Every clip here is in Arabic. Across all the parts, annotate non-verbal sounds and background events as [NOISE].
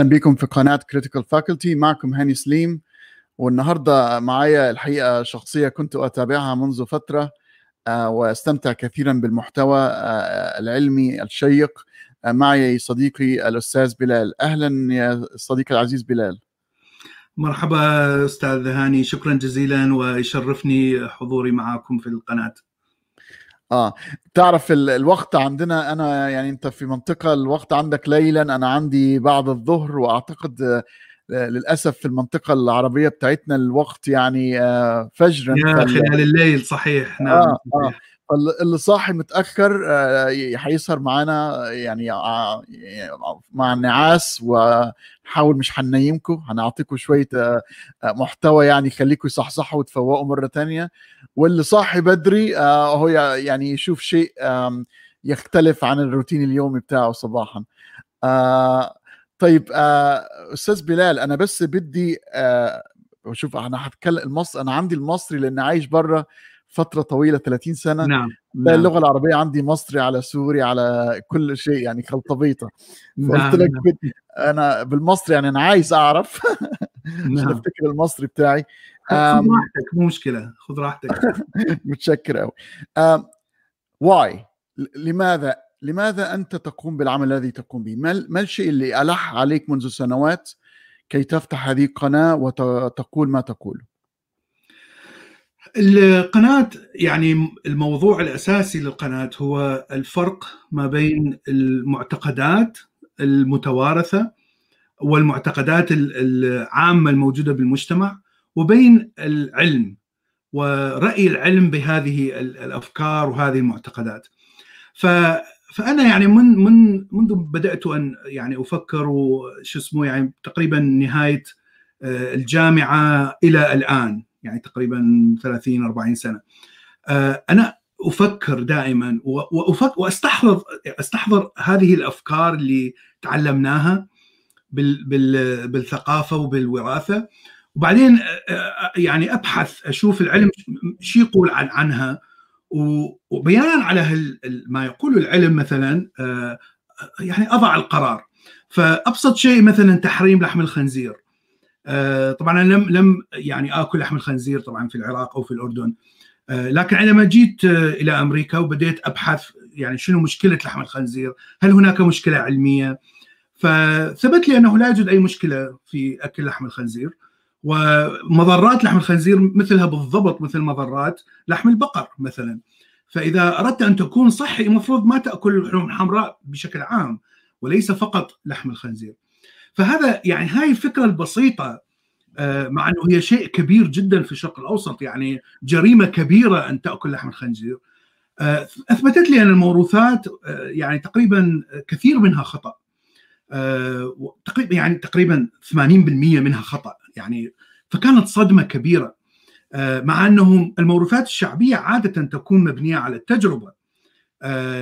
أهلا بكم في قناة Critical Faculty معكم هاني سليم. والنهاردة معايا الحقيقة شخصية كنت أتابعها منذ فترة وأستمتع كثيرا بالمحتوى العلمي الشيق. معي صديقي الأستاذ بلال. أهلا يا صديقي العزيز بلال. مرحبا أستاذ هاني. شكرا جزيلا ويشرفني حضوري معكم في القناة. آه. تعرف الوقت عندنا أنا يعني أنت في منطقة الوقت عندك ليلا أنا عندي بعد الظهر وأعتقد للأسف في المنطقة العربية بتاعتنا الوقت يعني فجرا. يا خلال الليل صحيح. نعم آه آه. اللي صاحي متأخر هيسهر معانا يعني مع النعاس ونحاول مش هننيمكم هنعطيكم شوية محتوى يعني يخليكم يصحصحوا وتفوقوا مرة تانية. واللي صاحي بدري هو يعني يشوف شيء يختلف عن الروتين اليومي بتاعه صباحا. طيب أستاذ بلال أنا بس بدي شوف أنا هتكلم المصري أنا عندي المصري لأن عايش بره فترة طويلة 30 سنة نعم, نعم. اللغة العربية عندي مصري على سوري على كل شيء يعني خلطبيطة نعم. قلت لك بدي أنا بالمصري يعني أنا عايز أعرف [LAUGHS] عشان نعم. أفتكر المصري بتاعي خذ راحتك مو مشكلة خذ راحتك [LAUGHS] متشكر قوي واي لماذا لماذا أنت تقوم بالعمل الذي تقوم به؟ ما ما الشيء اللي ألح عليك منذ سنوات كي تفتح هذه القناة وتقول ما تقوله؟ القناة يعني الموضوع الأساسي للقناة هو الفرق ما بين المعتقدات المتوارثة والمعتقدات العامة الموجودة بالمجتمع وبين العلم ورأي العلم بهذه الأفكار وهذه المعتقدات. فأنا يعني من من منذ بدأت أن يعني أفكر وش اسمه يعني تقريبا نهاية الجامعة إلى الآن. يعني تقريبا 30 40 سنة. أنا أفكر دائما وافكر وأستحضر أستحضر هذه الأفكار اللي تعلمناها بال بال بالثقافة وبالوراثة. وبعدين يعني أبحث أشوف العلم شو يقول عن عنها. وبناء على ما يقول العلم مثلا يعني أضع القرار. فأبسط شيء مثلا تحريم لحم الخنزير. طبعا أنا لم لم يعني آكل لحم الخنزير طبعا في العراق أو في الأردن لكن عندما جيت إلى أمريكا وبديت أبحث يعني شنو مشكلة لحم الخنزير؟ هل هناك مشكلة علمية؟ فثبت لي أنه لا يوجد أي مشكلة في أكل لحم الخنزير ومضرات لحم الخنزير مثلها بالضبط مثل مضرات لحم البقر مثلا فإذا أردت أن تكون صحي المفروض ما تأكل اللحوم الحمراء بشكل عام وليس فقط لحم الخنزير. فهذا يعني هاي الفكرة البسيطة مع إنه هي شيء كبير جدا في الشرق الأوسط يعني جريمة كبيرة أن تأكل لحم الخنزير. أثبتت لي أن الموروثات يعني تقريبا كثير منها خطأ. تقريبا يعني تقريبا 80% منها خطأ يعني فكانت صدمة كبيرة. مع انه الموروثات الشعبية عادة تكون مبنية على التجربة.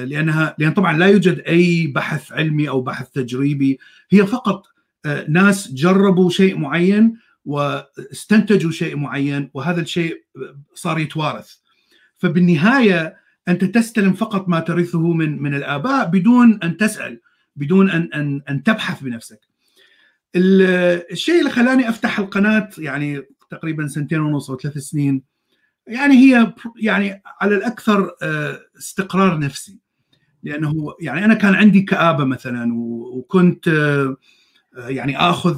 لأنها لأن طبعا لا يوجد أي بحث علمي أو بحث تجريبي هي فقط ناس جربوا شيء معين واستنتجوا شيء معين وهذا الشيء صار يتوارث. فبالنهاية أنت تستلم فقط ما ترثه من من الآباء بدون أن تسأل بدون أن أن أن تبحث بنفسك. الشيء اللي خلاني أفتح القناة يعني تقريبا سنتين ونص أو ثلاث سنين يعني هي يعني على الأكثر استقرار نفسي. لأنه يعني أنا كان عندي كآبة مثلا وكنت يعني آخذ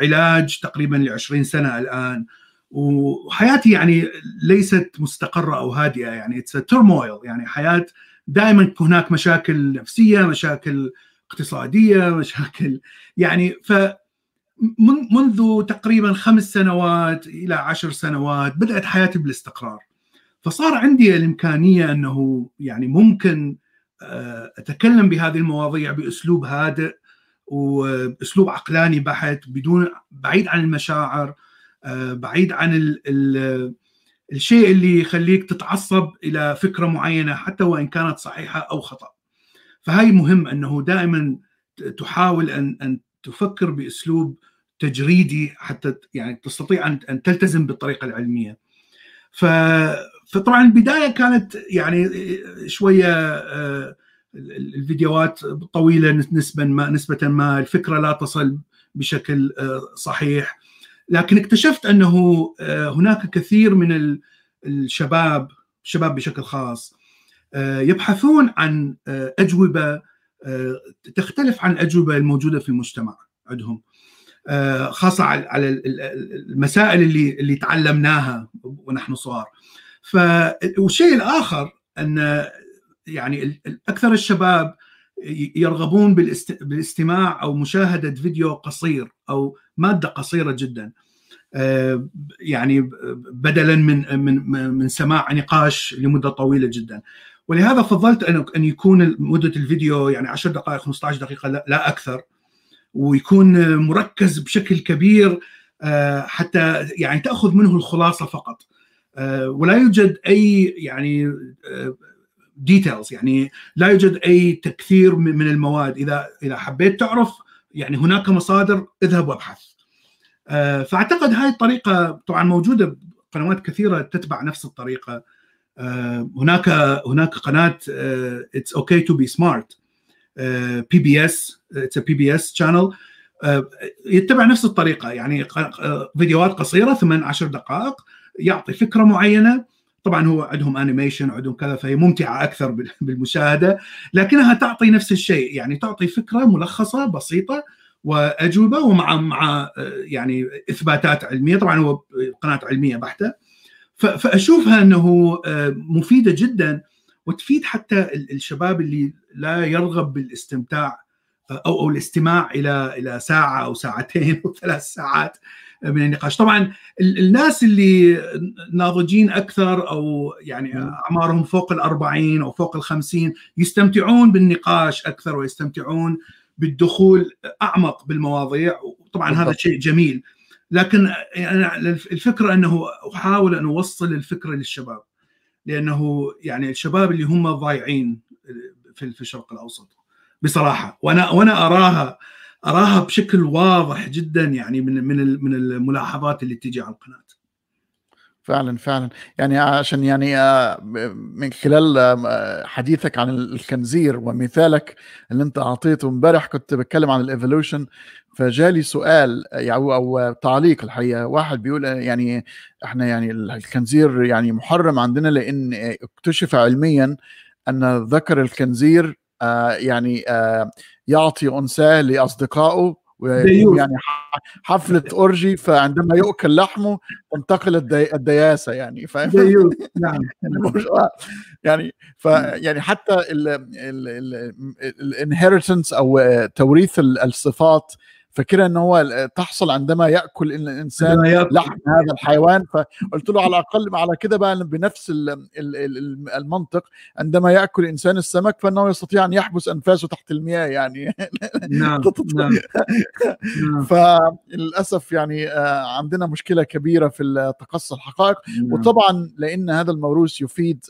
علاج تقريبا ل 20 سنة الآن. وحياتي يعني ليست مستقرة أو هادئة يعني اتس ترمويل يعني حياة دائما هناك مشاكل نفسية مشاكل اقتصادية [LAUGHS] مشاكل يعني ف منذ تقريبا خمس سنوات إلى عشر سنوات بدأت حياتي بالاستقرار. فصار عندي الإمكانية أنه يعني ممكن أتكلم بهذه المواضيع بأسلوب هادئ وباسلوب عقلاني بحت بدون بعيد عن المشاعر بعيد عن ال ال الشيء اللي يخليك تتعصب إلى فكرة معينة حتى وإن كانت صحيحة أو خطأ. فهي مهم أنه دائما تحاول أن أن تفكر بأسلوب تجريدي حتى يعني تستطيع أن أن تلتزم بالطريقة العلمية. فطبعا البداية كانت يعني شوية الفيديوهات طويلة نسبه ما نسبة ما الفكرة لا تصل بشكل صحيح. لكن اكتشفت أنه هناك كثير من الشباب الشباب بشكل خاص يبحثون عن أجوبة تختلف عن الأجوبة الموجودة في المجتمع عندهم خاصة على المسائل اللي اللي تعلمناها ونحن صغار. والشيء الآخر أن يعني أكثر الشباب يرغبون بالاستماع أو مشاهدة فيديو قصير أو مادة قصيرة جدا. يعني بدلا من من من سماع نقاش لمدة طويلة جدا. ولهذا فضلت أن أن يكون مدة الفيديو يعني 10 دقائق 15 دقيقة لا أكثر. ويكون مركز بشكل كبير حتى يعني تأخذ منه الخلاصة فقط. ولا يوجد أي يعني details يعني لا يوجد أي تكثير من المواد. اذا إذا حبيت تعرف يعني هناك مصادر اذهب وابحث. فأعتقد هاي الطريقة طبعا موجودة قنوات كثيرة تتبع نفس الطريقة. هناك هناك قناة It's Okay to Be Smart PBS it's PBS channel يتبع نفس الطريقة يعني فيديوهات قصيرة 8 10 دقائق يعطي فكرة معينة. طبعا هو عندهم انيميشن عندهم كذا فهي ممتعة أكثر بالمشاهدة لكنها تعطي نفس الشيء يعني تعطي فكرة ملخصة بسيطة وأجوبة ومع مع يعني إثباتات علمية. طبعا هو قناة علمية بحتة. فأشوفها أنه مفيدة جدا وتفيد حتى الشباب اللي لا يرغب بالاستمتاع أو أو الاستماع إلى إلى ساعة أو ساعتين أو ثلاث ساعات. من النقاش. طبعا الناس اللي ناضجين أكثر أو يعني أعمارهم فوق الأربعين أو فوق الخمسين يستمتعون بالنقاش أكثر ويستمتعون بالدخول أعمق بالمواضيع. طبعا هذا شيء جميل. لكن الفكرة أنه أحاول أن أوصل الفكرة للشباب لأنه يعني الشباب اللي هم ضايعين في الشرق الأوسط بصراحة. وأنا وأنا أراها أراها بشكل واضح جدا يعني من من من الملاحظات اللي تجي على القناة. فعلا فعلا. يعني عشان يعني من خلال حديثك عن الخنزير ومثالك اللي أنت أعطيته امبارح كنت بتكلم عن الإيفولوشن فجالي سؤال يعني أو تعليق الحقيقة. واحد بيقول يعني إحنا يعني الخنزير يعني محرم عندنا لأن اكتشف علميا أن ذكر الخنزير يعني يعطي انثاه لأصدقائه ويكون يعني حفلة أورجي فعندما يؤكل لحمه تنتقل الدياسة يعني فاهم؟ [LAUGHS] نعم. يعني ف يعني حتى الانهيرتنس أو توريث الصفات فكره إن هو تحصل عندما يأكل الإنسان لحم هذا الحيوان. فقلت له على الأقل على كده بقى بنفس المنطق. عندما يأكل الانسان السمك فإنه يستطيع أن يحبس أنفاسه تحت المياه يعني. نعم [LAUGHS] نعم [LAUGHS] فللأسف يعني عندنا مشكلة كبيرة في تقصي الحقائق. وطبعا لأن هذا الموروث يفيد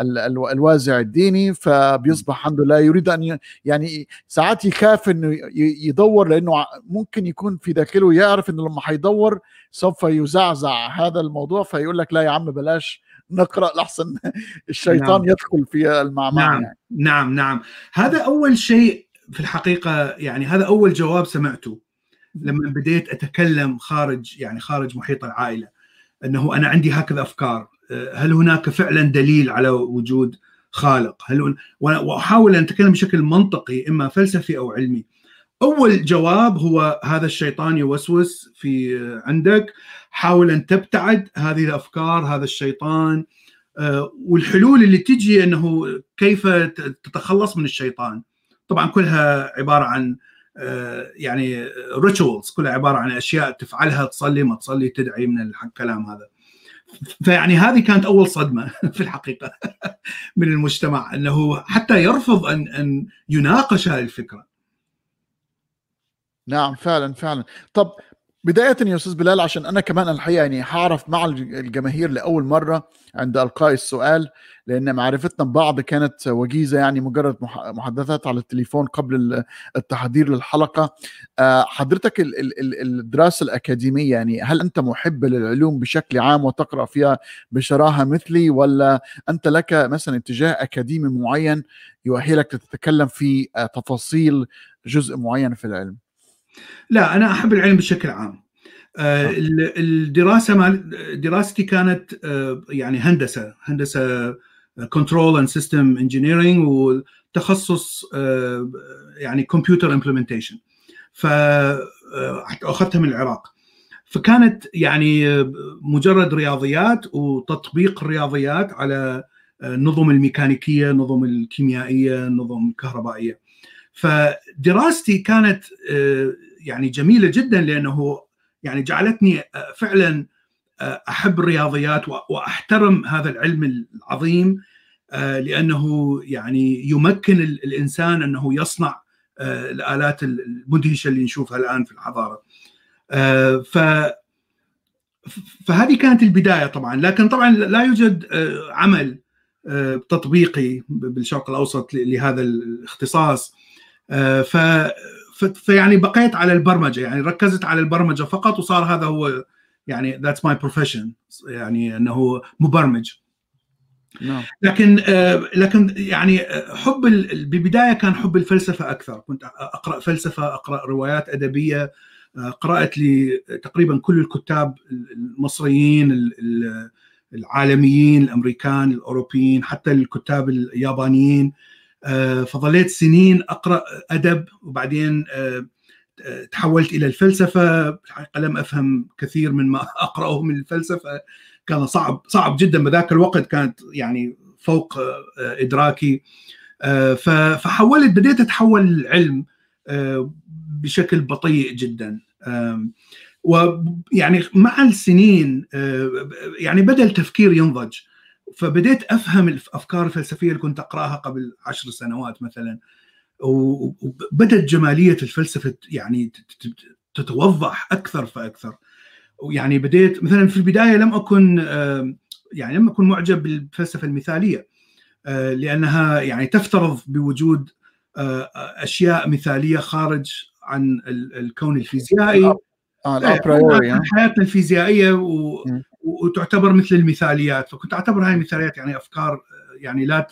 الوازع الديني فبيصبح الحمد لله يريد أن يعني ساعات يخاف إنه يدور لأنه ممكن يكون في داخله يعرف إنه لما هيدور سوف يزعزع هذا الموضوع فيقول لك لا يا عم بلاش نقرأ لحسن [LAUGHS] الشيطان نعم. يدخل في المعمعة نعم. يعني. نعم نعم. هذا أول شيء في الحقيقة يعني هذا أول جواب سمعته لما بديت أتكلم خارج يعني خارج محيط العائلة إنه أنا عندي هكذا أفكار. هل هناك فعلا دليل على وجود خالق؟ هل وأحاول أن أتكلم بشكل منطقي إما فلسفي أو علمي. أول جواب هو هذا الشيطان يوسوس في عندك. حاول أن تبتعد هذه الأفكار هذا الشيطان. والحلول اللي تجي أنه كيف تتخلص من الشيطان. طبعا كلها عبارة عن يعني ريتشولز كلها عبارة عن أشياء تفعلها تصلي ما تصلي تدعي من الكلام هذا. فيعني هذه كانت أول صدمة [LAUGHS] في الحقيقة [LAUGHS] من المجتمع أنه حتى يرفض أن أن يناقش هذه الفكرة. نعم فعلا فعلا. طب بداية يا أستاذ بلال عشان أنا كمان الحقيقة يعني هعرف مع الجماهير لأول مرة عند إلقاء السؤال لأن معرفتنا ببعض كانت وجيزة يعني مجرد محادثات على التليفون قبل التحضير للحلقة آه، حضرتك الدراسة الأكاديمية يعني هل أنت محب للعلوم بشكل عام وتقرأ فيها بشراهة مثلي ولا أنت لك مثلا اتجاه أكاديمي معين يؤهلك تتكلم في آه، تفاصيل جزء معين في العلم؟ لا أنا أحب العلم بشكل عام. آه، الدراسة مال دراستي كانت آه، يعني هندسة هندسة control and system engineering وتخصص آه، يعني computer implementation فاخذتها من العراق. فكانت يعني مجرد رياضيات وتطبيق الرياضيات على النظم الميكانيكية النظم الكيميائية النظم الكهربائية. فدراستي كانت يعني جميلة جدا لأنه يعني جعلتني فعلا أحب الرياضيات وأحترم هذا العلم العظيم لأنه يعني يمكن الإنسان أنه يصنع الآلات المدهشة اللي نشوفها الآن في الحضارة. ف فهذه كانت البداية طبعا لكن طبعا لا يوجد عمل تطبيقي بالشرق الأوسط لهذا الاختصاص ف فيعني بقيت على البرمجة يعني ركزت على البرمجة فقط وصار هذا هو يعني that's my profession يعني إنه مبرمج نعم. لكن آه، لكن يعني حب ببدايه كان حب الفلسفة أكثر كنت أقرأ فلسفة أقرأ روايات أدبية آه، قرأت لي تقريبا كل الكتاب المصريين العالميين الأمريكان الأوروبيين حتى الكتاب اليابانيين آه، فظليت سنين أقرأ أدب وبعدين آه، تحولت إلى الفلسفة. الحقيقة لم أفهم كثير من ما [LAUGHS] أقرأه من الفلسفة. كان صعب صعب جدا. بذاك الوقت كانت يعني فوق آه، إدراكي. فحولت بديت أتحول للعلم بشكل بطيء جدا. ويعني مع السنين يعني بدأ التفكير ينضج. فبديت أفهم الأفكار الفلسفية اللي كنت أقرأها قبل عشر سنوات مثلا وبدت جمالية الفلسفة يعني تتوضح أكثر فأكثر. ويعني بديت مثلا في البداية لم أكن يعني لم أكن معجب بالفلسفة المثالية آه، لأنها يعني تفترض بوجود آه، أشياء مثالية خارج عن الكون الفيزيائي. آه الابريوري حياتنا الفيزيائية و... وتعتبر مثل المثاليات فكنت أعتبر هاي المثاليات يعني أفكار يعني لا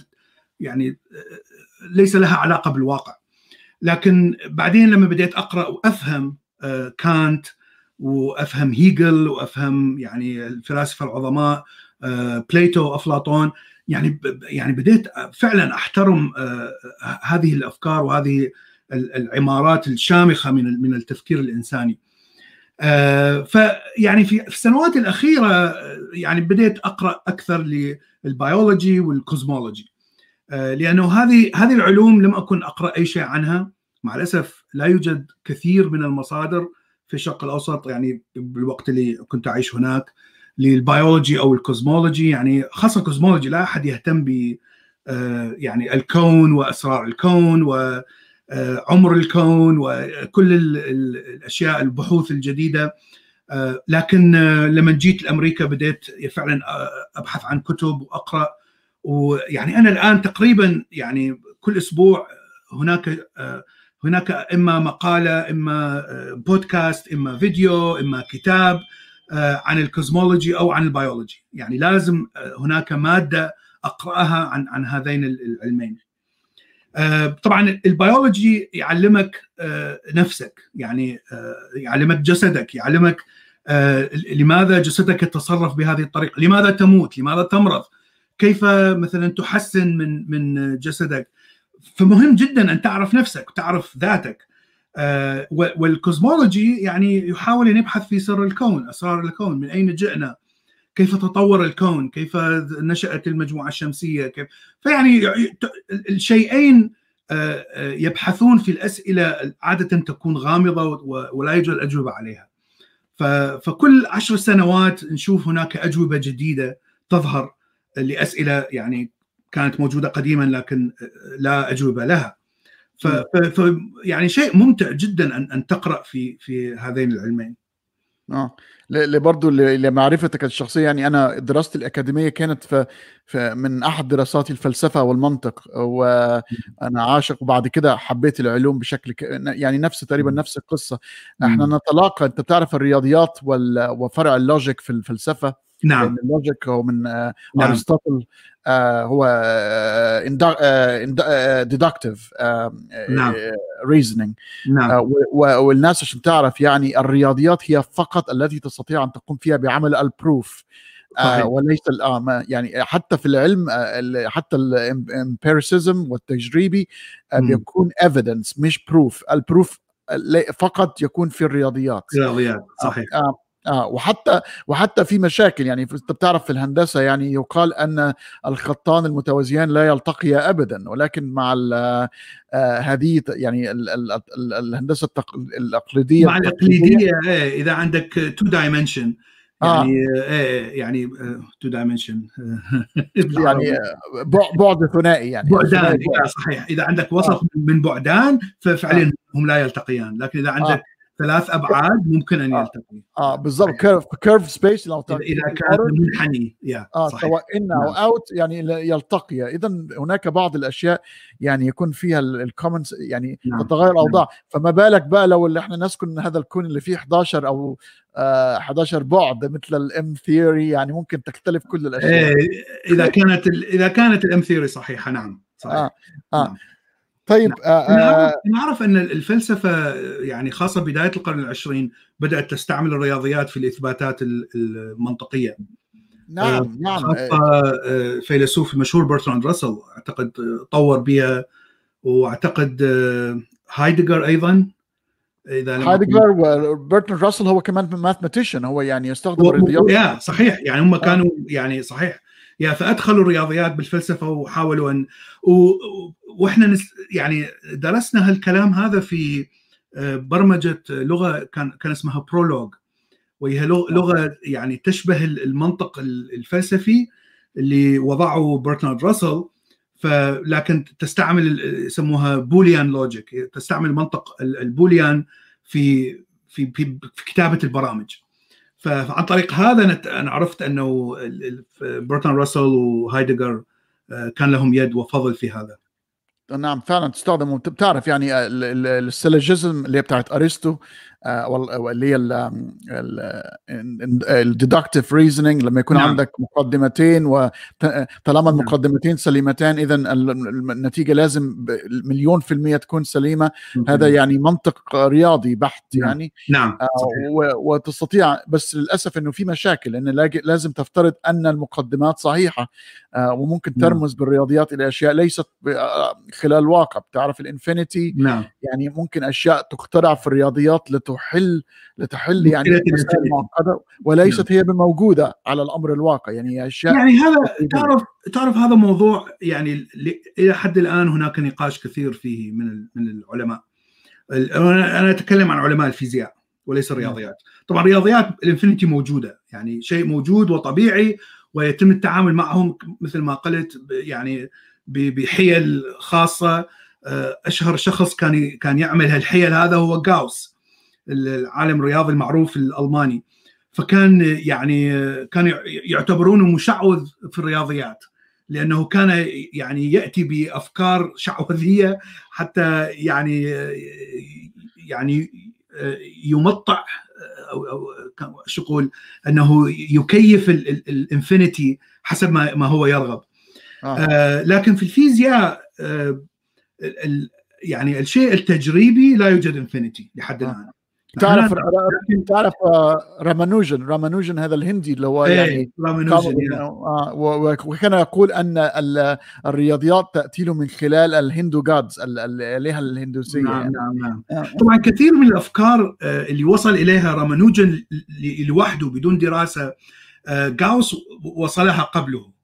يعني ليس لها علاقة بالواقع لكن بعدين لما بديت أقرأ وأفهم آه، كانت وأفهم هيجل وأفهم يعني الفلاسفة العظماء آه، Plato افلاطون يعني يعني بديت فعلا أحترم آه، هذه الأفكار وهذه العمارات الشامخة من من التفكير الإنساني. آه، فيعني في السنوات الأخيرة آه، يعني بديت أقرأ أكثر لل biology وال cosmology. آه، لأنه هذه هذه العلوم لم أكن أقرأ أي شيء عنها. مع الأسف لا يوجد كثير من المصادر في الشرق الأوسط يعني بالوقت اللي كنت أعيش هناك للبيولوجي أو ال cosmology. يعني خاصة ال cosmology لا أحد يهتم ب يعني الكون وأسرار الكون و آه، عمر الكون وكل الأشياء البحوث الجديدة. آه، لكن آه، لما جيت لأمريكا بديت فعلا أبحث عن كتب وأقرأ. ويعني أنا الآن تقريبا يعني كل أسبوع هناك هناك إما مقالة إما بودكاست إما فيديو إما كتاب عن ال cosmology أو عن البيولوجي. يعني لازم هناك مادة أقرأها عن عن هذين العلمين. آه، طبعا البيولوجي يعلمك آه، نفسك يعني آه، يعلمك جسدك يعلمك لماذا جسدك يتصرف بهذه الطريقة لماذا تموت لماذا تمرض كيف مثلا تحسن من من جسدك. فمهم جدا أن تعرف نفسك وتعرف ذاتك. والكوزمولوجي يعني يحاول أن يبحث في سر الكون أسرار الكون من أين جئنا. كيف تطور الكون كيف نشأت المجموعة الشمسية كيف؟ فيعني الشيئين آه، آه، يبحثون في الأسئلة عادة تكون غامضة ولا يوجد أجوبة عليها. فكل عشر سنوات نشوف هناك أجوبة جديدة تظهر لأسئلة يعني كانت موجودة قديما لكن لا أجوبة لها. ف يعني شيء ممتع جدا أن أن تقرأ في في هذين العلمين. آه. برضه لمعرفتك الشخصية. يعني أنا دراستي الأكاديمية كانت في, في من أحد دراساتي الفلسفة والمنطق وأنا عاشق. وبعد كده حبيت العلوم بشكل ك... يعني نفس تقريبا نفس القصة. إحنا نتلاقى أنت بتعرف الرياضيات وال... وفرع ال logic في الفلسفة. نعم. ال logic هو من نعم. ارسطوطل آه هو deductive نعم. reasoning نعم. والناس عشان تعرف يعني الرياضيات هي فقط التي تستطيع أن تقوم فيها بعمل ال proof آه وليس آه يعني حتى في العلم آه حتى ال empiricism والتجريبي آه بيكون evidence مش proof ال proof فقط يكون في الرياضيات. الرياضيات صحيح. آه آه وحتى وحتى في مشاكل يعني أنت بتعرف في الهندسة يعني يقال أن الخطان المتوازيان لا يلتقيا ابدا ولكن مع آه هذه يعني ال ال ال الهندسة التق... الأقليدية مع الأقليدية إيه إذا عندك two dimension يعني آه. إيه [LAUGHS] يعني two dimension يعني بعد ثنائي يعني بعدان إيه صحيح إذا عندك وسط آه. من بعدان ففعليا آه. هم لا يلتقيان لكن إذا عندك آه. ثلاث أبعاد ممكن أن يلتقي. آه, آه بالضبط. curve curve space لو اذا كان منحني. يا آه سواء in أو out يعني يلتقي. اذا هناك بعض الأشياء يعني يكون فيها ال comments يعني نعم. تتغير الاوضاع نعم. فما بالك بقى لو اللي إحنا نسكن هذا الكون اللي فيه 11 أو آه 11 بعد مثل ال M theory يعني ممكن تختلف كل الأشياء. إيه إذا كانت إذا كانت ال M-theory صحيحة نعم. صحيح. آه آه. نعم. طيب آه آه نعرف أن الفلسفة يعني خاصة بداية القرن العشرين بدأت تستعمل الرياضيات في الإثباتات المنطقية. نعم آه نعم خاصة فيلسوف مشهور برتراند راسل أعتقد طور بها وأعتقد هايدجر أيضا إذا هايدجر وبرتراند راسل هو كمان mathematician هو يعني يستخدم الرياضيات. صحيح. يعني هم كانوا يعني صحيح. يا فأدخلوا الرياضيات بالفلسفة وحاولوا ان و... وإحنا نس... يعني درسنا هالكلام هذا في برمجة لغة كان كان اسمها Prolog وهي لغة يعني تشبه المنطق الفلسفي اللي وضعه برتراند راسل فلكن تستعمل يسموها Boolean logic تستعمل منطق ال Boolean في في في كتابة البرامج. فعن طريق هذا أنا عرفت أنه برتراند راسل وهايدجر كان لهم يد وفضل في هذا. نعم فعلا تستخدم بتعرف يعني ال syllogism اللي بتاعت ارسطو اللي هي ال deductive reasoning لما يكون نعم. عندك مقدمتين وطالما المقدمتين سليمتان اذا النتيجة لازم مليون في المية تكون سليمة. هذا يعني منطق رياضي بحت نعم. يعني. نعم وتستطيع بس للأسف إنه في مشاكل إن لازم تفترض أن المقدمات صحيحة. وممكن ترمز بالرياضيات إلى أشياء ليست خلال الواقع بتعرف الإنفينيتي؟ نعم. يعني ممكن أشياء تخترع في الرياضيات لتحل لتحل يعني معقدة وليست نعم. هي موجوده على الأمر الواقع. يعني أشياء يعني هذا تعرف تعرف هذا موضوع يعني إلى حد الآن هناك نقاش كثير فيه من من العلماء. أنا أتكلم عن علماء الفيزياء وليس الرياضيات. طبعا الرياضيات الإنفينيتي موجودة. يعني شيء موجود وطبيعي ويتم التعامل معهم مثل ما قلت يعني بحيل خاصة. أشهر شخص كان كان يعمل هالحيل هذا هو جاوس العالم الرياضي المعروف الألماني. فكان يعني كان يعتبرونه مشعوذ في الرياضيات لأنه كان يعني يأتي بأفكار شعوذية حتى يعني يعني يمط أو أو شو أقول أنه يكيف ال infinity حسب ما ما هو يرغب آه. آه لكن في الفيزياء آه يعني الشيء التجريبي لا يوجد infinity لحد آه. الآن تعرف تعرف رامانوجن. رامانوجن هذا الهندي اللي هو يعني رامانوجن وكان يقول أن الرياضيات تأتي له من خلال الهندو جادز الآلهة الهندوسية نعم يعني. نعم نعم. طبعا كثير من الأفكار اللي وصل إليها رامانوجن لوحده بدون دراسة جاوس وصلها قبله.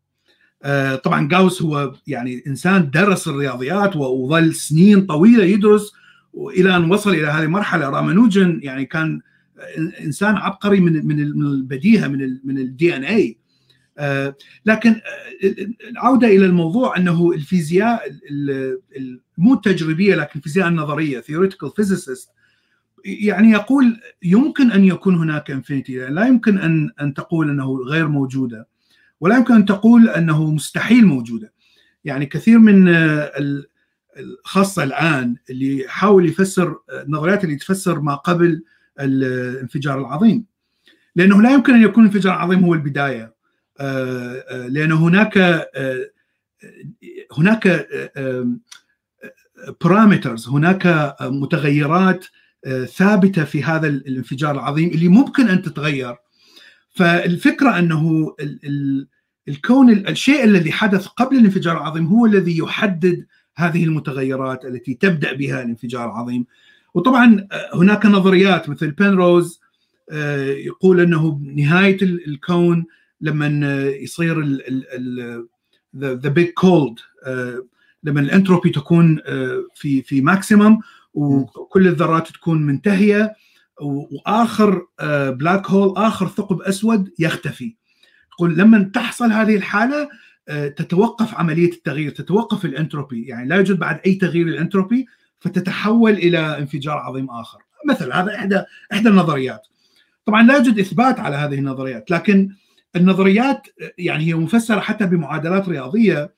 طبعا جاوس هو يعني إنسان درس الرياضيات وظل سنين طويلة يدرس وإلى أن وصل إلى هذه المرحلة. رامانوجن يعني كان إنسان عبقري من من البديهة من من ال DNA لكن العودة إلى الموضوع أنه الفيزياء مو التجريبيه لكن الفيزياء النظرية theoretical physicist يعني يقول يمكن أن يكون هناك infinity يعني لا يمكن ان أن تقول أنه غير موجودة ولا يمكن أن تقول أنه مستحيل موجودة. يعني كثير من خاصه الآن اللي يحاول يفسر النظريات اللي تفسر ما قبل الانفجار العظيم. لأنه لا يمكن أن يكون الانفجار العظيم هو البداية. لأن هناك هناك بارامترز هناك متغيرات ثابتة في هذا الانفجار العظيم اللي ممكن أن تتغير. فالفكرة أنه الكون الشيء الذي حدث قبل الانفجار العظيم هو الذي يحدد هذه المتغيرات التي تبدأ بها الانفجار العظيم. وطبعا هناك نظريات مثل بنروز يقول أنه نهاية الكون لما يصير the big cold لما الأنتروبي تكون في في maximum وكل الذرات تكون منتهية وآخر black hole آخر ثقب أسود يختفي. يقول لما تحصل هذه الحالة تتوقف عملية التغيير تتوقف الانتروبي. يعني لا يوجد بعد أي تغيير للانتروبي فتتحول إلى انفجار عظيم آخر. مثل هذا إحدى إحدى النظريات. طبعا لا يوجد إثبات على هذه النظريات لكن النظريات يعني هي مفسرة حتى بمعادلات رياضية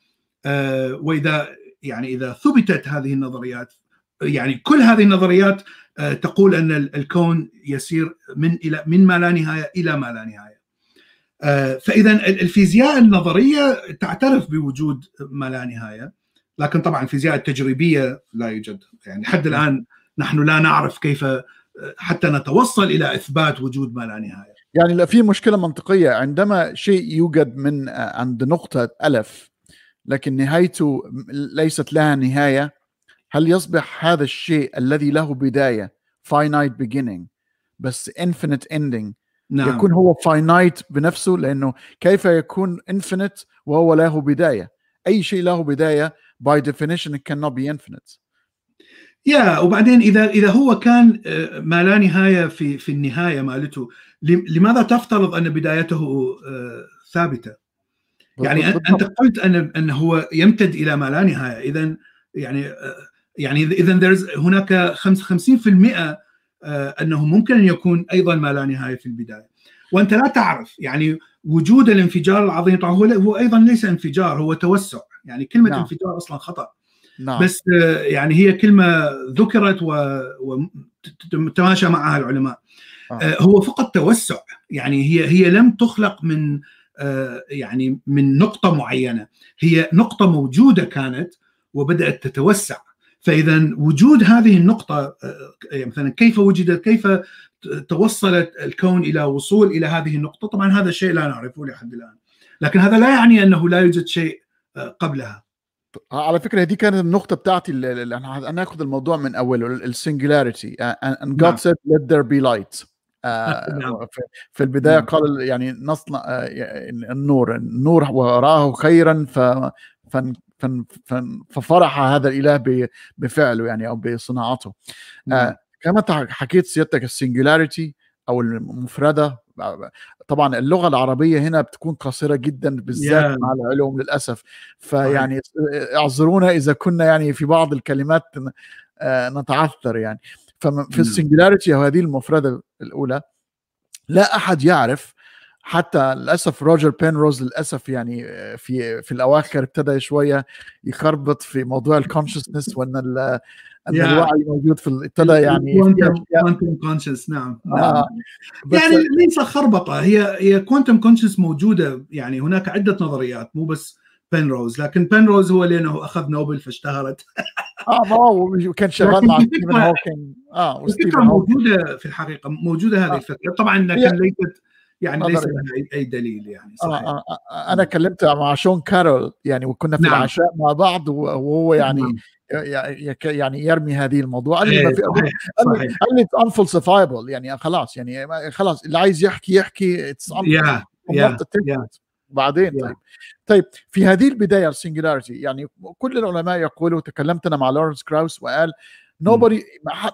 وإذا يعني إذا ثبتت هذه النظريات يعني كل هذه النظريات تقول أن الكون يسير من إلى من ما لا نهاية إلى ما لا نهاية. فإذا الفيزياء النظرية تعترف بوجود ما لا نهاية لكن طبعا الفيزياء التجريبية لا يوجد. يعني حد الآن نحن لا نعرف كيف حتى نتوصل إلى إثبات وجود ما لا نهاية. يعني في مشكلة منطقية. عندما شيء يوجد من عند نقطة ألف لكن نهايته ليست لها نهاية هل يصبح هذا الشيء الذي له بداية finite beginning بس infinite ending نعم. يكون هو finite بنفسه لأنه كيف يكون infinite وهو له بداية أي شيء له بداية definition it cannot be infinite يا وبعدين إذا إذا هو كان ما لا نهاية في في النهاية مالته لماذا تفترض أن بدايته ثابتة؟ يعني أنت قلت أن أن هو يمتد إلى ما لا نهاية اذا يعني يعني اذا هناك 55% أنه ممكن أن يكون أيضا ما لا نهاية في البداية. وأنت لا تعرف يعني وجود الانفجار العظيم طبعا هو هو أيضا ليس انفجار هو توسع. يعني كلمة نعم. انفجار أصلا خطأ. نعم. بس يعني هي كلمة ذكرت وتماشى معها العلماء. آه. هو فقط توسع. يعني هي هي لم تخلق من يعني من نقطة معينة. هي نقطة موجودة كانت وبدأت تتوسع. فإذا وجود هذه النقطة يعني مثلا كيف وجدت كيف توصلت الكون إلى وصول إلى هذه النقطة؟ طبعا هذا الشيء لا نعرفه لحد الآن. لكن هذا لا يعني أنه لا يوجد شيء قبلها. على فكرة دي كانت النقطة بتاعتي اللي أنا ناخذ الموضوع من أوله and God نعم. said let there be light. آه [LAUGHS] في البداية نعم. قال يعني نصنع النور النور وراه خيرا ف ففرح هذا الإله بفعله يعني أو بصناعته. آه كما حكيت سيادتك السنجلاريتي أو المفردة طبعا اللغة العربية هنا بتكون قصيرة جدا بالذات yeah. مع العلوم للأسف. فيعني اعذرونا إذا كنا يعني في بعض الكلمات نتعثر يعني. ففي ال singularity أو هذه المفردة الأولى لا أحد يعرف حتى للأسف روجر بينروز للأسف يعني في في الأواخر ابتدى شوية يخربط في موضوع ال consciousness وإن إن yeah. الوعي موجود في ابتدى يعني quantum conscious نعم, آه. يعني ليس خربطة هي هي quantum conscious موجودة يعني هناك عدة نظريات مو بس بنروز لكن بنروز هو لأنه أخذ نوبل فاشتهرت آه ما هو كان شغال مع ستيفن هوكينج آه الفكرة موجودة في الحقيقة موجودة هذه آه. الفكرة طبعا لكن ليست يعني ليس لها اي دليل يعني صحيح. آه آه أنا كلمت مع شون كارول يعني وكنا في نعم. العشاء مع بعض وهو يعني نعم. يعني يرمي هذه الموضوع قال لي ما في قال لي unfalsifiable يعني خلاص يعني خلاص اللي عايز يحكي يحكي it's بعدين yeah. طيب طيب في هذه البداية ال singularity يعني كل العلماء يقولوا تكلمت أنا مع لورنس كراوس وقال nobody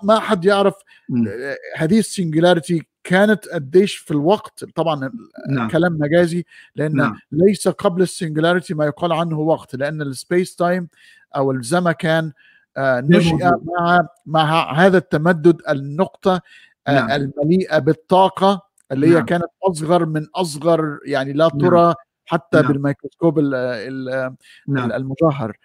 ما حد يعرف م. هذه ال singularity كانت قديش في الوقت طبعا نعم. كلام مجازي لأن نعم. ليس قبل ال singularity ما يقال عنه وقت لأن ال space time أو الزمكان نشأ مع مع هذا التمدد النقطة نعم. المليئة بالطاقة اللي نعم. هي كانت أصغر من أصغر يعني لا نعم. ترى حتى نعم. بالميكروسكوب نعم. المجهر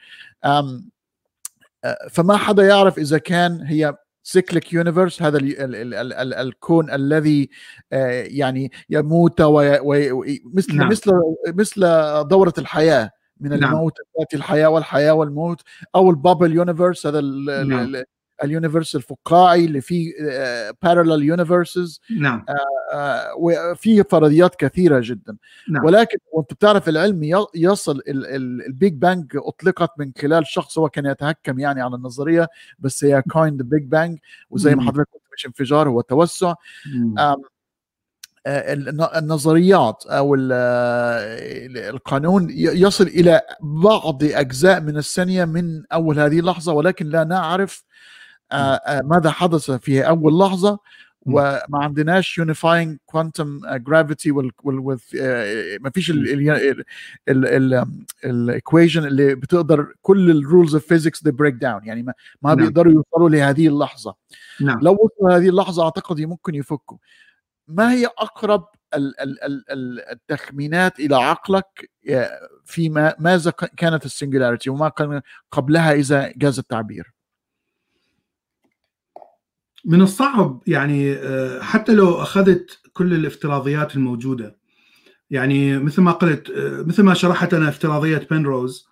فما حدا يعرف إذا كان هي cyclic universe هذا ال ال ال ال ال الكون الذي يعني يموت مثل نعم. مثل مثل دورة الحياة من نعم. الموت تأتي الحياة والحياة والموت أو ال bubble universe هذا نعم. ال universe الفقاعي اللي فيه parallel universes نعم. وفيه فرضيات كثيرة جدا. نعم. ولكن وانت بتعرف العلم يصل ال Big Bang أطلقت من خلال شخص هو كان يتهكم يعني على النظرية بس هي coined Big Bang وزي ما حضرتك قلت مش انفجار هو توسع. النظريات أو القانون يصل إلى بعض أجزاء من الثانية من أول هذه اللحظة ولكن لا نعرف ماذا حدث في أول لحظة؟ وما عندناش unifying quantum gravity ما فيش ال equation اللي بتقدر كل ال rules of physics دي break down يعني ما, ما نعم. بيقدروا يوصلوا لهذه اللحظة. نعم. لو وصلوا لهذه اللحظة أعتقد ممكن يفكوا. ما هي أقرب التخمينات إلى عقلك فيما ماذا كانت ال singularity وما كان قبلها إذا جاز التعبير؟ من الصعب يعني حتى لو أخذت كل الافتراضيات الموجودة. يعني مثل ما قلت مثل ما شرحت أنا افتراضية بنروز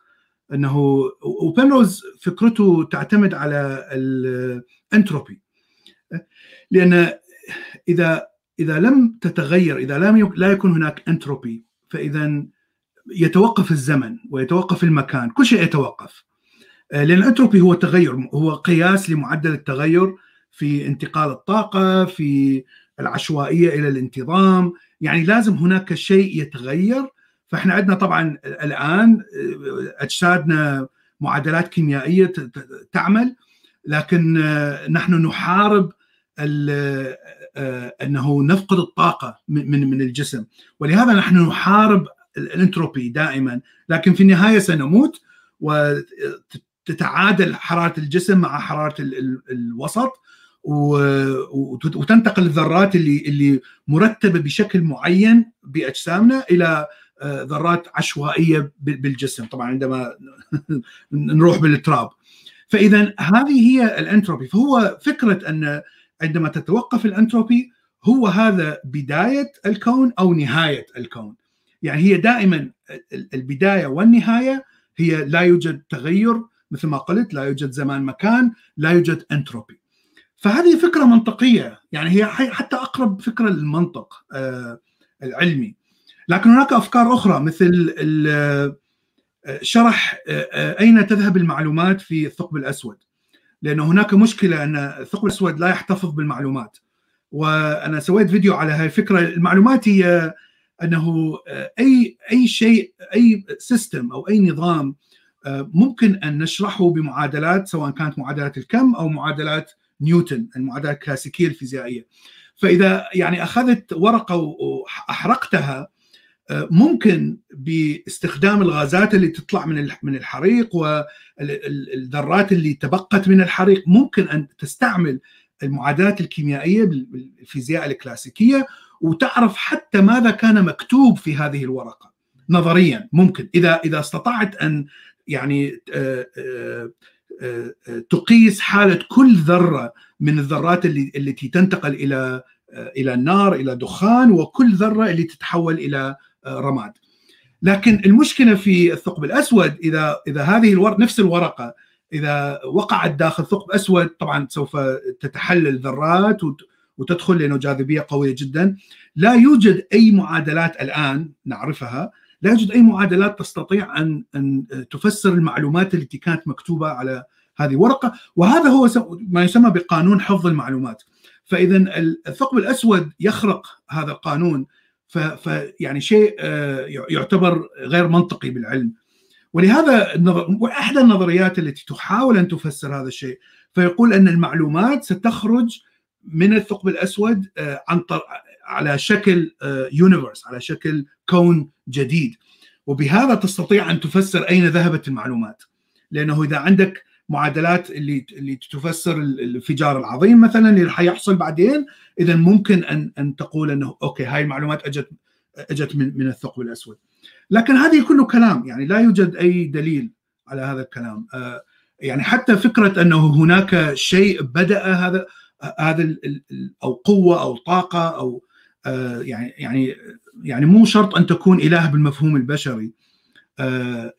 أنه وبنروز فكرته تعتمد على الأنتروبي. لأن إذا إذا لم تتغير إذا لم لا يكون هناك أنتروبي فإذا يتوقف الزمن ويتوقف المكان كل شيء يتوقف. لأن الأنتروبي هو تغير هو قياس لمعدل التغير. في انتقال الطاقة في العشوائية إلى الانتظام. يعني لازم هناك شيء يتغير. فإحنا عندنا طبعا الآن أجسادنا معادلات كيميائية تعمل. لكن نحن نحارب أنه نفقد الطاقة من من الجسم. ولهذا نحن نحارب الانتروبي دائما. لكن في النهاية سنموت وتتعادل حرارة الجسم مع حرارة الوسط. وتنتقل الذرات اللي اللي مرتبة بشكل معين بأجسامنا إلى آه، ذرات عشوائية بالجسم. طبعا عندما [LAUGHS] نروح بالتراب. فإذا هذه هي الأنتروبي. فهو فكرة أن عندما تتوقف الأنتروبي هو هذا بداية الكون أو نهاية الكون. يعني هي دائما البداية والنهاية هي لا يوجد تغير مثل ما قلت لا يوجد زمان مكان لا يوجد أنتروبي. فهذه فكرة منطقية. يعني هي حتى أقرب فكرة للمنطق آه، العلمي. لكن هناك أفكار أخرى مثل آه، شرح آه، أين تذهب المعلومات في الثقب الأسود. لأن هناك مشكلة أن الثقب الأسود لا يحتفظ بالمعلومات. وأنا سويت فيديو على هاي الفكرة. المعلومات هي أنه أي أي شيء أي system أو أي نظام ممكن أن نشرحه بمعادلات سواء كانت معادلات الكم أو معادلات نيوتن المعادلات الكلاسيكية الفيزيائية. فإذا يعني أخذت ورقة وأحرقتها ممكن باستخدام الغازات اللي تطلع من من الحريق والذرات اللي تبقت من الحريق ممكن أن تستعمل المعادلات الكيميائية بالفيزياء الكلاسيكية وتعرف حتى ماذا كان مكتوب في هذه الورقة. نظريا ممكن. إذا إذا استطعت أن يعني تقيس حالة كل ذرة من الذرات اللي التي تنتقل إلى إلى النار إلى دخان وكل ذرة اللي تتحول إلى رماد. لكن المشكلة في الثقب الأسود إذا إذا هذه الورقه نفس الورقة إذا وقعت داخل ثقب أسود طبعا سوف تتحلل ذرات وتدخل لأنه جاذبية قوية جدا لا يوجد أي معادلات الآن نعرفها لا يوجد أي معادلات تستطيع أن أن تفسر المعلومات التي كانت مكتوبة على هذه ورقة. وهذا هو ما يسمى بقانون حفظ المعلومات. فإذا الثقب الأسود يخرق هذا القانون فيعني شيء آه، يعتبر غير منطقي بالعلم. ولهذا احدى النظريات التي تحاول أن تفسر هذا الشيء فيقول أن المعلومات ستخرج من الثقب الأسود آه، عن على شكل universe آه، على شكل كون جديد. وبهذا تستطيع أن تفسر أين ذهبت المعلومات. لأنه إذا عندك معادلات اللي اللي تفسر الانفجار العظيم مثلا اللي حيحصل بعدين اذا ممكن أن أن تقول إنه okay هاي المعلومات أجت أجت من من الثقب الأسود. لكن هذه كله كلام يعني لا يوجد أي دليل على هذا الكلام. يعني حتى فكرة أنه هناك شيء بدأ هذا هذا أو قوة أو طاقة أو يعني يعني يعني مو شرط أن تكون إله بالمفهوم البشري.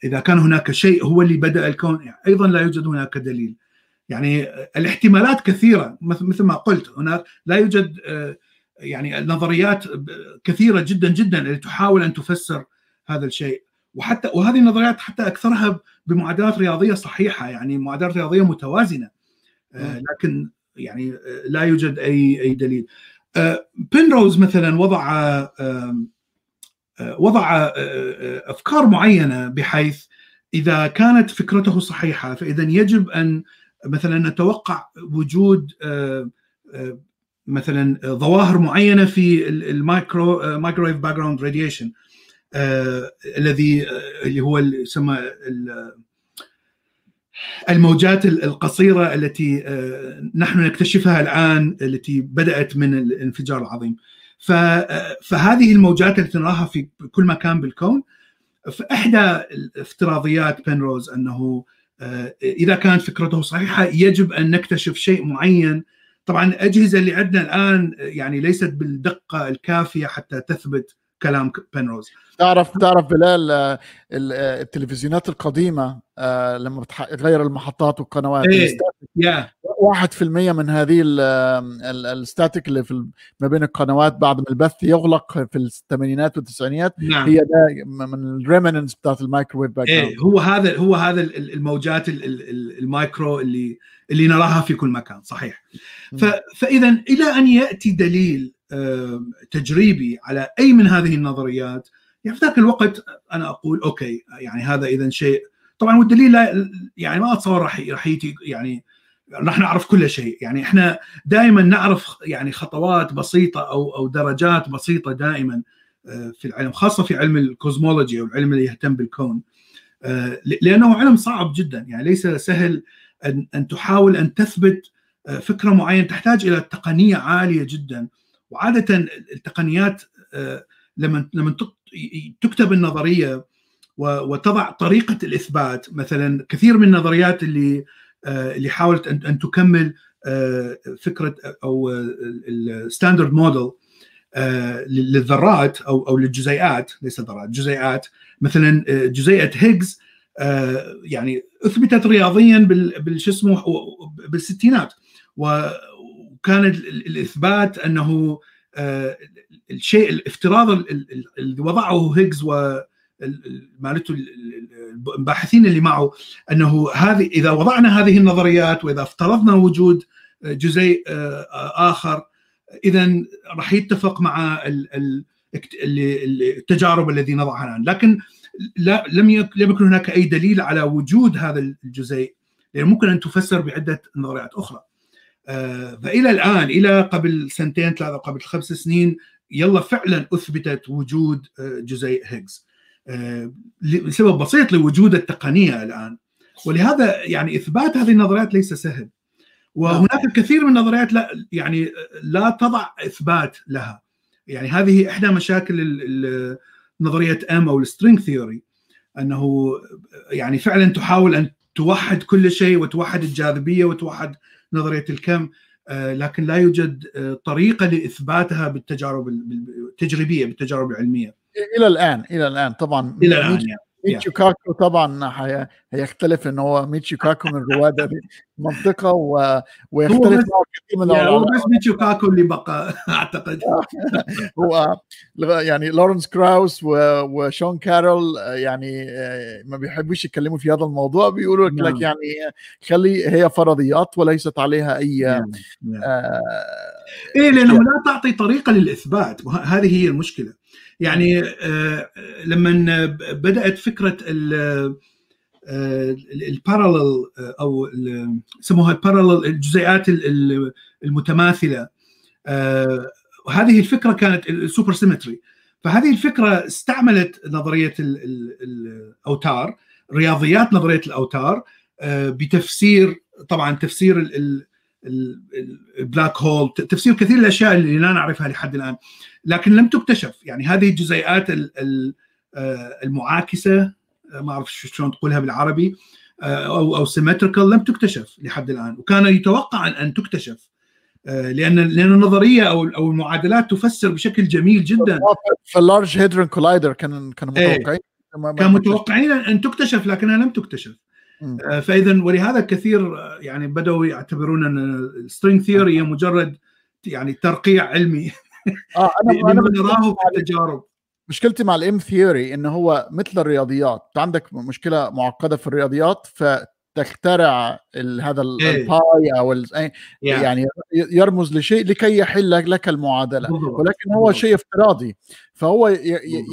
إذا كان هناك شيء هو اللي بدأ الكون يعني أيضا لا يوجد هناك دليل. يعني الاحتمالات كثيرة مثل ما قلت هناك لا يوجد يعني نظريات كثيرة جدا جدا اللي تحاول أن تفسر هذا الشيء. وحتى وهذه النظريات حتى أكثرها بمعادلات رياضية صحيحة يعني معادلات رياضية متوازنة. لكن يعني لا يوجد أي أي دليل. بنروز مثلا وضع وضع أفكار معينة بحيث إذا كانت فكرته صحيحة فإذا يجب أن مثلا نتوقع وجود مثلا ظواهر معينة في ال micro microwave background radiation الذي اللي هو يسمى الموجات القصيرة التي نحن نكتشفها الآن التي بدأت من الانفجار العظيم. فهذه الموجات التي نراها في كل مكان بالكون فإحدى الافتراضيات بنروز أنه إذا كانت فكرته صحيحة يجب أن نكتشف شيء معين. طبعا الاجهزه اللي عندنا الآن يعني ليست بالدقة الكافية حتى تثبت كلام بنروز تعرف تعرف بلال التلفزيونات القديمة لما بتغير المحطات والقنوات إيه. yeah. 1% من هذه ال static اللي في ما بين القنوات بعد ما البث يغلق في الثمانينات والتسعينات نعم. هي ده من ال remnants بتاعت ال microwave back إيه هو هذا هو هذا الموجات المايكرو اللي اللي نراها في كل مكان صحيح. فإذا إلى أن يأتي دليل تجريبي على أي من هذه النظريات يعني في ذاك الوقت أنا أقول okay يعني هذا اذا شيء. طبعا والدليل لا يعني ما أتصور راح راح يعني راح نعرف كل شيء. يعني إحنا دائما نعرف يعني خطوات بسيطة أو أو درجات بسيطة دائما في العلم خاصة في علم الكوزمولوجي أو العلم اللي يهتم بالكون. لأنه علم صعب جدا. يعني ليس سهل أن أن تحاول أن تثبت فكرة معينة تحتاج إلى تقنية عالية جدا. وعادة التقنيات لما لما تكتب النظرية وتضع طريقة الإثبات مثلا كثير من النظريات اللي اللي حاولت أن تكمل فكرة أو ال standard model للذرات أو أو للجزيئات ليس ذرات جزيئات مثلا جزيئة هيجز يعني أثبتت رياضيا بالشو اسمه بالستينات وكان الإثبات أنه الشيء الافتراض اللي وضعه هيجز و مالته الباحثين اللي معه أنه هذه إذا وضعنا هذه النظريات وإذا افترضنا وجود جزيء آخر اذا راح يتفق مع التجارب الذي نضعها الآن. لكن لا لم يكن هناك أي دليل على وجود هذا الجزيء لأن ممكن أن تفسر بعدة نظريات أخرى. فإلى الآن إلى قبل سنتين ثلاثة قبل خمس سنين يلا فعلا أثبتت وجود جزيء هيجز. لسبب بسيط لوجود التقنية الآن. ولهذا يعني إثبات هذه النظريات ليس سهل. وهناك الكثير من النظريات لا يعني لا تضع إثبات لها. يعني هذه إحدى مشاكل نظرية M أو ال string theory أنه يعني فعلا تحاول أن توحد كل شيء وتوحد الجاذبية وتوحد نظرية الكم لكن لا يوجد طريقة لإثباتها بالتجارب التجريبيه بالتجارب العلمية إلى الآن إلى الآن طبعا إلى الآن يعني. ميتشو كاكو طبعا هي... هيختلف ان هو ميتشو كاكو من رواد المنطقة [LAUGHS] و... ويختلف معه كثير من العلماء بس ميتشو كاكو اللي بقى [LAUGHS] أعتقد [LAUGHS] هو يعني لورنس كراوس و... وشون كارول يعني ما بيحبوش يتكلموا في هذا الموضوع بيقولوا لك نعم. يعني خلي هي فرضيات وليست عليها أي نعم. نعم. آه... إيه لأنه لا تعطي طريقة للإثبات هذه هي المشكلة يعني لما بدأت فكرة ال parallel أو يسموها ال parallel الجزيئات المتماثلة. هذه الفكرة كانت ال super symmetry فهذه الفكرة استعملت نظرية الاوتار رياضيات نظرية الأوتار بتفسير طبعا تفسير ال black hole تفسير كثير الأشياء اللي لا نعرفها لحد الآن. لكن لم تكتشف. يعني هذه الجزيئات المعاكسة ما أعرف شلون تقولها بالعربي أو أو symmetrical لم تكتشف لحد الآن. وكان يتوقع ان تكتشف لأن لأن النظرية أو أو المعادلات تفسر بشكل جميل جدا. في ال Large Hadron Collider كان كانوا متوقعين. كان متوقعين ان تكتشف لكنها لم تكتشف. فاذا ولهذا كثير يعني بدأوا يعتبرون أن ال string theory هي مجرد يعني ترقيع علمي. [LAUGHS] آه أنا أنا نراه في التجارب. مشكلتي مع ال M theory انه هو مثل الرياضيات. أنت عندك مشكلة معقدة في الرياضيات فتخترع هذا ال pi أو يعني يرمز لشيء لكي يحل لك المعادلة. ولكن هو شيء افتراضي. فهو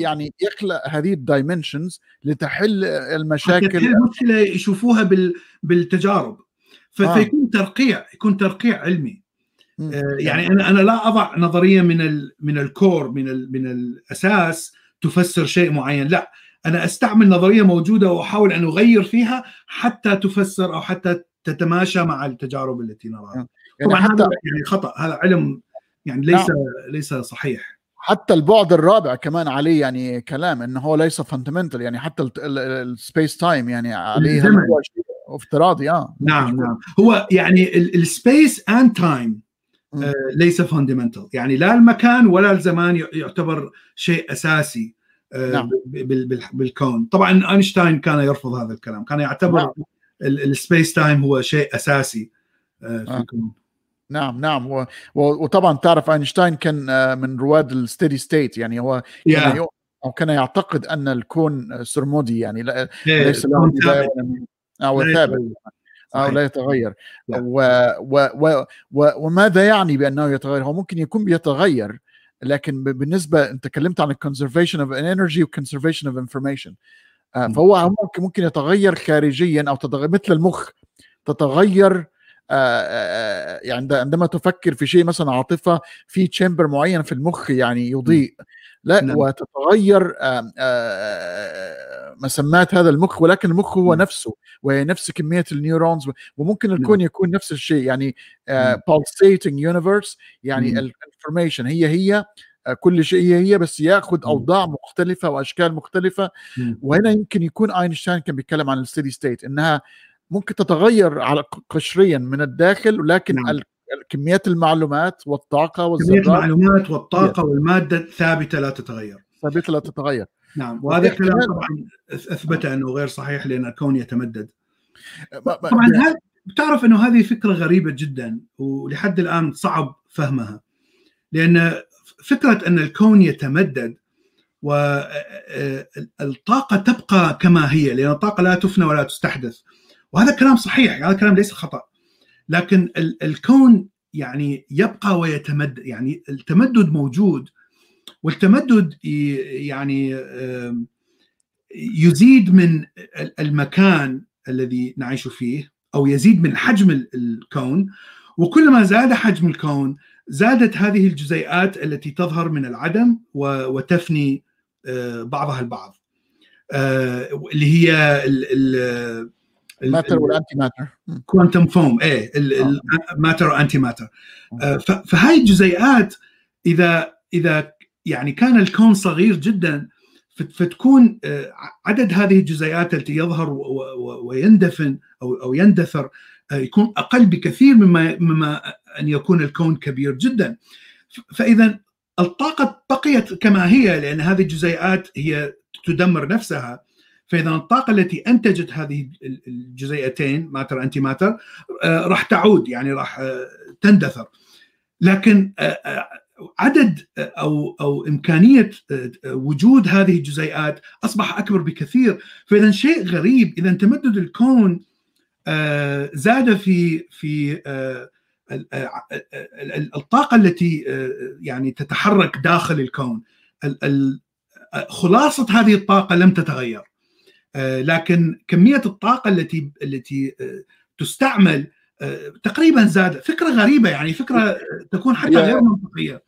يعني يخلق هذه الدايمنشنز لتحل المشاكل. المشكلة يشوفوها بالتجارب. فيكون آه. ترقيع يكون ترقيع علمي. يعني أنا أنا لا أضع نظرية من ال من الكور من ال من الأساس تفسر شيء معين لا. أنا أستعمل نظرية موجودة وأحاول أن أغير فيها حتى تفسر أو حتى تتماشى مع التجارب التي نراها. يعني طبعا حتى هذا يعني خطأ. هذا علم يعني ليس نعم. ليس صحيح. حتى البعد الرابع كمان عليه يعني كلام إنه هو ليس fundamental يعني حتى ال space time يعني عليه افتراضي آه. نعم نعم. هو يعني ال space and time آه، ليس fundamental يعني لا المكان ولا الزمان يعتبر شيء أساسي آه، نعم. بالكون. طبعا أينشتاين كان يرفض هذا الكلام. كان يعتبر نعم. ال space time هو شيء أساسي آه، في الكون. نعم نعم. وطبعا تعرف أينشتاين كان من رواد ال steady state يعني هو yeah. كان أو كان يعتقد أن الكون سرمدي. يعني yeah. ليس له أو ثابت. أو لا يتغير. و و و و وماذا يعني بأنه يتغير؟ هو ممكن يكون بيتغير لكن بالنسبة أنت تكلمت عن ال conservation of energy و conservation of information فهو ممكن ممكن يتغير خارجيا أو تتغير مثل المخ تتغير يعني عندما تفكر في شيء مثلا عاطفة في chamber معين في المخ يعني يضيء. لا نعم. وتتغير مسمات هذا المخ ولكن المخ هو نعم. نفسه وهي نفس كمية ال neurons وممكن الكون نعم. يكون نفس الشيء يعني pulsating universe يعني ال information هي هي كل شيء هي هي بس ياخذ أوضاع مختلفة وأشكال مختلفة وهنا يمكن يكون أينشتاين كان بيتكلم عن الستيدي ستيت إنها ممكن تتغير على قشريا من الداخل ولكن نعم. كميات المعلومات والطاقة والذرات كميه المعلومات والطاقة والمادة ثابتة لا تتغير. ثابتة لا تتغير. نعم وهذا الكلام طبعا أثبت أنه غير صحيح لأن الكون يتمدد. طبعا هذا بتعرف أنه هذه فكرة غريبة جدا ولحد الآن صعب فهمها. لأن فكرة أن الكون يتمدد والطاقه تبقى كما هي لأن الطاقة لا تفنى ولا تستحدث. وهذا الكلام صحيح هذا الكلام ليس خطأ. لكن الكون يعني يبقى ويتمدد يعني التمدد موجود والتمدد يعني يزيد من المكان الذي نعيش فيه أو يزيد من حجم الكون. وكلما زاد حجم الكون زادت هذه الجزيئات التي تظهر من العدم وتفني آه، بعضها البعض. آه، اللي هي ال matter وال antimatter quantum foam إيه ال matter و antimatter فهاي الجزيئات إذا إذا يعني كان الكون صغير جدا فتكون آه، عدد هذه الجزيئات التي يظهر ويندفن أو أو يندثر آه، يكون أقل بكثير مما مما أن يكون الكون كبير جدا. فاذا الطاقة بقيت كما هي لأن هذه الجزيئات هي تدمر نفسها. فإذا الطاقة التي أنتجت هذه الجزيئتين ماتر انتي ماتر راح تعود يعني راح آه، تندثر. لكن آه، آه، عدد أو أو إمكانية وجود هذه الجزيئات أصبح أكبر بكثير. فإذا شيء غريب إذا تمدد الكون زاد في في الطاقة التي يعني تتحرك داخل الكون. خلاصة هذه الطاقة لم تتغير. آه، لكن كمية الطاقة التي التي آه، تستعمل آه، تقريبا زاد فكرة غريبة يعني فكرة تكون حتى غير منطقية.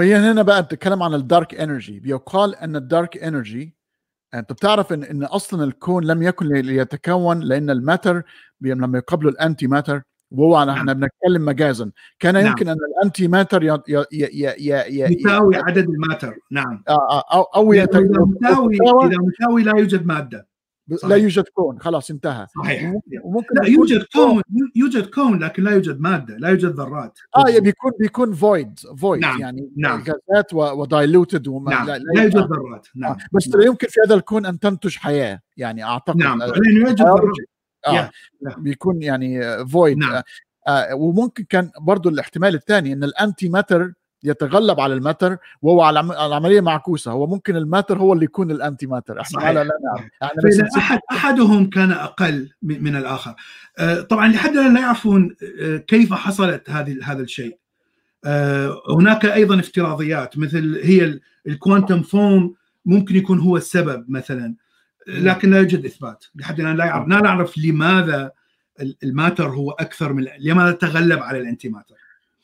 هي هنا بقى بتتكلم عن ال dark energy بيقال أن ال dark energy أنت بتعرف إن إن أصلا الكون لم يكن ليتكون لأن ال matter لما يقابله ال antimatter وهو نعم. إحنا بنتكلم مجازا. كان نعم. يمكن أن ال antimatter ي- ي- ي- ي- ي- يساوي عدد ال matter. نعم. آه، آه، أو أو إذا يت- مساوي يتساوى، إذا مساوي لا يوجد مادة. لا صحيح. يوجد كون. خلاص انتهى. صحيح. وممكن- لا يوجد كون. يوجد كون لكن لا يوجد مادة لا يوجد ذرات. آه بيكون بيكون void void نعم، يعني نعم. غازات و diluted وما نعم. لا, لا يوجد آه، ذرات. نعم. آه. بس لا يمكن في هذا الكون أن تنتج حياة يعني أعتقد. نعم. آه، لأنه يوجد ذرات. آه. يا، لا. بيكون يعني void نعم. آه آه وممكن كان برضو الاحتمال الثاني إن ال antimatter يتغلب على ال matter وهو على العم- العملية معكوسة. هو ممكن ال matter هو اللي يكون ال antimatter إحنا صحيح. لا نعرف؟ إحنا نسيب- أحد أحدهم كان أقل من الآخر. آه، طبعا لحد الآن لا يعرفون آه، كيف حصلت هذه هذا الشيء. هناك أيضا افتراضيات مثل هي ال- ال quantum foam ممكن يكون هو السبب مثلا. لكن لا يوجد إثبات لحد الآن لا يعرف. لا نعرف لماذا ال- ال matter هو أكثر من لماذا تغلب على ال antimatter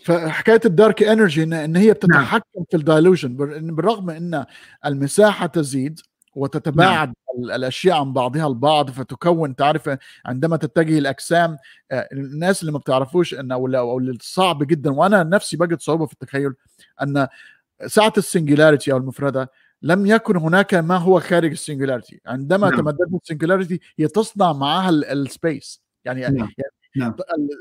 فحكاية ال dark energy ان, هي بتتحكم في ال dilution بالرغم إن المساحة تزيد وتتباعد نعم. الأشياء عن بعضها البعض فتكون تعرف عندما تتجه الأجسام آه، الناس اللي ما بتعرفوش إن أو اللي صعب جدا وأنا نفسي بجد صعوبة في التخيل إن ساعة ال singularity أو المفردة لم يكن هناك ما هو خارج ال singularity. عندما نعم. تمددت ال singularity هي تصنع معها ال space يعني نعم. يعني نعم.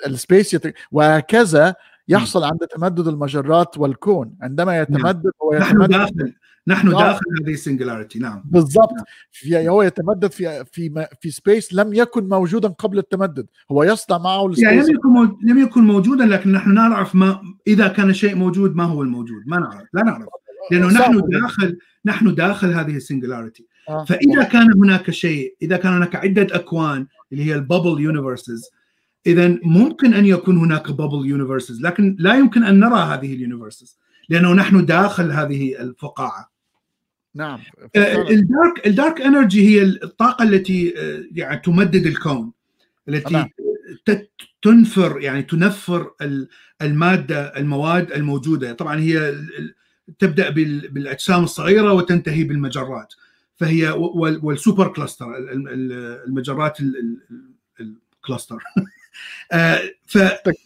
ال space يت... وهكذا يحصل عند تمدد المجرات والكون. عندما يتمدد هو نحن يتمدد داخل نحن نعم. داخل هذه ال singularity نعم. بالضبط. نعم. في هو يتمدد في في في space لم يكن موجودا قبل التمدد. هو يصنع معه يعني لم يكن لم يكن موجودا لكن نحن نعرف ما إذا كان شيء موجود ما هو الموجود؟ ما نعرف. لا نعرف. لأنه نحن. داخل نحن داخل هذه ال singularity آه. فإذا كان هناك شيء إذا كان هناك عدة أكوان اللي هي ال bubble universes اذا ممكن أن يكون هناك bubble universes لكن لا يمكن أن نرى هذه ال universes لأنه نحن داخل هذه الفقاعة نعم. ال dark ال dark energy هي الطاقة التي آه، يعني تمدد الكون التي تنفر يعني تنفر ال- المادة المواد الموجودة طبعا هي تبدأ بال- بالأجسام الصغيرة وتنتهي بالمجرات. فهي وال- وال super cluster ال- ال- المجرات ال- ال- ال cluster. [LAUGHS] آه، ف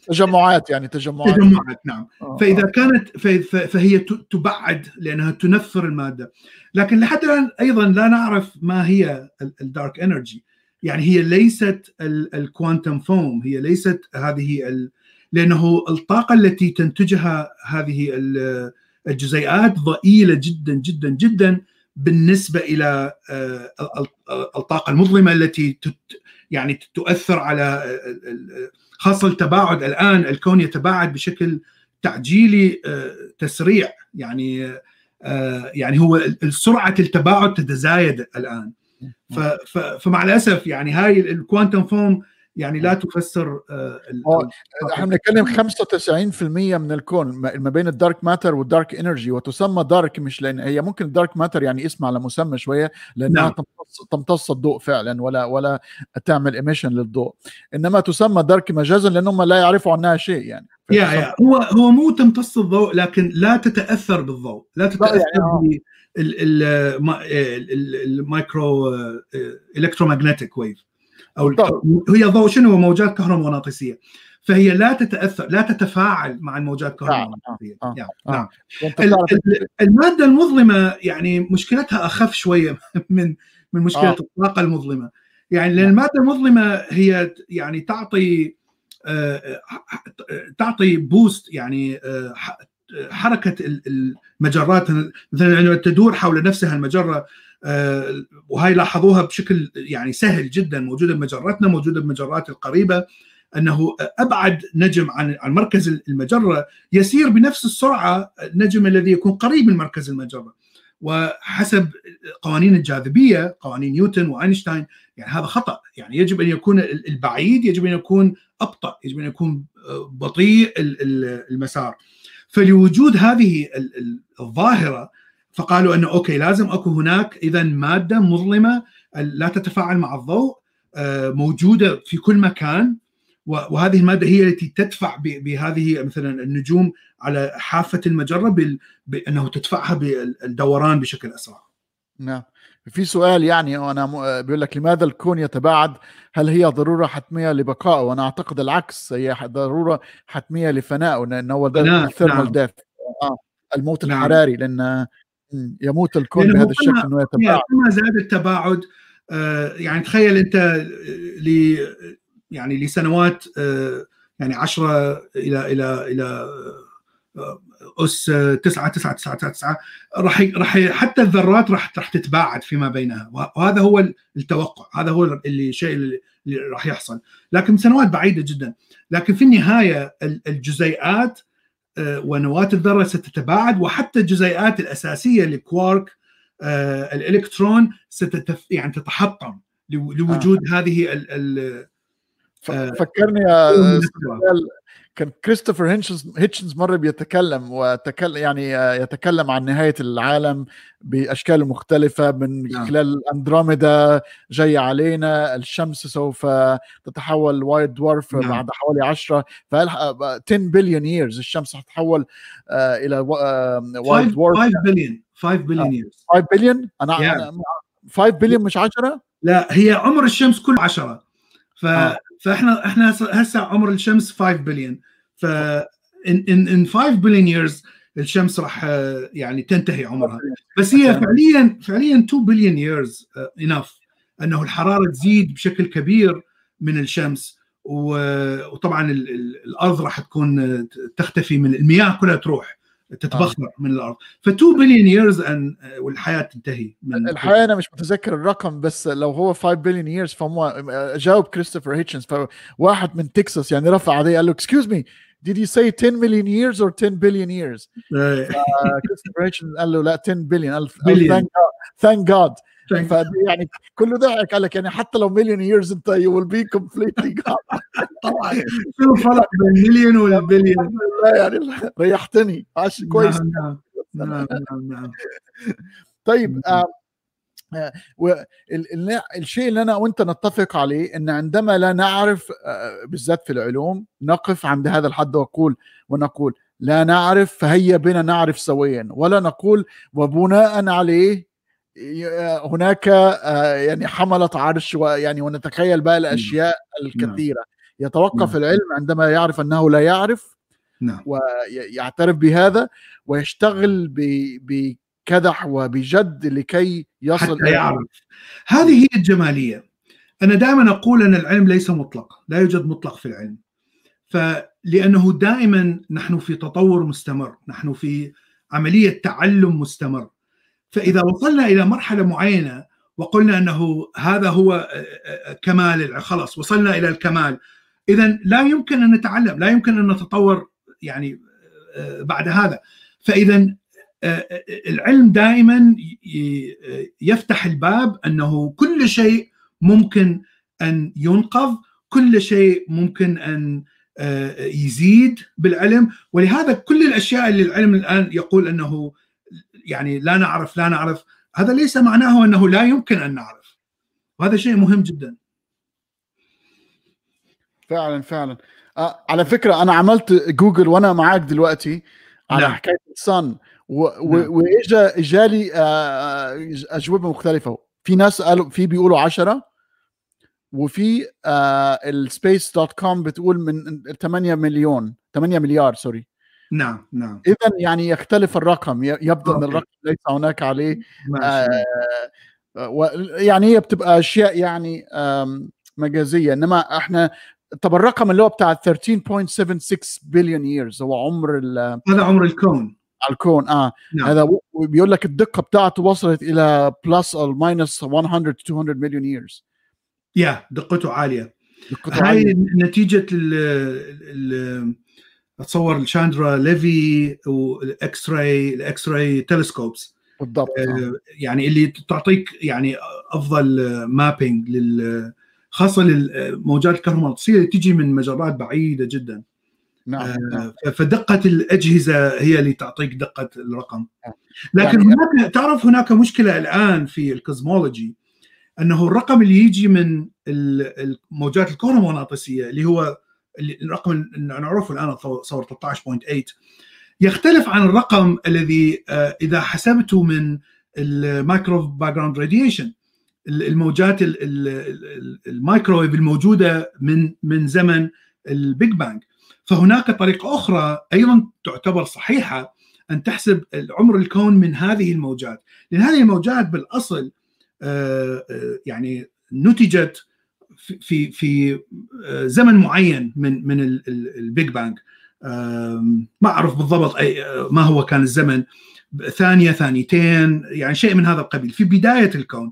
تجمعات يعني تجمعات. تجمعات نعم. آه، فإذا آه. كانت ف- ف- فهي تبعد لأنها تنفر المادة. لكن لحد الآن أيضا لا نعرف ما هي ال dark energy يعني هي ليست ال quantum foam هي ليست هذه ال- لأنه الطاقة التي تنتجها هذه ال- الجزيئات ضئيلة جدا جدا جدا بالنسبة إلى آه، ال- ال- الطاقة المظلمة التي يعني تؤثر على ال- خاصة التباعد الآن الكون يتباعد بشكل تعجيلي آه، تسريع. يعني آه، يعني هو سرعة التباعد تتزايد الآن. فمع الأسف يعني هاي ال quantum foam يعني لا تفسر آه، هو إحنا بنتكلم 95% من الكون ما بين ال dark matter وال dark energy وتسمى dark مش لأن هي ممكن ال dark matter يعني اسم على مسمى شوية لأنها نعم. تمتص, تمتص الضوء فعلا ولا ولا تعمل emission للضوء. إنما تسمى dark مجازا لانهم لا يعرفوا عنها شيء يعني. يا يا هو هو مو تمتص الضوء لكن لا تتأثر بالضوء لا تتاثر يعني آه. بال micro electromagnetic wave أو. هي ضوء شنو موجات كهرومغناطيسية فهي لا تتاثر لا تتفاعل مع الموجات الكهرومغناطيسيه آه. آه. نعم ال- بتعرف ال- المادة المظلمة يعني مشكلتها أخف شوية [LAUGHS] من من مشكلة آه. الطاقة المظلمة يعني لأن نعم. المادة المظلمة هي يعني تعطي آه، تعطي بوست يعني آه، حركة ال- المجرات مثلا عندما تدور حول نفسها المجرة آه، وهي لاحظوها بشكل يعني سهل جدا موجودة بمجرتنا موجودة بمجرات القريبة أنه أبعد نجم عن عن مركز المجرة يسير بنفس السرعة النجم الذي يكون قريب من مركز المجرة. وحسب قوانين الجاذبية قوانين نيوتن وأينشتاين يعني هذا خطأ. يعني يجب أن يكون البعيد يجب أن يكون أبطأ يجب أن يكون بطيء ال- ال- المسار. فلوجود هذه ال- ال- الظاهرة فقالوا أنه okay لازم أكو هناك اذا مادة مظلمة لا تتفاعل مع الضوء آه، موجودة في كل مكان وهذه المادة هي التي تدفع بهذه مثلا النجوم على حافة المجرة بأنه تدفعها بالدوران بشكل أسرع. نعم في سؤال يعني وأنا م- بيقول لك لماذا الكون يتباعد؟ هل هي ضرورة حتمية لبقائه؟ وأنا أعتقد العكس هي ضرورة حتمية لفنائه لأنه هو ده الثيرمال نعم. ديث آه الموت نعم. الحراري لأن يموت الكون بهذا كل الشكل إنه يتباعد كل ما زاد التباعد آه، يعني تخيل أنت ل يعني لسنوات آه، يعني 10 إلى إلى إلى آه، أس 9 9 9 9 راح راح حتى الذرات راح راح تتباعد فيما بينها. وهذا هو التوقع. هذا هو اللي الشيء اللي راح يحصل. لكن سنوات بعيدة جدا. لكن في النهاية ال- الجزيئات آه، ونواه الذرة ستتباعد وحتى الجزيئات الأساسية الكوارك آه، الإلكترون ستتف يعني تتحطم لو- لوجود هذه ال ال آه، فكرني يا كان كريستوفر هيتشنز هيتشنز مرة بيتكلم وتكلم يعني يتكلم عن نهاية العالم بأشكال مختلفة من نعم. خلال أندروميدا جاية علينا الشمس سوف تتحول white dwarf نعم. بعد حوالي 10 فقال 10 billion years الشمس حتتحول آه، إلى white 5 dwarf 5 بليون 5 billion years 5 بليون أنا Yeah. أنا 5 بليون مش 10 لا هي عمر الشمس كله 10 ف آه. فاحنا إحنا هسه عمر الشمس 5 بليون ف in in in 5 بليون years الشمس راح آه، يعني تنتهي عمرها. بس هي فعليا فعليا 2 بليون years انف أنه الحرارة تزيد بشكل كبير من الشمس وطبعا ال- ال- الأرض راح تكون آه، تختفي من المياه كلها تروح. تتبخر من الأرض. ف 2 billion years ان والحياة تنتهي من الحقيقة أنا مش متذكر الرقم بس لو هو 5 billion years فهو جاوب كريستوفر هيتشنز فواحد من تكساس يعني رفع عليه قال له excuse me did you say 10 million years or 10 billion years? آه، كريستوفر هيتشنز قال له لا 10 billion. قال. ثانك ثانك جاد thank- فدي يعني كله ضحك قال لك يعني حتى لو million years انت you will be completely [LAUGHS] gone طبعا. شو الفرق بين المليون والبليون لا يعني ريحتني. عاش كويس. نعم نعم نعم نعم, نعم. [LAUGHS] طيب آه الشيء اللي أنا وأنت نتفق عليه إن عندما لا نعرف آه، بالذات في العلوم نقف عند هذا الحد وقول ونقول لا نعرف فهيا بنا نعرف سويا ولا نقول وبناء عليه هناك آه، يعني حملة عرش ويعني ونتخيل بقى الأشياء الكثيرة. يتوقف نعم. العلم عندما يعرف أنه لا يعرف نعم. ويعترف بهذا ويشتغل بكدح وبجد لكي يصل حتى يعرف. هذه هي الجمالية. أنا دائما أقول أن العلم ليس مطلق لا يوجد مطلق في العلم. فلانه دائما نحن في تطور مستمر نحن في عملية تعلم مستمر. فإذا وصلنا إلى مرحلة معينة وقلنا أنه هذا هو آه، آه، كمال الع- خلاص وصلنا إلى الكمال إذا لا يمكن أن نتعلم لا يمكن أن نتطور يعني آه، بعد هذا. فإذا آه، العلم دائما يفتح الباب أنه كل شيء ممكن أن ينقذ كل شيء ممكن أن آه، يزيد بالعلم. ولهذا كل الأشياء اللي العلم الآن يقول أنه يعني لا نعرف لا نعرف. هذا ليس معناه أنه لا يمكن أن نعرف. وهذا شيء مهم جدا. فعلا فعلا. آه على فكرة أنا عملت جوجل وأنا معاك دلوقتي على نعم. حكاية ال sun نعم. واجا إجالي آه أجوبة مختلفة. في ناس قالوا في بيقولوا 10 وفي آه ال space dot com بتقول من 8 مليون 8 مليار sorry نعم نعم اذا يعني يختلف الرقم يبدو إن. الرقم ليس هناك عليه. آه يعني هي بتبقى أشياء يعني مجازية إنما إحنا طب الرقم اللي هو بتاع 13.76 billion years هو عمر ال- هذا عمر الكون الكون آه نعم. هذا بيقول لك الدقة بتاعته وصلت إلى plus أو minus 100 to 200 million years يا دقته عالية دقته هاي عالية. نتيجة ال ال أتصور الشاندرا ليفي وال X-ray ال X-ray telescopes بالضبط آه. يعني اللي تعطيك يعني أفضل mapping لل خاصة للموجات الكهرومغناطيسية اللي تجي من مجرات بعيدة جدا نعم نعم. آه، فدقة الأجهزة هي اللي تعطيك دقة الرقم آه. لكن يعني- هناك تعرف هناك مشكلة الآن في ال cosmology أنه الرقم اللي يجي من ال- الموجات الكهرومغناطيسية اللي هو الرقم اللي نعرفه الآن أتصور 13.8 يختلف عن الرقم الذي آه، إذا حسبته من ال micro background radiation الموجات المايكرويف الموجودة من من زمن ال big bang. فهناك طريقة أخرى أيضا تعتبر صحيحة أن تحسب عمر الكون من هذه الموجات. لأن هذه الموجات بالأصل آه، آه، يعني نتجت في في آه، زمن معين من من ال big bang ما أعرف بالضبط أي ما هو كان الزمن. ثانية ثانيتين يعني شيء من هذا القبيل. في بداية الكون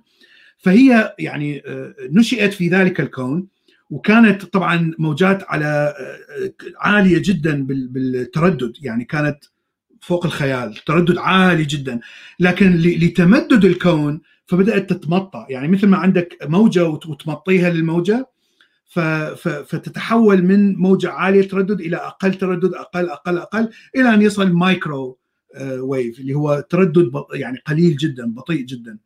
فهي يعني نشئت في ذلك الكون وكانت طبعا موجات على عالية جدا بالتردد. يعني كانت فوق الخيال تردد عالي جدا. لكن لتمدد الكون فبدأت تتمطى. يعني مثل ما عندك موجة وتمطيها للموجة فتتحول من موجة عالية تردد إلى أقل تردد أقل أقل أقل إلى أن يصل مايكرو ويف اللي هو تردد يعني قليل جدا بطيء جدا.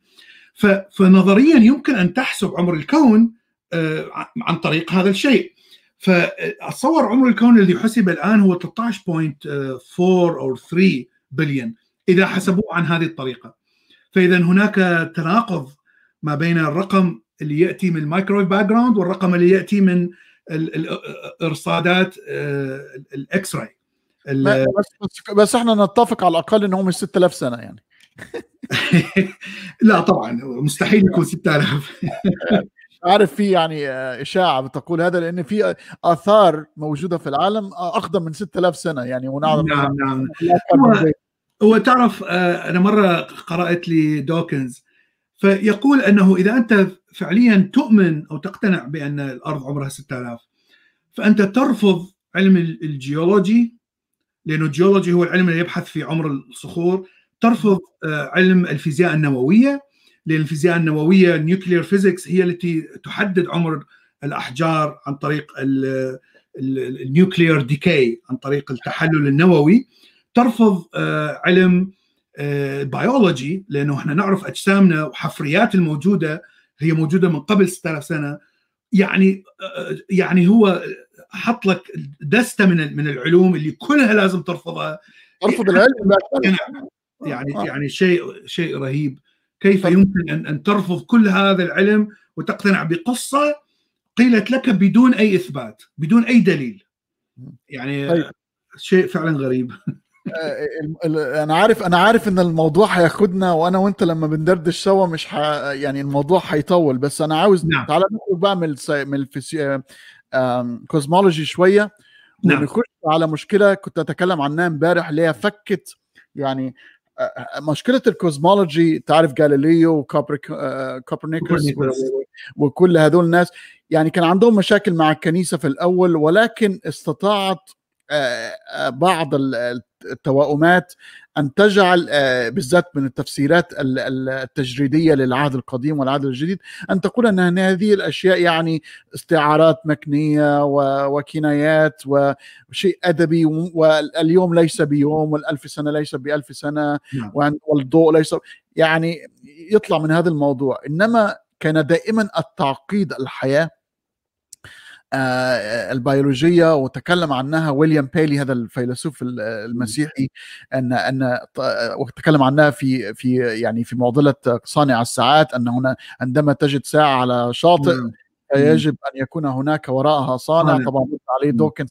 فنظريا يمكن أن تحسب عمر الكون آه، عن طريق هذا الشيء. فاتصور عمر الكون الذي حسب الآن هو 13.4 أو 3 بليون إذا حسبوه عن هذه الطريقة. فإذا هناك تناقض ما بين الرقم اللي يأتي من ال microwave background والرقم اللي يأتي من الإرصادات آه، ال X-ray بس, بس إحنا نتفق على الأقل انه مش 6000 سنة يعني. [LAUGHS] لا طبعا مستحيل يكون 6000 [LAUGHS] عارف في يعني آه، إشاعة بتقول هذا لأن في آثار موجودة في العالم أقدم من 6000 سنة يعني ونعرف نعم نعم. هو, تعرف آه، أنا مرة قرأت لي دوكنز فيقول أنه إذا أنت فعليا تؤمن أو تقتنع بأن الأرض عمرها 6000 فأنت ترفض علم الجيولوجي لأنه الجيولوجي هو العلم اللي يبحث في عمر الصخور. ترفض آه، علم الفيزياء النووية لأن الفيزياء النووية ال nuclear physics هي التي تحدد عمر الأحجار عن طريق ال nuclear decay عن طريق التحلل النووي. ترفض آه، علم بيولوجي آه، لأنه إحنا نعرف أجسامنا وحفريات الموجودة هي موجودة من قبل 6000 سنة. يعني يعني هو حط لك دستة من من العلوم اللي كلها لازم ترفضها. ترفض العلم يعني آه. يعني شيء شيء رهيب. كيف يمكن أن أن ترفض كل هذا العلم وتقتنع بقصة قيلت لك بدون أي إثبات بدون أي دليل؟ يعني طيب. شيء فعلا غريب. آه، [LAUGHS] أنا عارف أنا عارف إن الموضوع هياخدنا وأنا وأنت لما بندردش سوا مش ح... يعني الموضوع هيطول بس أنا عاوز نعم. تعالى نخرج بقى من السي... من الفسي... cosmology شوية نعم. ونخش على مشكلة كنت أتكلم عنها امبارح اللي هي فكت يعني مشكلة ال cosmology تعرف جاليليو وكوبرنيكوس وكل هذول الناس يعني كان عندهم مشاكل مع الكنيسة في الأول ولكن استطاعت بعض التوائمات أن تجعل آه، بالذات من التفسيرات التجريدية للعهد القديم والعهد الجديد أن تقول أن هذه الأشياء يعني استعارات مكنية وكنايات وشيء أدبي واليوم ليس بيوم والألف سنة ليس بألف سنة نعم. والضوء ليس يعني يطلع من هذا الموضوع إنما كان دائما التعقيد الحياة آه، البيولوجية وتكلم عنها ويليام بيلي هذا الفيلسوف المسيحي ان أن وتكلم عنها في في يعني في معضلة صانع الساعات أن هنا عندما تجد ساعة على شاطئ يجب أن يكون هناك وراءها صانع طبعا عليه دوكنز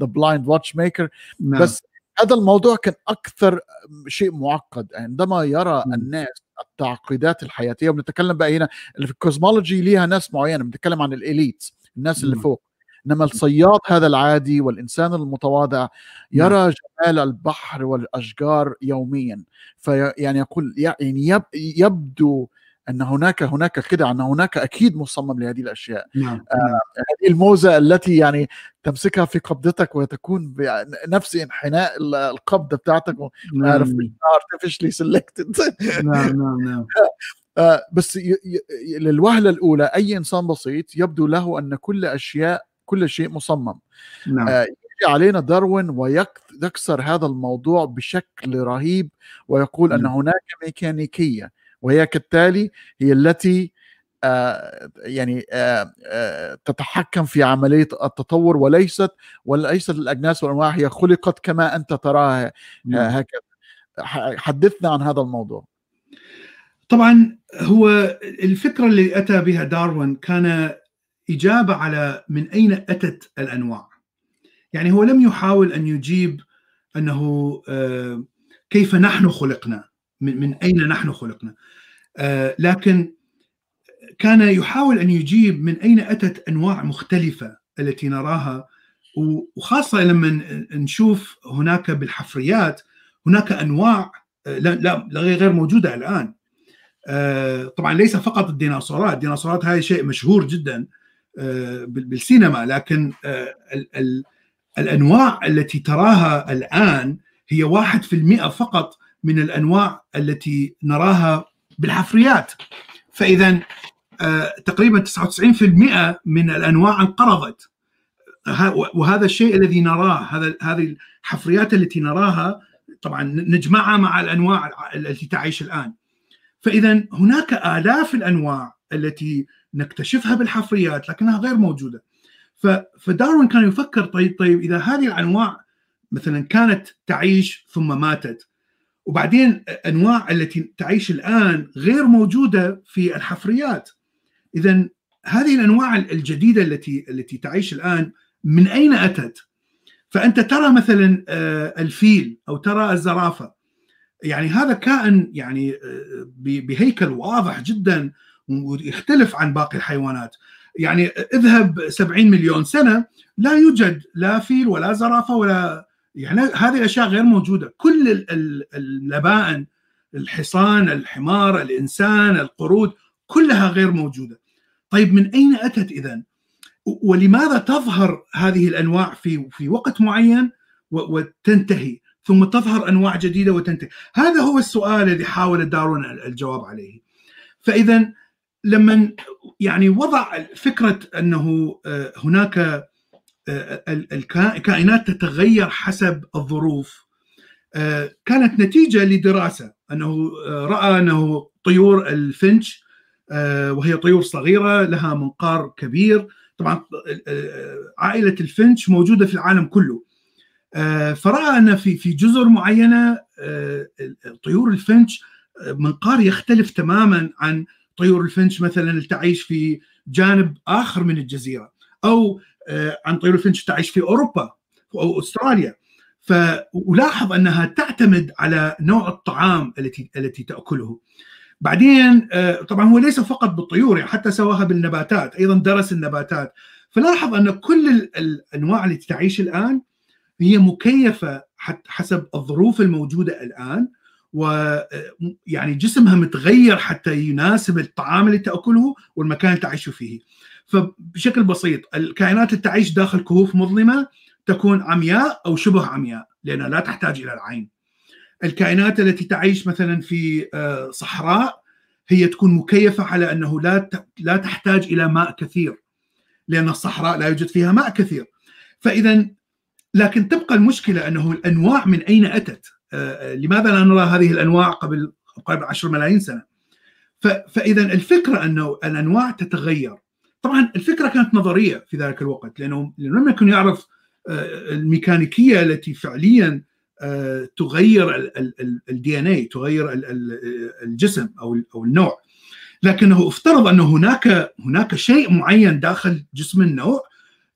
the blind watchmaker بس هذا الموضوع كان أكثر شيء معقد. عندما يرى الناس التعقيدات الحياتية وبنتكلم بقى هنا في ال cosmology ليها ناس معينة بنتكلم عن ال elite الناس اللي فوق. إنما الصياد هذا العادي والإنسان المتواضع يرى جمال البحر والأشجار يوميا. فيعني يقول يعني يبدو أن هناك هناك كده أن هناك أكيد مصمم لهذه الأشياء. نعم. آه نعم. هذه الموزة التي يعني تمسكها في قبضتك وتكون بنفس انحناء القبضة بتاعتك. نعم. artificially selected نعم نعم نعم. [LAUGHS] آه بس للوهلة الأولى أي إنسان بسيط يبدو له أن كل أشياء كل شيء مصمم نعم. آه يجي علينا داروين ويكسر هذا الموضوع بشكل رهيب ويقول نعم. ان هناك ميكانيكية وهي كالتالي هي التي آه يعني آه آه تتحكم في عملية التطور وليست وليست الأجناس والأنواع هي خلقت كما أنت تراها نعم. هكذا حدثنا عن هذا الموضوع طبعا هو الفكرة اللي أتى بها داروين كان إجابة على من أين أتت الأنواع. يعني هو لم يحاول أن يجيب أنه آه، كيف نحن خلقنا من أين نحن خلقنا. آه، لكن كان يحاول أن يجيب من أين أتت أنواع مختلفة التي نراها وخاصة لما نشوف هناك بالحفريات هناك أنواع آه، لا غير موجودة الآن طبعا ليس فقط الديناصورات الديناصورات هاي شيء مشهور جدا آه، بالسينما لكن الأنواع التي تراها الآن هي واحد في المئة فقط من الأنواع التي نراها بالحفريات. فاذا تقريبا 99% من الأنواع انقرضت. وهذا الشيء الذي نراه هذا هذه الحفريات التي نراها طبعا نجمعها مع الأنواع التي تعيش الآن. فإذا هناك آلاف الأنواع التي نكتشفها بالحفريات لكنها غير موجودة. فداروين كان يفكر طيب طيب إذا هذه الأنواع مثلا كانت تعيش ثم ماتت وبعدين انواع التي تعيش الآن غير موجودة في الحفريات. إذا هذه الأنواع الجديدة التي التي تعيش الآن من أين أتت؟ فأنت ترى مثلا آه، الفيل أو ترى الزرافة. يعني هذا كائن يعني آه، بهيكل واضح جدا ويختلف عن باقي الحيوانات. يعني اذهب 70 مليون سنة لا يوجد لا فيل ولا زرافة ولا يعني هذه الاشياء غير موجودة. كل اللبائن الحصان الحمار الإنسان القرود كلها غير موجودة. طيب من أين أتت اذا؟ ولماذا تظهر هذه الأنواع في في وقت معين وتنتهي؟ ثم تظهر أنواع جديدة وتنتهي. هذا هو السؤال الذي حاول دارون الجواب عليه. فإذا لما يعني وضع فكرة أنه آه، هناك آه، الكائنات تتغير حسب الظروف آه، كانت نتيجة لدراسة أنه رأى أنه طيور الفنش وهي طيور صغيرة لها منقار كبير. طبعا عائلة الفنش موجودة في العالم كله. فراى أن في في جزر معينة آه، طيور الفنش آه، منقار يختلف تماما عن طيور الفنش مثلا اللي تعيش في جانب آخر من الجزيرة أو عن طيور الفنش تعيش في أوروبا أو أستراليا. فلاحظ أنها تعتمد على نوع الطعام التي التي تأكله. بعدين آه، طبعا هو ليس فقط بالطيور يعني حتى سواها بالنباتات أيضا درس النباتات. فلاحظ أن كل الأنواع التي تعيش الآن هي مكيفة حسب الظروف الموجودة الآن ويعني جسمها متغير حتى يناسب الطعام اللي تأكله والمكان اللي تعيش فيه. فبشكل بسيط الكائنات اللي تعيش داخل كهوف مظلمة تكون عمياء أو شبه عمياء لأنها لا تحتاج إلى العين. الكائنات التي تعيش مثلا في آه، صحراء هي تكون مكيفة على أنه لا لا تحتاج إلى ماء كثير لأن الصحراء لا يوجد فيها ماء كثير. فاذا لكن تبقى المشكلة أنه الأنواع من أين أتت؟ آه، آه، لماذا لا نرى هذه الأنواع قبل قبل 10 ملايين سنة؟ فإذا الفكرة أنه الأنواع تتغير طبعا الفكرة كانت نظرية في ذلك الوقت لأنه لم يكن يعرف الميكانيكية التي فعليا آه، تغير الدي إن اي تغير الجسم أو أو النوع لكنه افترض أن هناك هناك شيء معين داخل جسم النوع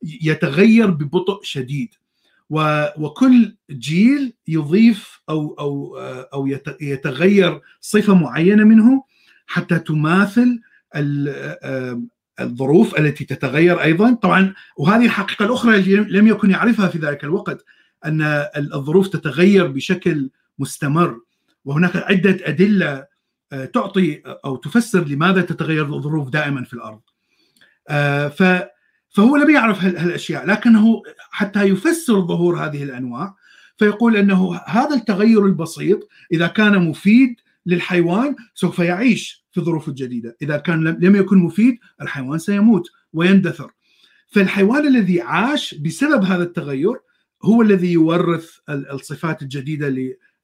يتغير ببطء شديد وكل جيل يضيف أو أو أو يتغير صفة معينة منه حتى تماثل آه، الظروف التي تتغير أيضا طبعا وهذه الحقيقة الأخرى التي لم يكن يعرفها في ذلك الوقت أن الظروف تتغير بشكل مستمر وهناك عدة أدلة آه، تعطي أو تفسر لماذا تتغير الظروف دائما في الأرض. آه، فهو لم يعرف هالأشياء لكنه حتى يفسر ظهور هذه الأنواع فيقول إنه هذا التغير البسيط إذا كان مفيد للحيوان سوف يعيش في الظروف الجديدة، إذا كان لم يكن مفيد الحيوان سيموت ويندثر. فالحيوان الذي عاش بسبب هذا التغير هو الذي يورث الصفات الجديدة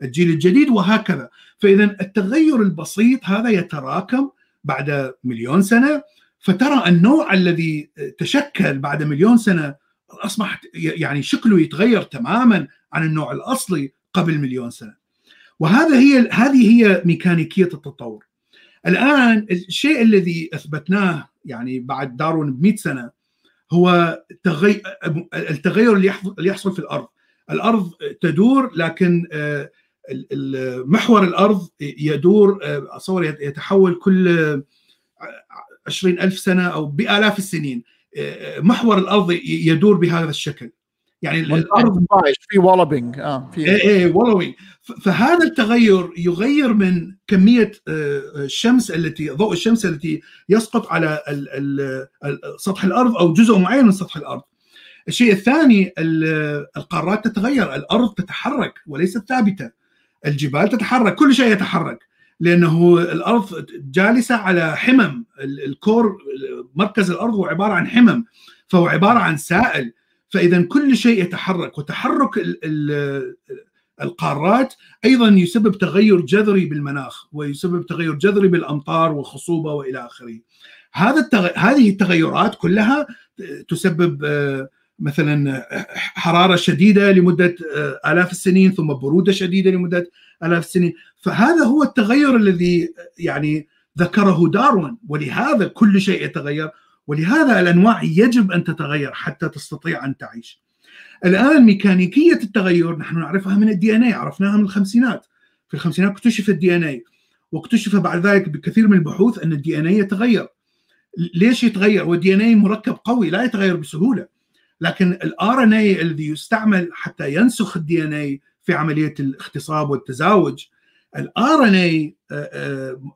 للجيل الجديد وهكذا فإذا التغير البسيط هذا يتراكم بعد مليون سنة فترى النوع الذي تشكل بعد مليون سنة أصبح يعني شكله يتغير تماما عن النوع الأصلي قبل مليون سنة. وهذا هي هذه هي ميكانيكية التطور. الآن الشيء الذي أثبتناه يعني بعد داروين ب 100 سنة هو تغي... التغير اللي يحصل في الأرض. الأرض تدور لكن آه، محور الأرض يدور آه، اتصور يتحول كل عشرين ألف سنة أو بآلاف السنين محور الأرض يدور بهذا الشكل يعني الأرض في وولبينج آه في إيه وولبينج فهذا التغير يغير من كمية الشمس التي ضوء الشمس التي يسقط على سطح الأرض أو جزء معين من سطح الأرض. الشيء الثاني القارات تتغير، الأرض تتحرك وليست ثابتة. الجبال تتحرك، كل شيء يتحرك لأنه الأرض جالسة على حمم، الكور مركز الأرض هو عبارة عن حمم فهو عبارة عن سائل فإذا كل شيء يتحرك وتحرك القارات أيضا يسبب تغير جذري بالمناخ ويسبب تغير جذري بالأمطار والخصوبه وإلى آخره. هذا التغ... هذه التغيرات كلها تسبب آه، مثلا حرارة شديدة لمدة آه، آلاف السنين ثم برودة شديدة لمدة آلاف السنين، فهذا هو التغير الذي يعني ذكره داروين ولهذا كل شيء يتغير ولهذا الأنواع يجب أن تتغير حتى تستطيع أن تعيش. الآن ميكانيكية التغير نحن نعرفها من ال DNA عرفناها من الخمسينات. في الخمسينات اكتشف ال DNA واكتشف بعد ذلك بكثير من البحوث أن ال DNA يتغير. ليش يتغير؟ وال DNA مركب قوي لا يتغير بسهولة. لكن ال RNA الذي يستعمل حتى ينسخ ال DNA في عملية الإخصاب والتزاوج ال RNA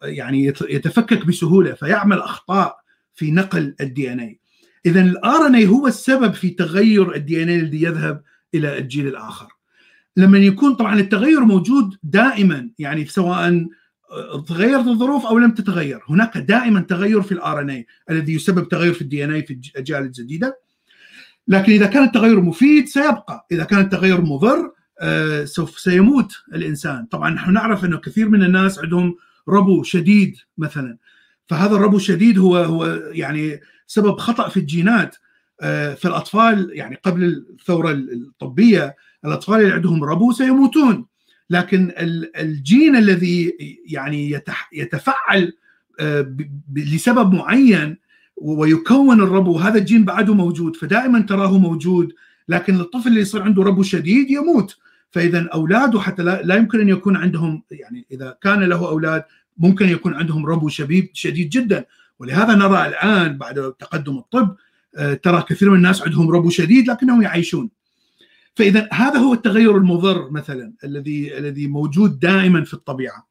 يعني يتفكك بسهولة فيعمل أخطاء في نقل ال DNA اذا ال RNA هو السبب في تغير ال DNA الذي يذهب إلى الجيل الآخر. لما يكون طبعا التغير موجود دائما يعني سواء تغيرت الظروف أو لم تتغير هناك دائما تغير في ال RNA الذي يسبب تغير في ال DNA في الأجيال الجديدة. لكن إذا كان التغير مفيد سيبقى. إذا كان التغير مضر آه، سوف سيموت الإنسان. طبعا نحن نعرف أنه كثير من الناس عندهم ربو شديد مثلا. فهذا الربو الشديد هو هو يعني سبب خطأ في الجينات. آه، فالأطفال يعني قبل الثورة الطبية الأطفال اللي عندهم ربو سيموتون. لكن الجين الذي يعني يتفعل آه، لسبب معين ويكون الربو هذا الجين بعده موجود. فدائما تراه موجود. لكن الطفل اللي يصير عنده ربو شديد يموت. فإذا أولاده حتى لا, يمكن أن يكون عندهم يعني إذا كان له أولاد ممكن يكون عندهم ربو شديد شديد جدا. ولهذا نرى الآن بعد تقدم الطب آه، ترى كثير من الناس عندهم ربو شديد لكنهم يعيشون. فإذا هذا هو التغير المضر مثلا الذي الذي موجود دائما في الطبيعة.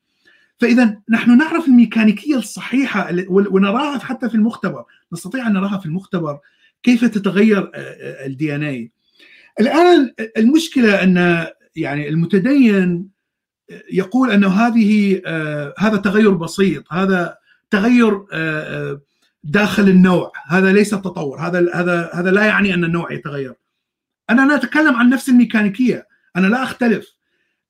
فإذا نحن نعرف الميكانيكية الصحيحة ونراها حتى في المختبر نستطيع أن نراها في المختبر كيف تتغير الدي ان اي الآن المشكلة أن يعني المتدين يقول أنه هذه آه، هذا تغير بسيط هذا تغير آه، آه، داخل النوع هذا ليس تطور هذا هذا هذا لا يعني أن النوع يتغير. أنا لا أتكلم عن نفس الميكانيكية أنا لا أختلف.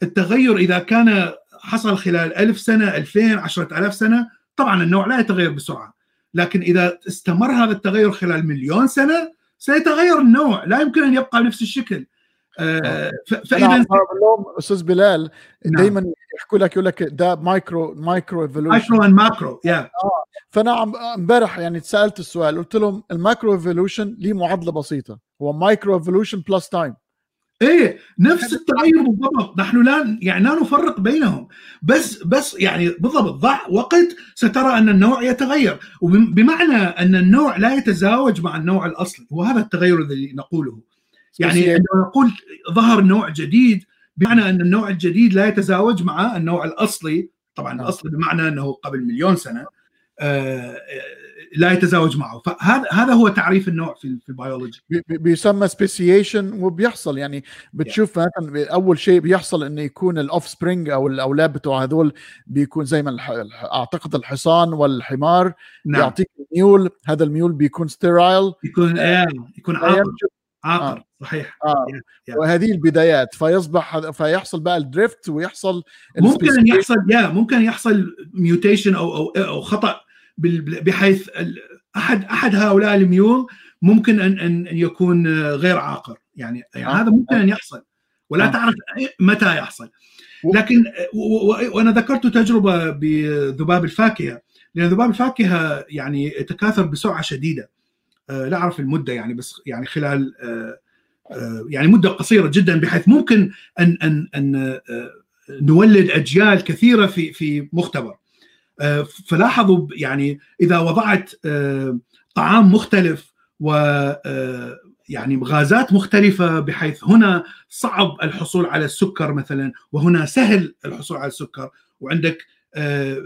التغير إذا كان حصل خلال ألف ألفين عشرة ألاف سنة طبعا النوع لا يتغير بسرعة. لكن إذا استمر هذا التغير خلال مليون سنة سيتغير النوع لا يمكن أن يبقى نفس الشكل. آه، فإذا أستاذ بلال نعم. دائما يحكوا لك يقول لك ده micro micro evolution micro and macro yeah فأنا امبارح يعني سألت السؤال قلت لهم ال micro evolution ليه معادله بسيطة؟ هو micro evolution plus time إيه نفس التغير بالضبط. نحن لا يعني لا نفرق بينهم. بس بس يعني بالضبط ضع وقت سترى أن النوع يتغير. وبمعنى أن النوع لا يتزاوج مع النوع الأصلي. وهذا التغير الذي نقوله. يعني عندما نقول ظهر نوع جديد بمعنى أن النوع الجديد لا يتزاوج مع النوع الأصلي. طبعا نعم. الأصلي بمعنى أنه قبل مليون سنة آه، لا يتزاوج معه. فهذا هذا هو تعريف النوع في في البيولوجي. بيسمى speciation وبيحصل. يعني بتشوف مثلا أول شيء بيحصل إنه يكون ال offspring أو الاولاد بتوع هذول بيكون زي ما أعتقد الحصان والحمار نعم. يعطيك mule هذا ال mule بيكون sterile يكون آه يكون عاقل. عاقر آه. صحيح آه. yeah. وهذه البدايات فيصبح فيحصل بقى ال drift ويحصل ممكن ان يحصل yeah ممكن يحصل mutation أو أو أو خطأ بحيث أحد أحد هؤلاء الميول ممكن أن أن يكون غير عاقر يعني, يعني آه. هذا ممكن أن يحصل ولا آه. تعرف متى يحصل لكن وأنا ذكرت تجربة بذباب الفاكهة لأن ذباب الفاكهة يعني تكاثر بسرعة شديدة آه، لا أعرف المدة يعني بس يعني خلال يعني مدة قصيرة جدا بحيث ممكن أن أن أن نولد أجيال كثيرة في في مختبر. فلاحظوا يعني إذا وضعت طعام مختلف و يعني غازات مختلفة بحيث هنا صعب الحصول على السكر مثلا وهنا سهل الحصول على السكر وعندك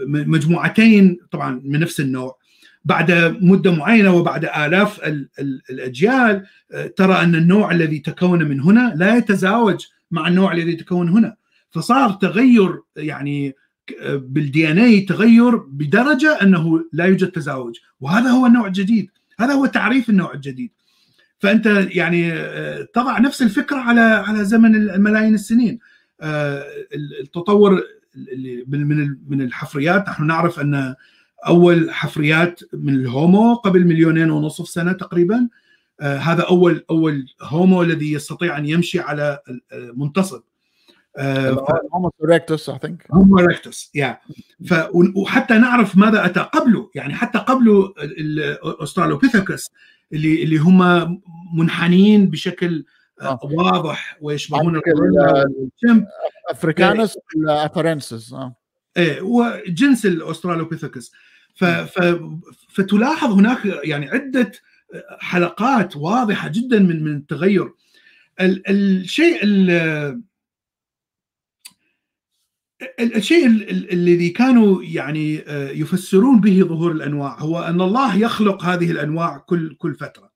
مجموعتين طبعا من نفس النوع. بعد مدة معينة وبعد آلاف الأجيال آه، ترى أن النوع الذي تكون من هنا لا يتزاوج مع النوع الذي تكون هنا. فصار تغير يعني آه، بالدي ان اي تغير بدرجة أنه لا يوجد تزاوج. وهذا هو النوع الجديد. هذا هو تعريف النوع الجديد. فأنت يعني آه، تضع نفس الفكرة على على زمن الملايين السنين. التطور من من الحفريات نحن نعرف أن أول حفريات من الهومو قبل مليونين ونصف سنة تقريبا. آه هذا أول أول homo الذي يستطيع أن يمشي على منتصب homo erectus I think homo erectus yeah وحتى نعرف ماذا أتى قبله يعني حتى قبله الاسترالوبيثيكس اللي اللي هم منحنيين بشكل آه. واضح ويشبهون africanus afarensis آه. إيه هو جنس الاسترالوبيثيكس ف... ف... فتلاحظ هناك يعني عدة حلقات واضحة جدا من من التغير. ال... الشيء ال... الشيء الذي كانوا يعني يفسرون به ظهور الأنواع هو أن الله يخلق هذه الأنواع كل كل فترة.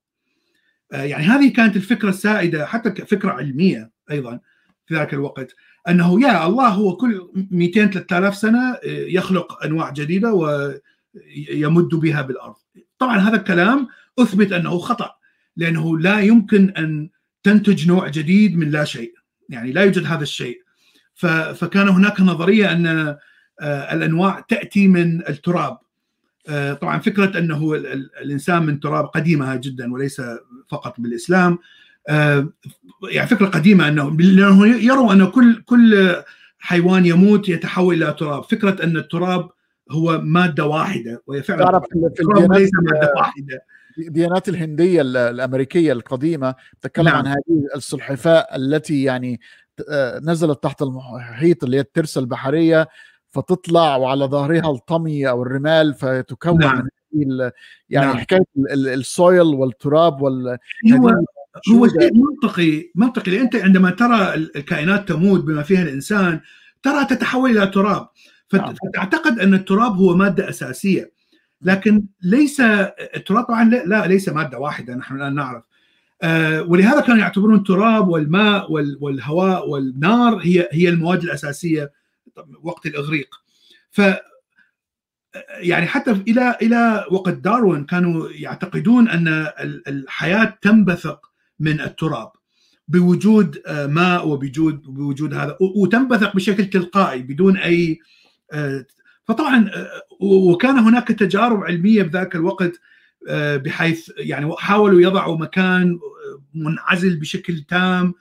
يعني هذه كانت الفكرة السائدة حتى فكرة علمية أيضا في ذاك الوقت. أنه يا الله هو كل 200 3000 سنة يخلق أنواع جديدة ويمد بها بالأرض. طبعا هذا الكلام أثبت أنه خطأ لأنه لا يمكن أن تنتج نوع جديد من لا شيء، يعني لا يوجد هذا الشيء. فكان هناك نظرية أن آه، الأنواع تأتي من التراب. آه، طبعا فكرة أنه الإنسان من تراب قديمة جدا وليس فقط بالإسلام آه، يعني فكرة قديمة انه لأنه يروا أن كل كل حيوان يموت يتحول إلى تراب، فكرة أن التراب هو مادة واحدة وهي فعلا تعرف في الديانات ليس مادة واحدة الديانات الهندية الأمريكية القديمة تتكلم نعم. عن هذه السلحفاء التي يعني آه، نزلت تحت المحيط اللي هي الترسه البحرية فتطلع وعلى ظهرها الطمي أو الرمال فتكون نعم. يعني نعم. حكاية السويل والتراب وال هو شيء منطقي منطقي لأن أنت عندما ترى الكائنات تموت بما فيها الإنسان ترى تتحول إلى تراب. نعم. فتعتقد أن التراب هو مادة أساسية. لكن ليس التراب طبعا لا ليس مادة واحدة نحن الآن نعرف. آه ولهذا كانوا يعتبرون التراب والماء والهواء والنار هي هي المواد الأساسية وقت الإغريق. ف يعني حتى إلى إلى وقت داروين كانوا يعتقدون أن الحياة تنبثق من التراب بوجود آه، ماء وبوجود بوجود هذا وتنبثق بشكل تلقائي بدون أي آه، فطبعا آه، وكان هناك تجارب علمية بذاك الوقت بحيث يعني حاولوا يضعوا مكان منعزل بشكل تام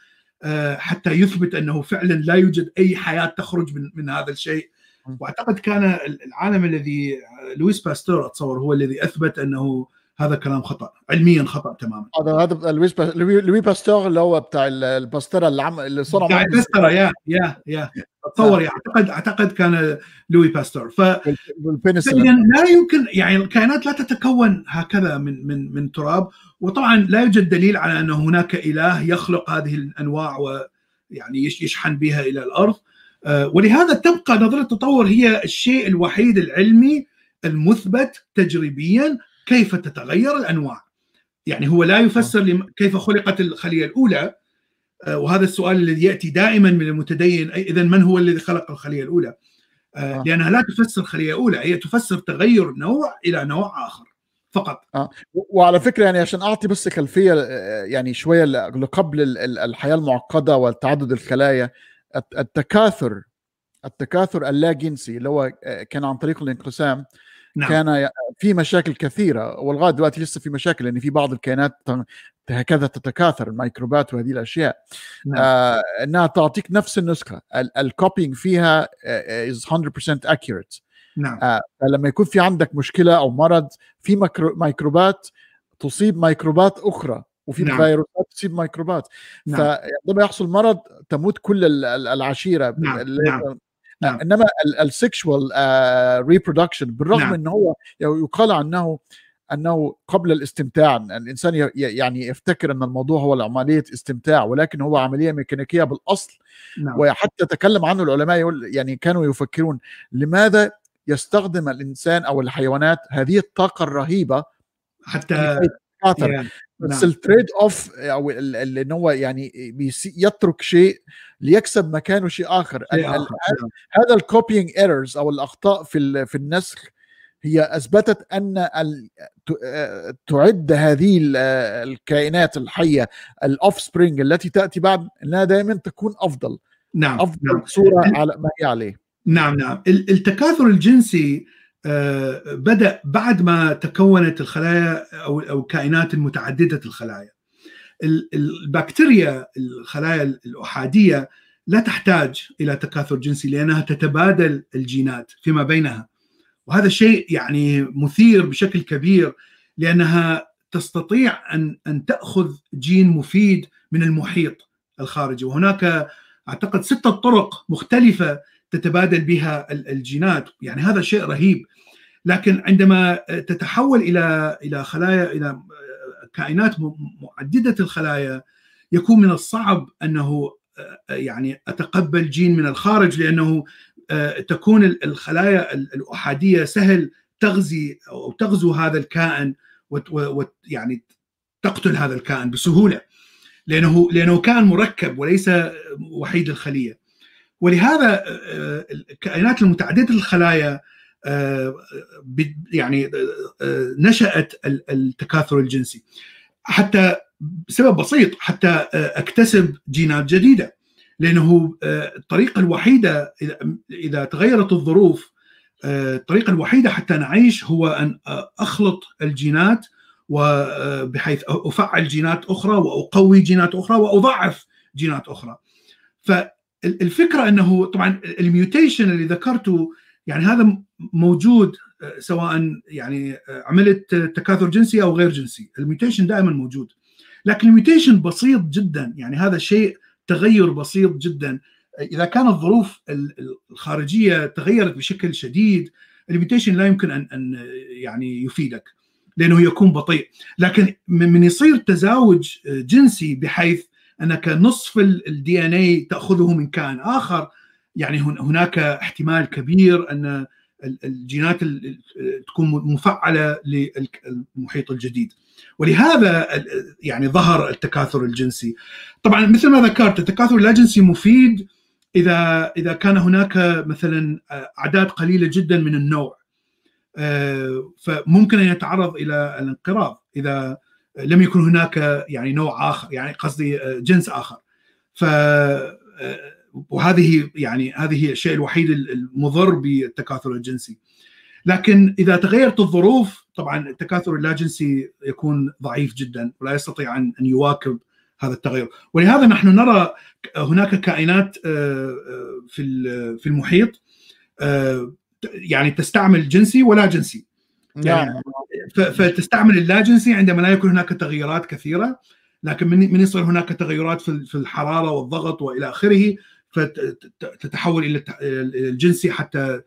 حتى يثبت أنه فعلا لا يوجد أي حياة تخرج من من هذا الشيء. وأعتقد كان العالم الذي لويس باستور أتصور هو الذي أثبت أنه هذا كلام خطأ علميا خطأ تماما. هذا هذا لويس لوي باستور اللي هو بتاع البسترة اللي عم اللي صنع بتاع البسترة yeah yeah yeah. اتصور اعتقد أعتقد كان لوي باستور ف لا يمكن يعني الكائنات لا تتكون هكذا من من من تراب. وطبعا لا يوجد دليل على أن هناك إله يخلق هذه الأنواع ويعني يشحن بها إلى الأرض. آه، ولهذا تبقى نظرية التطور هي الشيء الوحيد العلمي المثبت تجريبيا. كيف تتغير الأنواع يعني هو لا يفسر كيف خلقت الخلية الأولى آه، وهذا السؤال الذي يأتي دائما من المتدين اذا من هو الذي خلق الخلية الأولى آه،, آه. لأنها لا تفسر خلية أولى هي تفسر تغير نوع إلى نوع آخر فقط آه. وعلى فكرة يعني عشان أعطي بس خلفية يعني شوية لقبل الحياة المعقدة والتعدد الخلايا التكاثر التكاثر اللا جنسي اللي هو كان عن طريق الانقسام نعم. كان في مشاكل كثيرة ولغايه دلوقتي لسه في مشاكل لأن في بعض الكائنات هكذا تتكاثر الميكروبات وهذه الأشياء نعم. آه إنها تعطيك نفس النسخة ال copying فيها is 100% accurate نعم آه فلما يكون في عندك مشكلة أو مرض في ميكرو ميكروبات تصيب ميكروبات أخرى وفي نعم. فيروسات تصيب ميكروبات نعم. فعندما يحصل مرض تموت كل ال- ال- العشيرة نعم. نعم. نعم. إنما ال sexual reproduction بالرغم نعم. انه هو يقال عنه انه قبل الاستمتاع الإنسان يعني يفتكر إن الموضوع هو عمليه استمتاع ولكن هو عملية ميكانيكية بالأصل نعم وحتى تكلم عنه العلماء يقول يعني كانوا يفكرون لماذا يستخدم الإنسان أو الحيوانات هذه الطاقة الرهيبة حتى يعني بس نعم. ال trade off أو ال- ال- إن هو يعني يترك شيء ليكسب مكانه شيء آخر. نعم. هذا ال copying errors أو الأخطاء في في النسخ هي أثبتت أن تعد هذه ال- الكائنات الحية ال offspring التي تأتي بعد إنها دائما تكون أفضل. نعم أفضل نعم. صورة على ما هي عليه. نعم نعم. ال- التكاثر الجنسي آه، بدأ بعد ما تكونت الخلايا أو أو الكائنات المتعددة الخلايا. ال- البكتيريا الخلايا الأحادية لا تحتاج إلى تكاثر جنسي لأنها تتبادل الجينات فيما بينها. وهذا الشيء يعني مثير بشكل كبير لأنها تستطيع أن أن تأخذ جين مفيد من المحيط الخارجي. وهناك أعتقد ستة طرق مختلفة تتبادل بها ال- الجينات. يعني هذا شيء رهيب. لكن عندما تتحول إلى إلى خلايا إلى كائنات معدده الخلايا يكون من الصعب أنه يعني أتقبل جين من الخارج لأنه تكون ال- الخلايا ال- الأحادية سهل تغزي أو تغزو هذا الكائن ويعني تقتل هذا الكائن بسهولة لأنه لأنه كائن مركب وليس وحيد الخلية. ولهذا آه، الكائنات المتعددة الخلايا آه، يعني آه، نشأت ال- التكاثر الجنسي حتى بسبب بسيط حتى آه، اكتسب جينات جديدة لأنه آه، الطريقة الوحيدة إذا تغيرت الظروف آه، الطريقة الوحيدة حتى نعيش هو أن آه، أخلط الجينات وبحيث أفعل جينات أخرى وأقوي جينات أخرى وأضعف جينات أخرى. فالفكرة أنه طبعا ال mutation اللي ذكرته يعني هذا موجود آه، سواء يعني آه، عملت تكاثر جنسي أو غير جنسي، ال mutation دائما موجود. لكن ال mutation بسيط جدا. يعني هذا شيء تغير بسيط جدا. إذا كانت الظروف ال- ال- الخارجية تغيرت بشكل شديد ال mutation لا يمكن ان أن يعني يفيدك لأنه يكون بطيء. لكن من يصير تزاوج جنسي بحيث أنك نصف الدي ان اي تأخذه من كائن آخر يعني هن- هناك احتمال كبير أن ال- الجينات ال- ال- تكون مفعلة للمحيط الجديد. ولهذا يعني ظهر التكاثر الجنسي. طبعا مثل ما ذكرت التكاثر اللاجنسي مفيد إذا إذا كان هناك مثلا أعداد قليلة جدا من النوع. آه، فممكن أن يتعرض إلى الانقراض إذا لم يكن هناك يعني نوع آخر يعني قصدي آه، جنس آخر. ف آه، وهذه يعني هذه هي الشيء الوحيد المضر بالتكاثر الجنسي. لكن إذا تغيرت الظروف طبعا التكاثر اللاجنسي يكون ضعيف جدا ولا يستطيع ان يواكب هذا التغير. ولهذا نحن نرى هناك كائنات آه، آه، في في المحيط آه، يعني تستعمل جنسي ولا جنسي. يعني نعم ف- فتستعمل اللاجنسي عندما لا يكون هناك تغيرات كثيرة لكن من يصير هناك تغيرات في في الحرارة والضغط وإلى آخره فتتحول إلى الجنسي حتى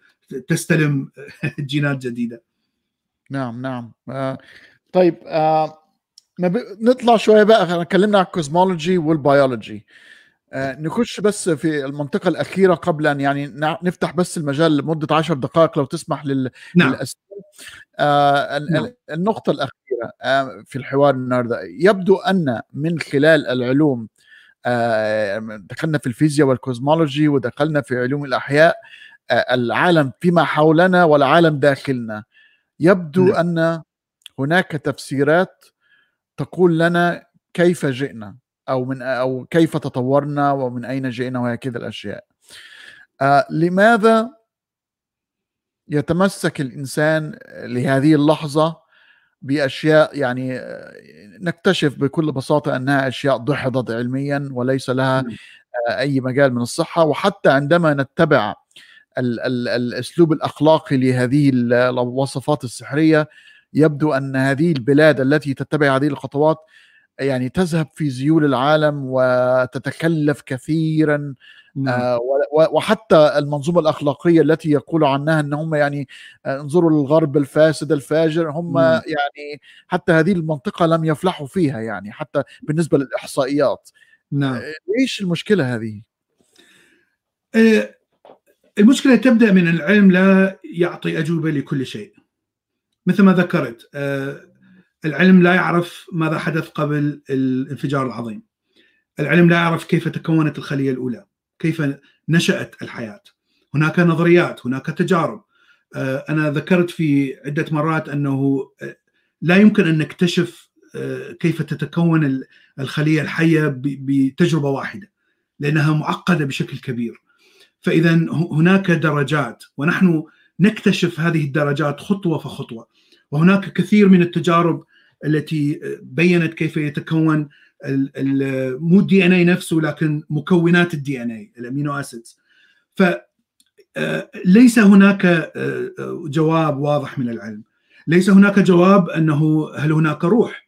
تستلم [LAUGHS] جينات جديدة. نعم نعم آه طيب آه. نطلع شوية بقى إحنا اتكلمنا عن ال cosmology وال biology آه نخش بس في المنطقة الأخيرة قبل أن يعني نفتح بس المجال لمدة عشر دقائق لو تسمح لل... نعم للأسئلة آه نعم. ال- النقطة الأخيرة آه في الحوار النهاردة يبدو أن من خلال العلوم آه دخلنا في الفيزياء والكوزمولوجي ودخلنا في علوم الأحياء. آه العالم فيما حولنا والعالم داخلنا. يبدو نعم. أن هناك تفسيرات تقول لنا كيف جئنا أو من أو كيف تطورنا ومن أين جئنا وهكذا الأشياء. آه لماذا يتمسك الإنسان لهذه اللحظة؟ بأشياء يعني نكتشف بكل بساطة أنها أشياء دحضت علميا وليس لها. آه، أي مجال من الصحة وحتى عندما نتبع ال ال الأسلوب الأخلاقي لهذه الوصفات السحرية يبدو أن هذه البلاد التي تتبع هذه الخطوات يعني تذهب في زيول العالم وتتكلف كثيرا آه وحتى المنظومة الأخلاقية التي يقول عنها إن هم يعني آه، انظروا للغرب الفاسد الفاجر هم مم. يعني حتى هذه المنطقة لم يفلحوا فيها يعني حتى بالنسبة للإحصائيات. نعم. آه، إيش المشكلة هذه؟ المشكلة تبدأ من العلم لا يعطي أجوبة لكل شيء. مثل ما ذكرت العلم لا يعرف ماذا حدث قبل الانفجار العظيم. العلم لا يعرف كيف تكونت الخلية الأولى. كيف نشأت الحياة. هناك نظريات هناك تجارب. آه، أنا ذكرت في عدة مرات أنه آه، لا يمكن أن نكتشف آه، كيف تتكون الخلية الحية بتجربة واحدة لأنها معقدة بشكل كبير. فإذا هناك درجات ونحن نكتشف هذه الدرجات خطوة فخطوة. وهناك كثير من التجارب التي بينت كيف يتكون مو ال DNA نفسه لكن مكونات ال DNA ال amino acids. ف آه، ليس هناك آه، آه، جواب واضح من العلم. ليس هناك جواب أنه هل هناك روح.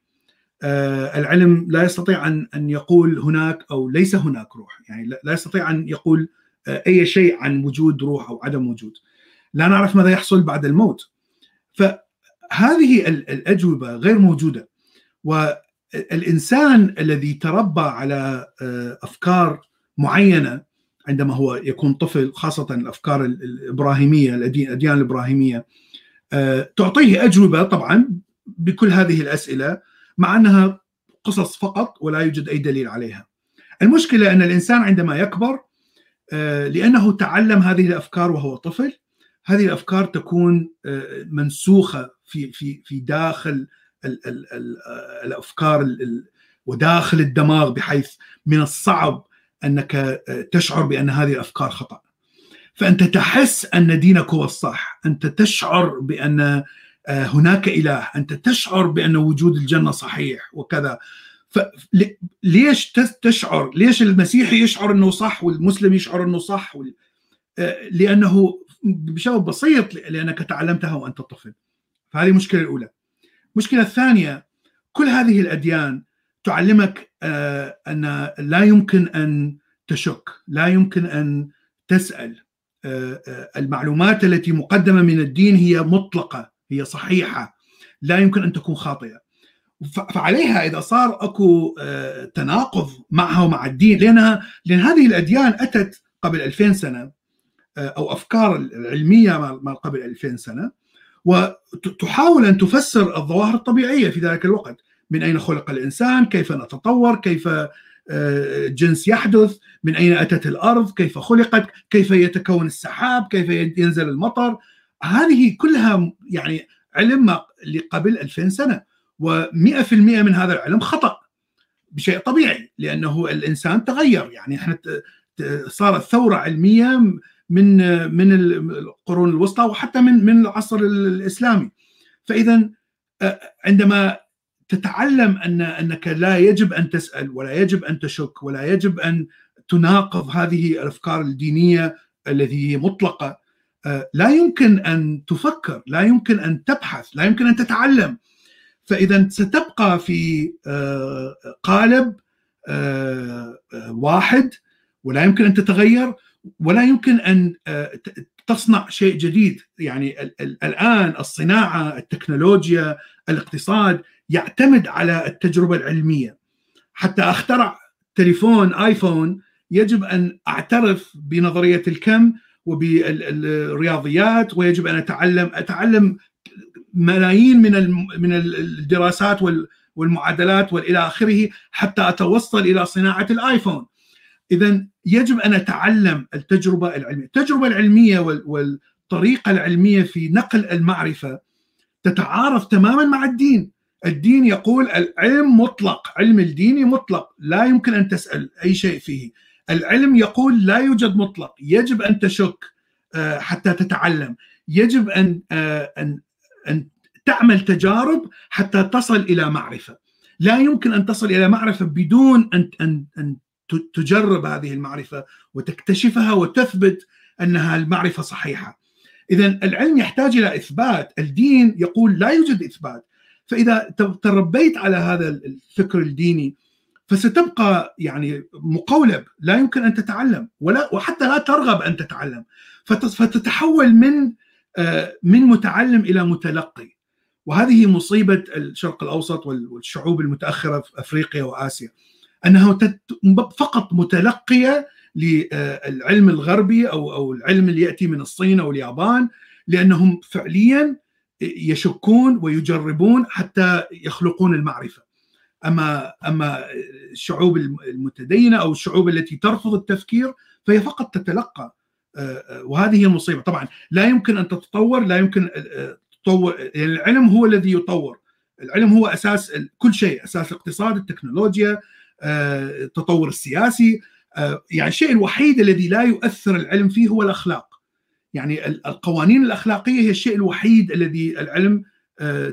العلم لا يستطيع أن أن يقول هناك أو ليس هناك روح. يعني لا يستطيع أن يقول أي شيء عن وجود روح أو عدم وجود. لا نعرف ماذا يحصل بعد الموت. فهذه الأجوبة غير موجودة. الإنسان الذي تربى على آه، أفكار معينة عندما هو يكون طفل خاصة الأفكار الإبراهيمية الأديان الإبراهيمية آه، تعطيه أجوبة طبعا بكل هذه الأسئلة مع أنها قصص فقط ولا يوجد أي دليل عليها. المشكلة أن الإنسان عندما يكبر آه، لأنه تعلم هذه الأفكار وهو طفل هذه الأفكار تكون منسوخة في في في داخل ال ال ال الأفكار وداخل الدماغ بحيث من الصعب أنك تشعر بأن هذه الأفكار خطأ. فأنت تحس أن دينك هو الصح، أنت تشعر بأن هناك إله، أنت تشعر بأن وجود الجنة صحيح وكذا. فليش تشعر؟ ليش المسيحي يشعر إنه صح والمسلم يشعر إنه صح؟ لأنه بسبب بسيط لأنك تعلمتها وأنت طفل. فهذه المشكلة الأولى. المشكلة الثانية كل هذه الأديان تعلمك آه، أن لا يمكن أن تشك لا يمكن أن تسأل. آه، آه، المعلومات التي مقدمة من الدين هي مطلقة هي صحيحة لا يمكن أن تكون خاطئة. فعليها إذا صار أكو تناقض معها ومع الدين لانها لأن هذه الأديان أتت قبل 2000 سنة أو أفكار العلمية ما قبل 2000 سنة. وتحاول أن تفسر الظواهر الطبيعية في ذلك الوقت. من أين خلق الإنسان؟ كيف نتطور؟ كيف آه، جنس يحدث؟ من أين أتت الأرض؟ كيف خلقت؟ كيف يتكون السحاب؟ كيف ينزل المطر؟ هذه كلها يعني علم قبل 2000 سنة و100% من هذا العلم خطأ بشيء طبيعي لأنه الإنسان تغير. يعني إحنا صارت ثورة علمية من من القرون الوسطى وحتى من من العصر الإسلامي. فاذا عندما تتعلم أن أنك لا يجب أن تسأل ولا يجب أن تشك ولا يجب أن تناقض هذه الأفكار الدينية التي هي مطلقة لا يمكن أن تفكر لا يمكن أن تبحث لا يمكن أن تتعلم. فإذا ستبقى في قالب واحد ولا يمكن أن تتغير. ولا يمكن أن آه، تصنع شيء جديد. يعني الآن الصناعة التكنولوجيا الاقتصاد يعتمد على التجربة العلمية. حتى أخترع تليفون آيفون يجب أن أعترف بنظرية الكم وبالرياضيات ويجب أن أتعلم أتعلم ملايين من من الدراسات والمعادلات والى آخره حتى أتوصل إلى صناعة الآيفون. اذا يجب أن نتعلم التجربة العلمية، التجربة العلمية والطريقة العلمية في نقل المعرفة تتعارض تماما مع الدين، الدين يقول العلم مطلق، علم الديني مطلق، لا يمكن أن تسأل أي شيء فيه. العلم يقول لا يوجد مطلق، يجب أن تشك آه، حتى تتعلم، يجب أن آه، أن أن تعمل تجارب حتى تصل إلى معرفة. لا يمكن أن تصل إلى معرفة بدون أن أن أن تجرب هذه المعرفة وتكتشفها وتثبت أنها المعرفة صحيحة. اذا العلم يحتاج إلى إثبات الدين يقول لا يوجد إثبات. فإذا تربيت على هذا الفكر الديني فستبقى يعني مقولب لا يمكن أن تتعلم ولا وحتى لا ترغب أن تتعلم. فتتحول من آه، من متعلم إلى متلقي. وهذه مصيبة الشرق الأوسط والشعوب المتأخرة في أفريقيا وآسيا. أنها فقط متلقية للعلم الغربي أو أو العلم اللي يأتي من الصين أو اليابان لأنهم فعليا يشكون ويجربون حتى يخلقون المعرفة. أما أما الشعوب المتدينة أو الشعوب التي ترفض التفكير فهي فقط تتلقى. وهذه هي المصيبة. طبعا لا يمكن أن تتطور لا يمكن تطور يعني العلم هو الذي يطور. العلم هو أساس كل شيء أساس الاقتصاد التكنولوجيا التطور السياسي. يعني الشيء الوحيد الذي لا يؤثر العلم فيه هو الأخلاق. يعني القوانين الأخلاقية هي الشيء الوحيد الذي العلم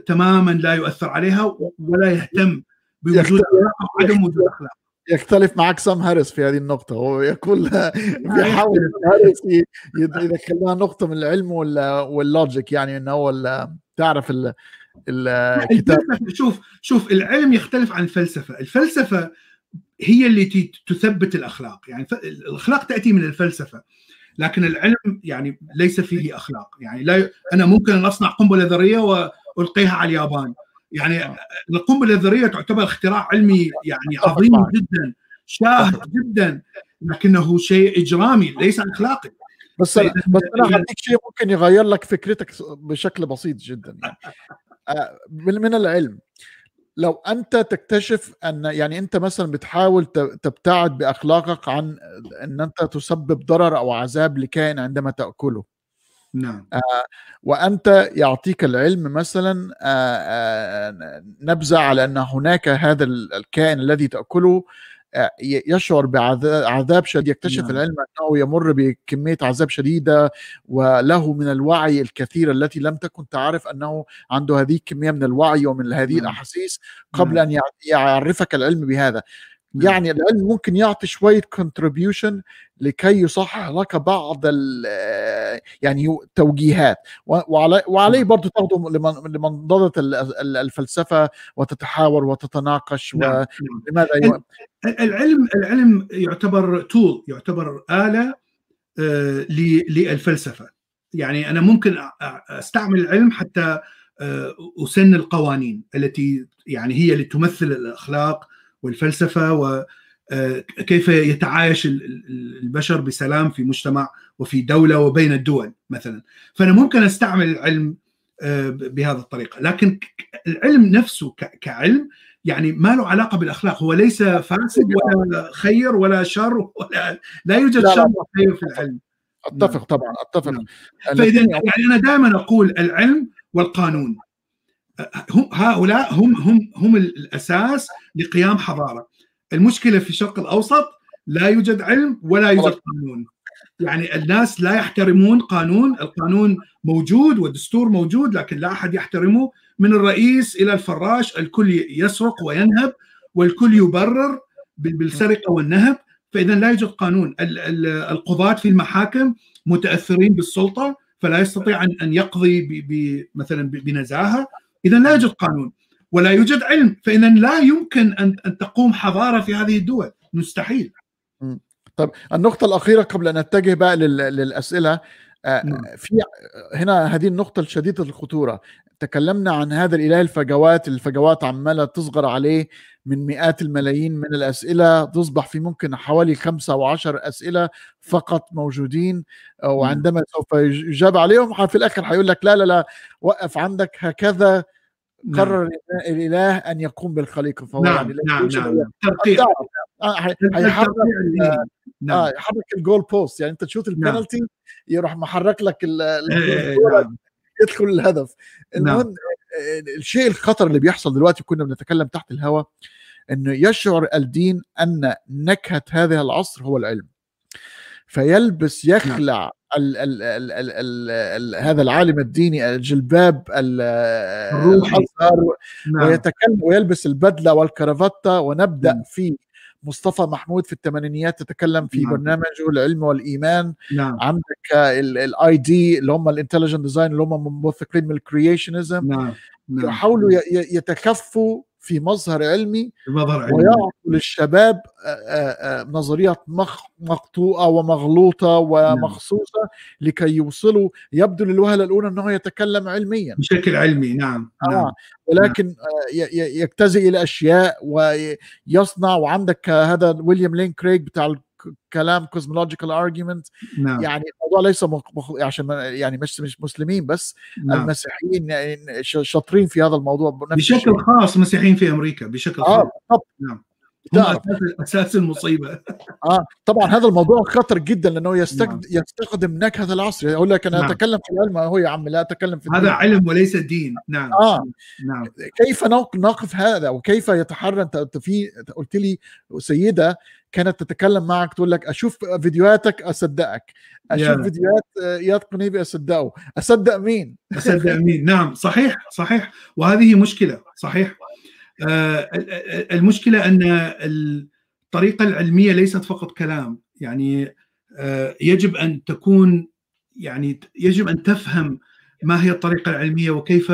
تماما لا يؤثر عليها ولا يهتم بوجود أو عدم وجود اخلاق يختلف معك سام هاريس في هذه النقطة. هو يقول [LAUGHS] بيحاول هاريس يدخل لنا نقطة من العلم وال logic يعني إنه هو تعرف الكتاب شوف شوف العلم يختلف عن الفلسفة، الفلسفة هي اللي تثبت الأخلاق، يعني الأخلاق تأتي من الفلسفة لكن العلم يعني ليس فيه أخلاق، يعني لا أنا ممكن أن أصنع قنبلة ذرية والقيها على اليابان. يعني آه. القنبلة الذرية تعتبر اختراع علمي يعني عظيم جدا شاهد جدا لكنه شيء إجرامي ليس أخلاقي. بس بس أنا اعطيك شيء ممكن يغير لك فكرتك بشكل بسيط جدا يعني. آه، من العلم. لو أنت تكتشف أن يعني أنت مثلا بتحاول تبتعد بأخلاقك عن إن أنت تسبب ضرر أو عذاب لكائن عندما تأكله. نعم. آه وأنت يعطيك العلم مثلا آه آه نبذة على أن هناك هذا الكائن الذي تأكله آه يشعر بعذاب شديد يكتشف نعم. العلم أنه يمر بكمية عذاب شديدة وله من الوعي الكثير التي لم تكن تعرف أنه عنده هذه الكمية من الوعي ومن هذه نعم. الأحاسيس قبل نعم. أن يعرفك العلم بهذا. يعني العلم ممكن يعطي شوية كونتريبيوشن لكي يصحح لك بعض يعني توجيهات وعلي وعليه نعم. برضه تاخده لمنضدة الفلسفة وتتحاور وتتناقش نعم. ولماذا العلم العلم يعتبر تول يعتبر آلة آه، للفلسفة يعني أنا ممكن أستعمل العلم حتى آه، أسن القوانين التي يعني هي اللي تمثل الأخلاق والفلسفة وكيف آه، يتعايش البشر بسلام في مجتمع وفي دولة وبين الدول مثلا. فأنا ممكن أستعمل العلم آه، بهذه الطريقة. لكن العلم نفسه كعلم يعني ما له علاقة بالأخلاق. هو ليس فاسد ولا خير ولا شر ولا لا يوجد شر وخير في العلم. أتفق نعم. طبعا أتفق. نعم. فإذا يعني أنا دائما أقول العلم والقانون. هم هؤلاء هم هم هم الأساس لقيام حضارة. المشكلة في الشرق الأوسط لا يوجد علم ولا يوجد قانون. يعني الناس لا يحترمون قانون القانون موجود والدستور موجود لكن لا أحد يحترمه. من الرئيس إلى الفراش الكل يسرق وينهب والكل يبرر بالسرقة والنهب فإذا لا يوجد قانون. القضاة في المحاكم متأثرين بالسلطة فلا يستطيع ان يقضي مثلا بنزاهة. إذا لا يوجد قانون ولا يوجد علم فإذا لا يمكن أن أن تقوم حضارة في هذه الدول. مستحيل. طيب النقطة الأخيرة قبل أن نتجه بقى للأسئلة آه، نعم. في هنا هذه النقطة الشديدة الخطورة. تكلمنا عن هذا الإله الفجوات الفجوات عمالة تصغر عليه من مئات الملايين من الأسئلة تصبح في ممكن حوالي خمسة أو عشر أسئلة فقط موجودين آه، وعندما سوف يجاب عليهم في الآخر حيقول لك لا لا لا وقف عندك هكذا. نعم. قرر نعم. الإله أن يقوم بالخليقه فهو نعم يعني نعم نعم ترقيق آه، هيحرك آه نعم. آه يحرك ال goal post يعني أنت تشوت البنالتي نعم. يروح محرك لك إيه، نعم. يدخل الهدف المهم نعم. آه، الشيء الخطر اللي بيحصل دلوقتي كنا بنتكلم تحت الهواء إنه يشعر الدين أن نكهة هذا العصر هو العلم فيلبس نعم. يخلع ال ال ال ال ال ال هذا العالم الديني الجلباب الروحي نعم. ويتكلم ويلبس البدلة والكرافته ونبدأ. نعم. في مصطفى محمود في الثمانينيات تتكلم في نعم. برنامجه العلم والإيمان نعم عندك ال ID اللي هم ال intelligent design اللي هم موثقين من ال creationism نعم نعم يحاولوا يتكفوا في مظهر علمي. ويعطوا للشباب نظريات مخ- مقطوعة ومغلوطة ومخصوصة لكي يوصلوا يبدو للوهلة الأولى أنه يتكلم علميا بشكل علمي نعم نعم آه ولكن آه، ي- ي- يجتزئ إلى أشياء ويصنع وعندك آه، هذا ويليام لين كريج بتاع الكلام cosmological argument نعم. يعني الموضوع ليس مخ- عشان يعني مش مش مسلمين بس نعم. المسيحيين يعني شاطرين في هذا الموضوع بشكل الشيء. خاص مسيحيين في أمريكا بشكل آه خاص. بالضبط. نعم. أساس المصيبة. آه طبعا هذا الموضوع خطر جدا لأنه يستخد... نعم. يستخدم نكهة العصر. يقول لك أنا نعم. أتكلم في العلم. هو يا عم لا أتكلم في هذا الدين. علم وليس دين. نعم. آه. نعم. كيف نقف هذا؟ وكيف يتحرى أنت في قلت لي سيدة كانت تتكلم معك تقول لك أشوف فيديوهاتك أصدقك أشوف يا. فيديوهات إياد قنيبي أصدقه. أصدق مين؟ أصدق مين؟ [LAUGHS] نعم صحيح صحيح. وهذه مشكلة صحيح. آه ال- ال- المشكلة أن الطريقة العلمية ليست فقط كلام. يعني آه يجب أن تكون يعني يجب أن تفهم ما هي الطريقة العلمية وكيف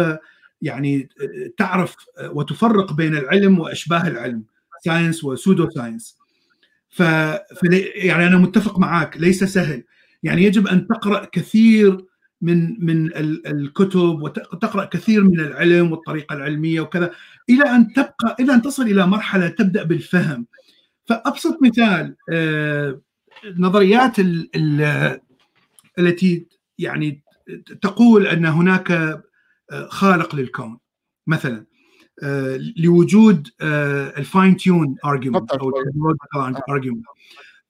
يعني تعرف وتفرق بين العلم وأشباه العلم. science و pseudoscience ف يعني أنا متفق معك ليس سهل. يعني يجب أن تقرأ كثير من من ال- الكتب وتقرأ كثير من العلم والطريقة العلمية وكذا إلى أن تبقى إلى أن تصل إلى مرحلة تبدأ بالفهم. فأبسط مثال آه، نظريات ال- ال- التي يعني تقول أن هناك آه، خالق للكون مثلا. لوجود ال fine tune argument. أو argument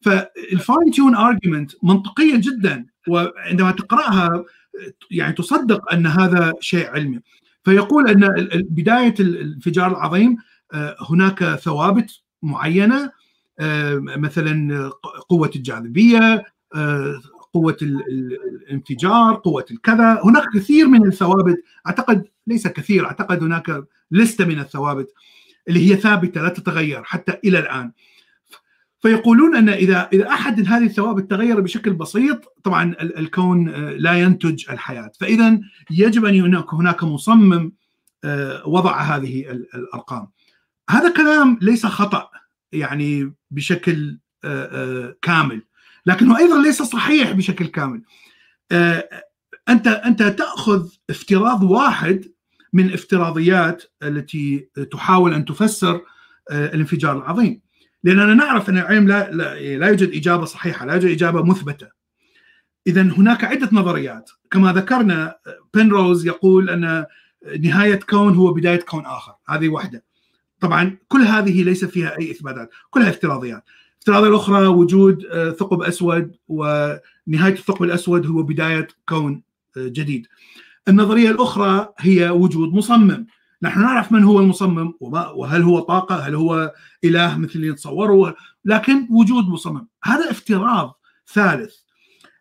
فال fine tune argument منطقيه جدا وعندما تقرأها يعني تصدق أن هذا شيء علمي. فيقول أن بداية ال- الانفجار العظيم آه، هناك ثوابت معينة آه، مثلا قوة الجاذبية آه، قوة ال- ال- الانفجار قوة الكذا. هناك كثير من الثوابت. أعتقد ليس كثير. أعتقد هناك لستة من الثوابت اللي هي ثابتة لا تتغير حتى إلى الآن. فيقولون أن إذا إذا أحد هذه الثوابت تغير بشكل بسيط طبعا ال- الكون آه، لا ينتج الحياة. فاذا يجب أن هناك هناك مصمم آه، وضع هذه ال- الأرقام. هذا كلام ليس خطأ يعني بشكل آه، كامل لكنه أيضا ليس صحيح بشكل كامل. أنت أنت تأخذ افتراض واحد من الافتراضيات التي تحاول أن تفسر آه، الانفجار العظيم. لأننا نعرف أن العلم لا لا, يوجد إجابة صحيحة لا يوجد إجابة مثبتة. اذا هناك عدة نظريات. كما ذكرنا بنروز يقول أن نهاية كون هو بداية كون آخر. هذه واحدة. طبعا كل هذه ليس فيها أي إثباتات كلها افتراضيات. الافتراضيه الأخرى وجود آه، ثقب أسود ونهاية الثقب الأسود هو بداية كون آه، جديد. النظرية الأخرى هي وجود مصمم. نحن نعرف من هو المصمم وهل هو طاقة هل هو إله مثل اللي نتصوره لكن وجود مصمم. هذا افتراض ثالث.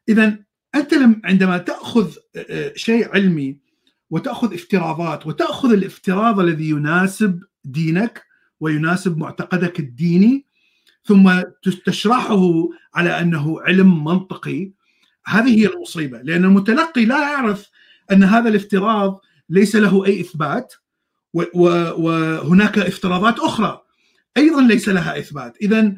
إذا أنت لم عندما تأخذ آه، شيء علمي وتأخذ افتراضات وتأخذ الافتراض الذي يناسب دينك ويناسب معتقدك الديني ثم تشرحه على أنه علم منطقي هذه هي المصيبة. لأن المتلقي لا يعرف أن هذا الافتراض ليس له أي إثبات وهناك افتراضات أخرى أيضا ليس لها إثبات. اذا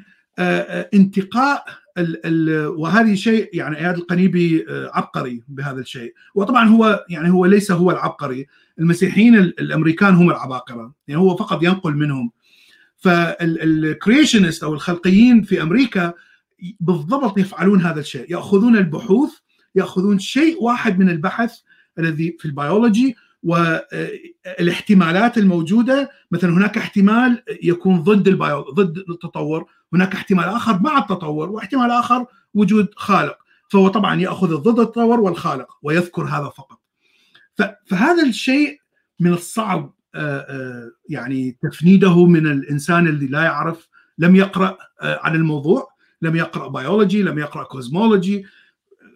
انتقاء ال ال وهذه شيء يعني اياد القنيبي آه، عبقري بهذا الشيء. وطبعا هو يعني هو ليس هو العبقري المسيحيين ال- الأمريكان هم العباقرة يعني هو فقط ينقل منهم. فال creationist أو الخلقيين في أمريكا بالضبط يفعلون هذا الشيء يأخذون البحوث يأخذون شيء واحد من البحث الذي في البيولوجي والاحتمالات الموجودة مثلا هناك احتمال يكون ضد ال bio ضد التطور هناك احتمال آخر مع التطور واحتمال آخر وجود خالق. فهو طبعا يأخذ ضد التطور والخالق ويذكر هذا فقط. فهذا الشيء من الصعب آه، آه، يعني تفنيده من الإنسان اللي لا يعرف لم يقرأ آه، عن الموضوع لم يقرأ بيولوجي لم يقرأ cosmology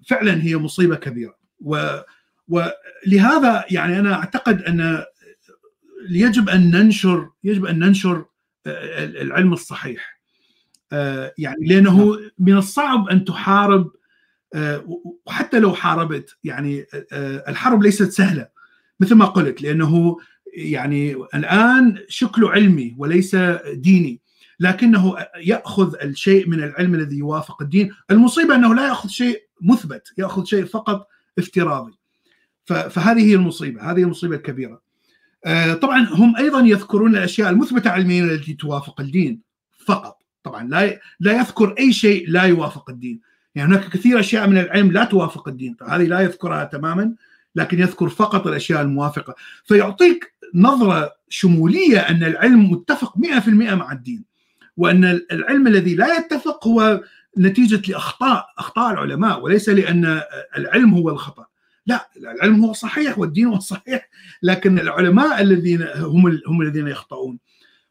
فعلا هي مصيبة كبيرة. و ولهذا يعني أنا أعتقد أن يجب أن ننشر يجب أن ننشر العلم الصحيح. يعني لأنه من الصعب أن تحارب وحتى لو حاربت يعني الحرب ليست سهلة مثل ما قلت لأنه يعني الآن شكله علمي وليس ديني لكنه يأخذ الشيء من العلم الذي يوافق الدين. المصيبة أنه لا يأخذ شيء مثبت يأخذ شيء فقط افتراضي. فهذه هي المصيبة هذه المصيبة الكبيرة. آه، طبعا هم أيضا يذكرون الأشياء المثبتة علميا التي توافق الدين فقط. طبعا لا لا يذكر أي شيء لا يوافق الدين. يعني هناك كثير أشياء من العلم لا توافق الدين هذه لا يذكرها تماما لكن يذكر فقط الأشياء الموافقة. فيعطيك نظرة شمولية أن العلم متفق 100% مع الدين وأن العلم الذي لا يتفق هو نتيجة لاخطاء أخطاء العلماء وليس لأن العلم هو الخطأ. لا العلم هو صحيح والدين هو صحيح لكن العلماء الذين هم هم الذين يخطئون.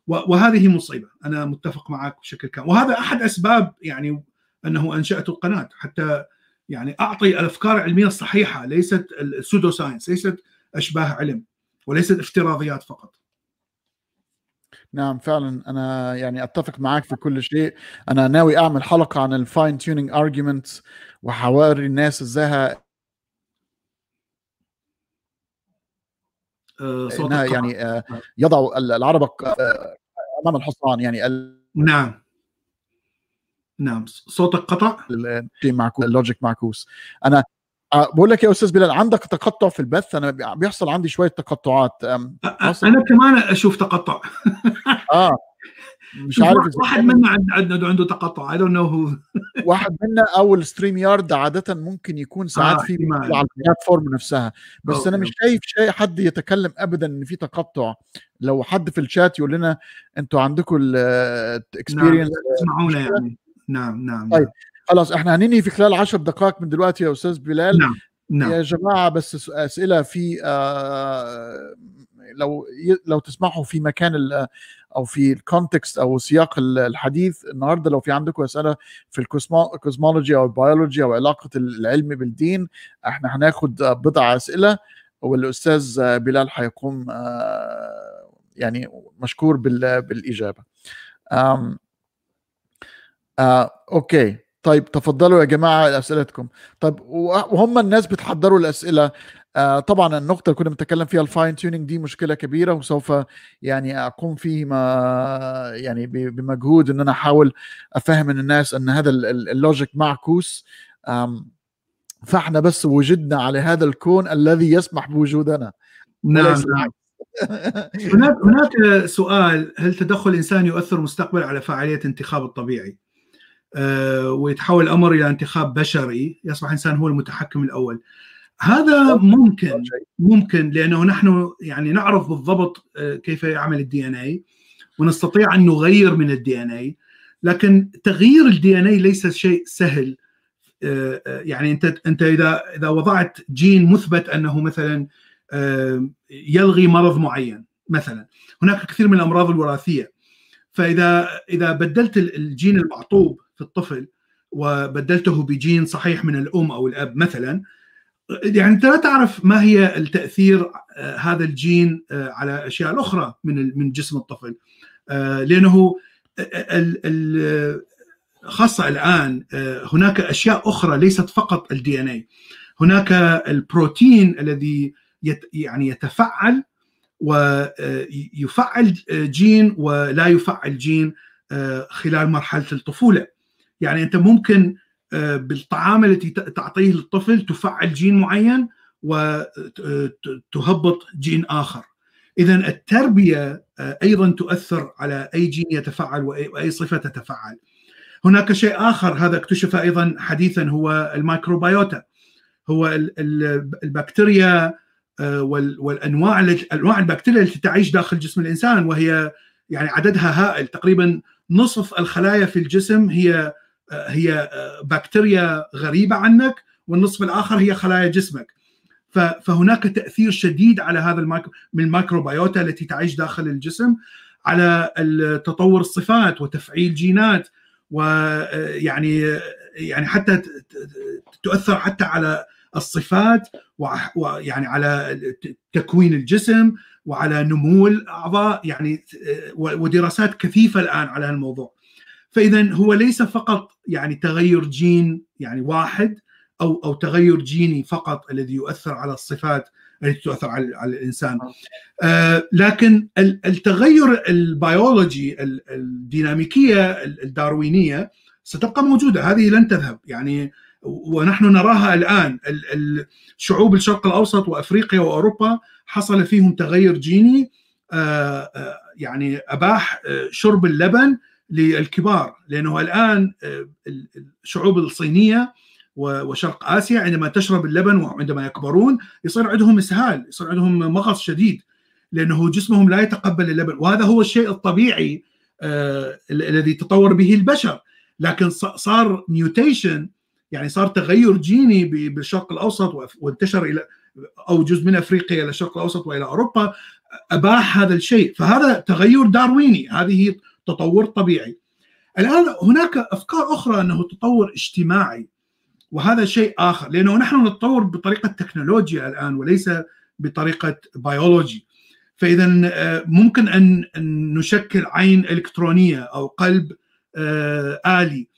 وهذه مصيبة. أنا متفق معك بشكل كامل. وهذا أحد أسباب يعني أنه أنشأت القناة. حتى يعني أعطي الأفكار العلمية الصحيحة. ليست ال pseudo science ليست أشباه علم وليست افتراضيات فقط. نعم فعلا. أنا يعني أتفق معك في كل شيء. أنا ناوي أعمل حلقة عن ال fine tuning arguments وحأوري الناس إزاي إنها يعني آه، يضع العربة آه، أمام الحصان يعني نعم. نعم صوتك قطع؟ معكوس ال logic معكوس. أنا آه، بقول لك يا أستاذ بلال عندك تقطع في البث؟ أنا بيحصل عندي شوية تقطعات أنا كمان أشوف تقطع. [LAUGHS] آه. مش عارف واحد منا عنده عنده تقطع I don't know واحد منا أو ال StreamYard عادة ممكن يكون ساعات آه في على ال platform نفسها. بس okay. أنا مش شايف شيء حد يتكلم ابدا إن في تقطع. لو حد في الشات يقول لنا أنتوا عندكم ال experience نعم. تسمعونا يعني. نعم نعم طيب خلاص إحنا هننهي في خلال 10 دقائق من دلوقتي يا أستاذ بلال. نعم نعم. يا جماعة بس أسئلة في آه لو لو تسمحوا في مكان أو في ال context أو سياق الحديث النهارده لو في عندكم أسئلة في ال cosmology أو البيولوجي أو علاقة العلم بالدين إحنا هناخد بضع أسئلة والأستاذ بلال هيقوم آه، يعني مشكور بالإجابة. آه okay. طيب تفضلوا يا جماعة اسئلتكم طيب وهم الناس بتحضروا الأسئلة. آه طبعا النقطة اللي كنا بنتكلم فيها ال fine tuning دي مشكلة كبيرة وسوف يعني أقوم فيه ما يعني بمجهود إن أنا أحاول أفهم من الناس أن هذا ال logic معكوس فإحنا بس وجدنا على هذا الكون الذي يسمح بوجودنا. نعم نعم. هناك هناك سؤال هل تدخل الانسان يؤثر مستقبلا على فعالية الانتخاب الطبيعي؟ أه ويتحول الأمر إلى انتخاب بشري يصبح الإنسان هو المتحكم الأول. هذا ممكن ممكن لأنه نحن يعني نعرف بالضبط آه، كيف يعمل ال DNA ونستطيع أن نغير من ال DNA لكن تغيير ال DNA ليس شيء سهل. آه، آه، يعني أنت أنت إذا إذا وضعت جين مثبت أنه مثلا يلغي مرض معين مثلا. هناك كثير من الأمراض الوراثية. فإذا إذا بدلت الجين المعطوب في الطفل وبدلته بجين صحيح من الأم أو الأب مثلا يعني أنت لا تعرف ما هي التأثير آه، هذا الجين آه، على الاشياء الأخرى من من جسم الطفل. آه، لأنه خاصة الآن هناك أشياء أخرى ليست فقط ال DNA هناك البروتين الذي يعني يتفعل ويفعل جين ولا يفعل جين خلال مرحلة الطفولة. يعني أنت ممكن آه، بالطعام التي تعطيه للطفل تفعل جين معين وتهبط جين آخر. اذا التربية آه، أيضا تؤثر على أي جين يتفعل وأي صفة تتفعل. هناك شيء آخر هذا اكتشف أيضا حديثا هو ال microbiota. هو البكتيريا آه، والأنواع أنواع البكتيريا التي تعيش داخل جسم الإنسان وهي يعني عددها هائل. تقريبا نصف الخلايا في الجسم هي هي بكتيريا غريبة عنك والنصف الآخر هي خلايا جسمك. فهناك تأثير شديد على هذا من الميكروبيوتا التي تعيش داخل الجسم على تطور الصفات وتفعيل جينات ويعني يعني حتى تؤثر حتى على الصفات ويعني على تكوين الجسم وعلى نمو الأعضاء يعني ودراسات كثيفة الآن على الموضوع فاذا هو ليس فقط يعني تغير جين يعني واحد أو أو تغير جيني فقط الذي يؤثر على الصفات التي تؤثر على, على الإنسان. آه. لكن التغير البيولوجي الديناميكية الداروينية ستبقى موجودة هذه لن تذهب. يعني ونحن نراها الآن. شعوب الشرق الأوسط وأفريقيا وأوروبا حصل فيهم تغير جيني آه، آه، يعني أباح آه، شرب اللبن للكبار. لأنه الآن الشعوب الصينية وشرق آسيا عندما تشرب اللبن وعندما يكبرون يصير عندهم إسهال يصير عندهم مغص شديد لأنه جسمهم لا يتقبل اللبن. وهذا هو الشيء الطبيعي الذي تطور به البشر. لكن صار ميوتيشن يعني صار تغير جيني بالشرق الأوسط وانتشر إلى أو جزء من أفريقيا إلى الشرق الأوسط وإلى أوروبا أباح هذا الشيء. فهذا تغير دارويني. هذه تطور طبيعي. الآن هناك أفكار أخرى أنه تطور اجتماعي وهذا شيء آخر لأنه نحن نتطور بطريقة تكنولوجيا الآن وليس بطريقة بيولوجي فإذا آه، ممكن أن نشكل عين إلكترونية أو قلب آه، آلي.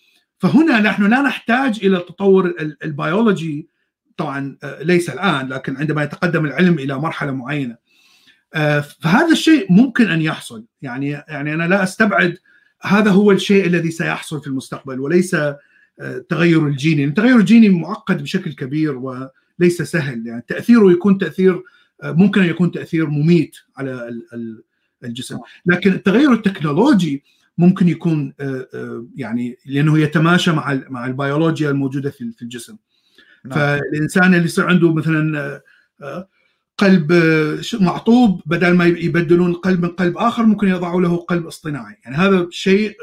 فهنا نحن لا نحتاج إلى التطور البيولوجي طبعا آه، ليس الآن لكن عندما يتقدم العلم إلى مرحلة معينة. آه، فهذا الشيء ممكن أن يحصل. يعني يعني أنا لا أستبعد هذا هو الشيء الذي سيحصل في المستقبل وليس التغير الجيني، التغير الجيني معقد بشكل كبير وليس سهل. يعني تأثيره يكون تأثير ممكن أن يكون تأثير مميت على الجسم، لكن التغير التكنولوجي ممكن يكون آه، آه، يعني لأنه يتماشى مع مع البيولوجيا الموجودة في في الجسم. نعم. فالإنسان اللي يصير عنده مثلا آه، قلب معطوب بدل ما يبدلون قلب من قلب آخر ممكن يضعوا له قلب اصطناعي. يعني هذا شيء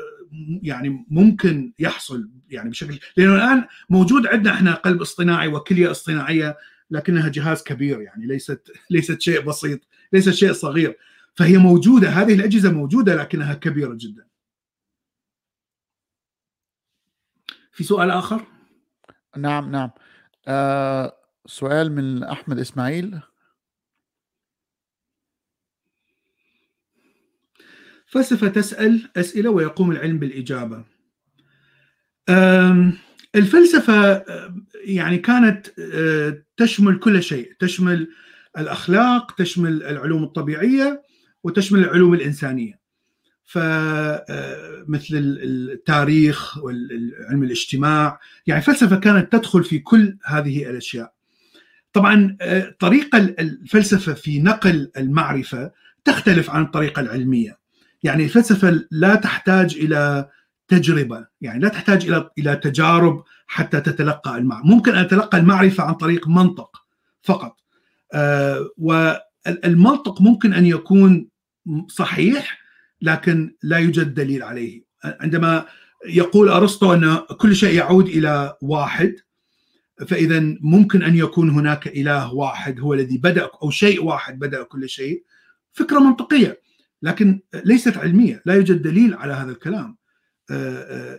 يعني ممكن يحصل يعني بشكل لأنه الآن موجود عندنا إحنا قلب اصطناعي وكلية اصطناعية لكنها جهاز كبير يعني ليست [LAUGHS] ليست شيء بسيط ليست شيء صغير. فهي موجودة هذه الأجهزة موجودة لكنها كبيرة جدا. في سؤال آخر؟ نعم نعم آه سؤال من أحمد إسماعيل فلسفه تسأل أسئلة ويقوم العلم بالإجابة. الفلسفة يعني كانت تشمل كل شيء، تشمل الأخلاق، تشمل العلوم الطبيعية وتشمل العلوم الإنسانية. فمثل التاريخ وعلم الاجتماع يعني الفلسفه كانت تدخل في كل هذه الأشياء. طبعا طريقة الفلسفة في نقل المعرفة تختلف عن الطريقة العلمية. يعني الفلسفة لا تحتاج إلى تجربة يعني لا تحتاج إلى إلى تجارب حتى تتلقى المعرفة. ممكن أن اتلقى المعرفة عن طريق منطق فقط. والمنطق ممكن أن يكون صحيح لكن لا يوجد دليل عليه. عندما يقول أرسطو أن كل شيء يعود إلى واحد فإذا ممكن أن يكون هناك إله واحد هو الذي بدأ أو شيء واحد بدأ كل شيء فكرة منطقية لكن ليست علمية لا يوجد دليل على هذا الكلام.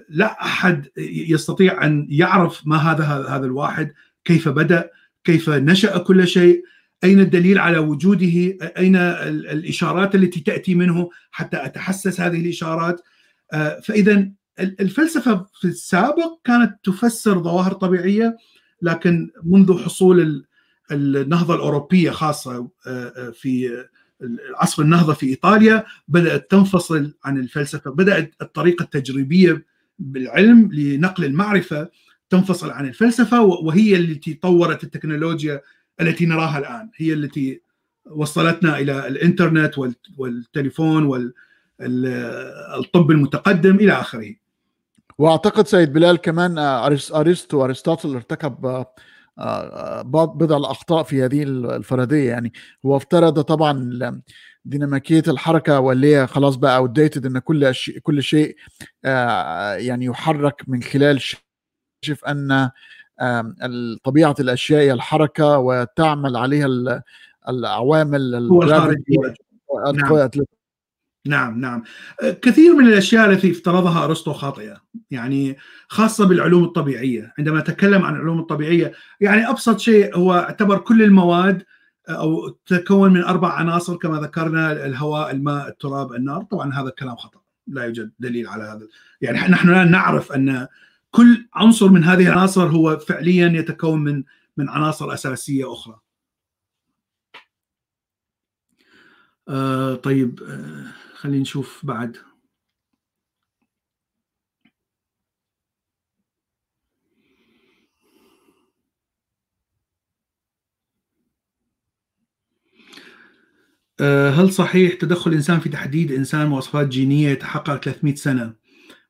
لا أحد يستطيع أن يعرف ما هذا هذا الواحد كيف بدأ كيف نشأ كل شيء. أين الدليل على وجوده؟ أين الإشارات التي تأتي منه حتى أتحسس هذه الإشارات؟ آه، فإذا الفلسفة في السابق كانت تفسر ظواهر طبيعية لكن منذ حصول النهضة الأوروبية خاصة آه، آه، في عصر النهضة في إيطاليا بدأت تنفصل عن الفلسفة بدأت الطريقة التجريبية بالعلم لنقل المعرفة تنفصل عن الفلسفة وهي التي طورت التكنولوجيا التي نراها الآن. هي التي وصلتنا إلى الإنترنت والتليفون والطب المتقدم إلى آخره. وأعتقد سيد بلال كمان ارسطو ارسطاطل ارتكب آه، بضع الأخطاء في هذه الفرضيه يعني هو افترض طبعا ديناميكية الحركة واللي هي خلاص بقى اوت إن كل شيء كل شيء آه، يعني يحرك من خلال شف أن طبيعة الأشياء هي الحركة وتعمل عليها العوامل نعم. نعم نعم. كثير من الأشياء التي افترضها أرسطو خاطئة. يعني خاصة بالعلوم الطبيعية. عندما تكلم عن العلوم الطبيعية يعني أبسط شيء هو اعتبر كل المواد أو تتكون من أربع عناصر كما ذكرنا الهواء الماء التراب النار. طبعا هذا الكلام خطأ. لا يوجد دليل على هذا. يعني نحن الآن نعرف أن كل عنصر من هذه العناصر هو فعليا يتكون من من عناصر أساسية أخرى. آه طيب آه خلينا نشوف بعد. آه، هل صحيح تدخل الانسان في تحديد إنسان مواصفات جينية يتحقق 300 سنة؟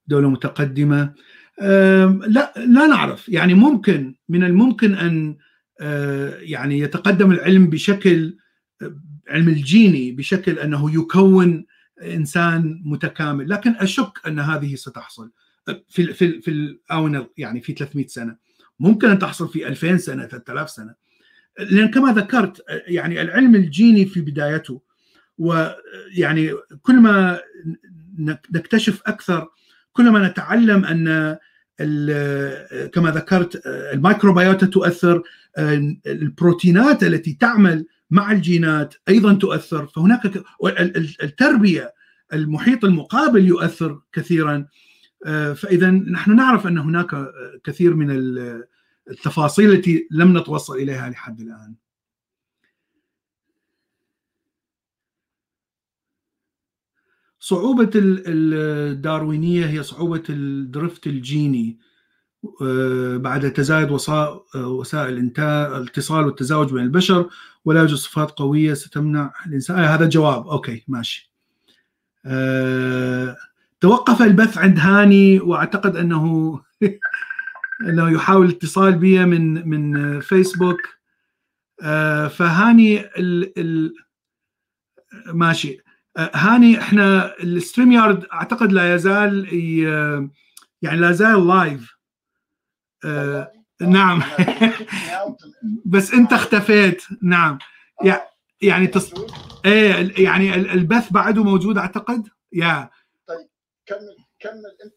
دولة متقدمة. لا لا نعرف. يعني ممكن من الممكن أن آه، يعني يتقدم العلم بشكل علم الجيني بشكل أنه يكون إنسان متكامل. لكن أشك أن هذه ستحصل. في في في الآونة يعني في 300 سنة. ممكن أن تحصل في 2000 سنة 3000 سنة. لأن كما ذكرت يعني العلم الجيني في بدايته ويعني كل ما نكتشف أكثر كل ما نتعلم أن كما ذكرت الميكروبيوتا تؤثر البروتينات التي تعمل مع الجينات أيضا تؤثر. فهناك التربية المحيط المقابل يؤثر كثيرا. فاذا نحن نعرف أن هناك كثير من التفاصيل التي لم نتوصل إليها لحد الآن. صعوبة الداروينية هي صعوبة الدرفت الجيني. آه، بعد تزايد وسائل الاتصال والتزاوج بين البشر ولا يوجد صفات قوية ستمنع الإنسان آه هذا جواب. أوكي ماشي. أه توقف البث عند هاني وأعتقد أنه [LAUGHS] أنه يحاول الاتصال بي من من فيسبوك. أه فهاني ال ال ماشي. هاني إحنا ال StreamYard أعتقد لا يزال يعني لا زال live آه نعم. [LAUGHS] بس أنت اختفيت. نعم. يعني تص... إيه يعني البث بعده موجود أعتقد؟ Yeah. طيب كمل. كمل. انت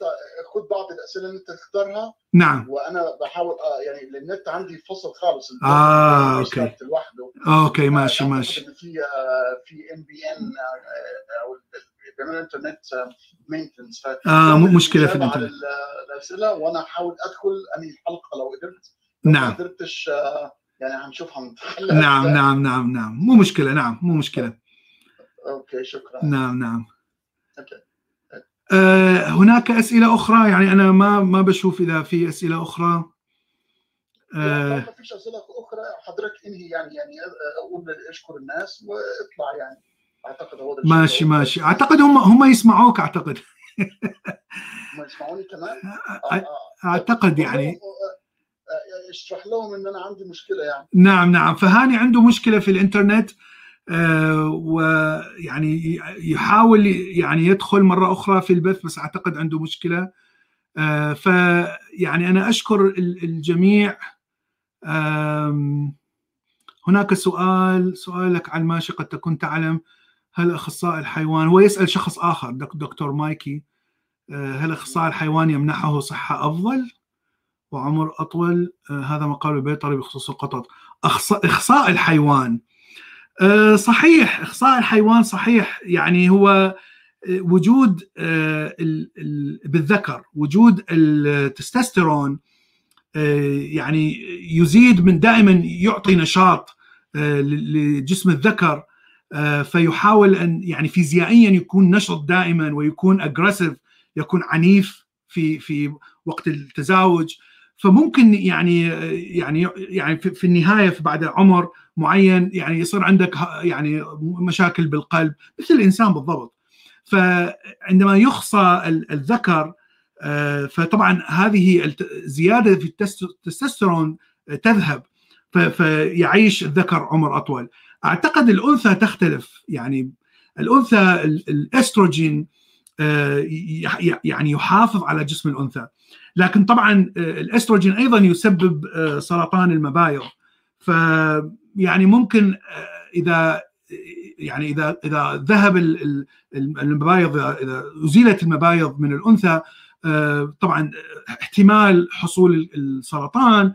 خذ بعض الأسئلة اللي انت تختارها. نعم. وأنا بحاول آه يعني النت عندي فصل خالص. آه okay. لوحده. okay ماشي ماشي. في آه في MBN أو بيعملوا internet maintenance آه مشكلة في الانترنت الأسئلة وأنا أحاول أدخل. أنهي الحلقة لو قدرت. نعم ما قدرتش يعني هنشوفها نعم نعم نعم نعم. مو مشكلة نعم مو مشكلة. okay شكرا. نعم نعم. okay. آه هناك أسئلة أخرى؟ يعني أنا ما ما بشوف إذا في أسئلة أخرى. آه ما فيش أسئلة أخرى. حضرتك إنهي يعني يعني أقول أشكر الناس واطلع يعني. أعتقد هو ماشي ماشي. أعتقد هم هم يسمعوك أعتقد. هم يسمعوني كمان؟ أعتقد يعني. اشرح لهم إن أنا عندي مشكلة يعني. نعم نعم. فهاني عنده مشكلة في الإنترنت. آه ويعني يحاول يعني يدخل مرة أخرى في البث بس أعتقد عنده مشكلة. آه فيعني أنا أشكر الجميع. هناك سؤال سؤالك على الماشي قد تكون تعلم. هل أخصائي الحيوان؟ هو يسأل شخص آخر دكتور مايكي. هل أخصائي الحيوان يمنحه صحة أفضل؟ وعمر أطول. هذا مقال البيطري بخصوص القطط. اخصاء الحيوان. صحيح اخصاء الحيوان صحيح. يعني هو وجود بالذكر وجود التستوستيرون يعني يزيد من دائما يعطي نشاط لجسم الذكر فيحاول أن يعني فيزيائيا يكون نشط دائما ويكون اجريسيف يكون عنيف في في وقت التزاوج. فممكن يعني يعني يعني في النهاية في بعد عمر معين يعني يصير عندك يعني مشاكل بالقلب مثل الإنسان بالضبط. فعندما يخصى الذكر فطبعا هذه زيادة في التستوستيرون تذهب فيعيش الذكر عمر أطول. أعتقد الأنثى تختلف يعني الأنثى الأستروجين يعني يحافظ على جسم الأنثى. لكن طبعا الأستروجين أيضا يسبب سرطان المبايض ف يعني ممكن إذا يعني إذا إذا ذهب المبايض إذا أزيلت المبايض من الأنثى طبعا احتمال حصول السرطان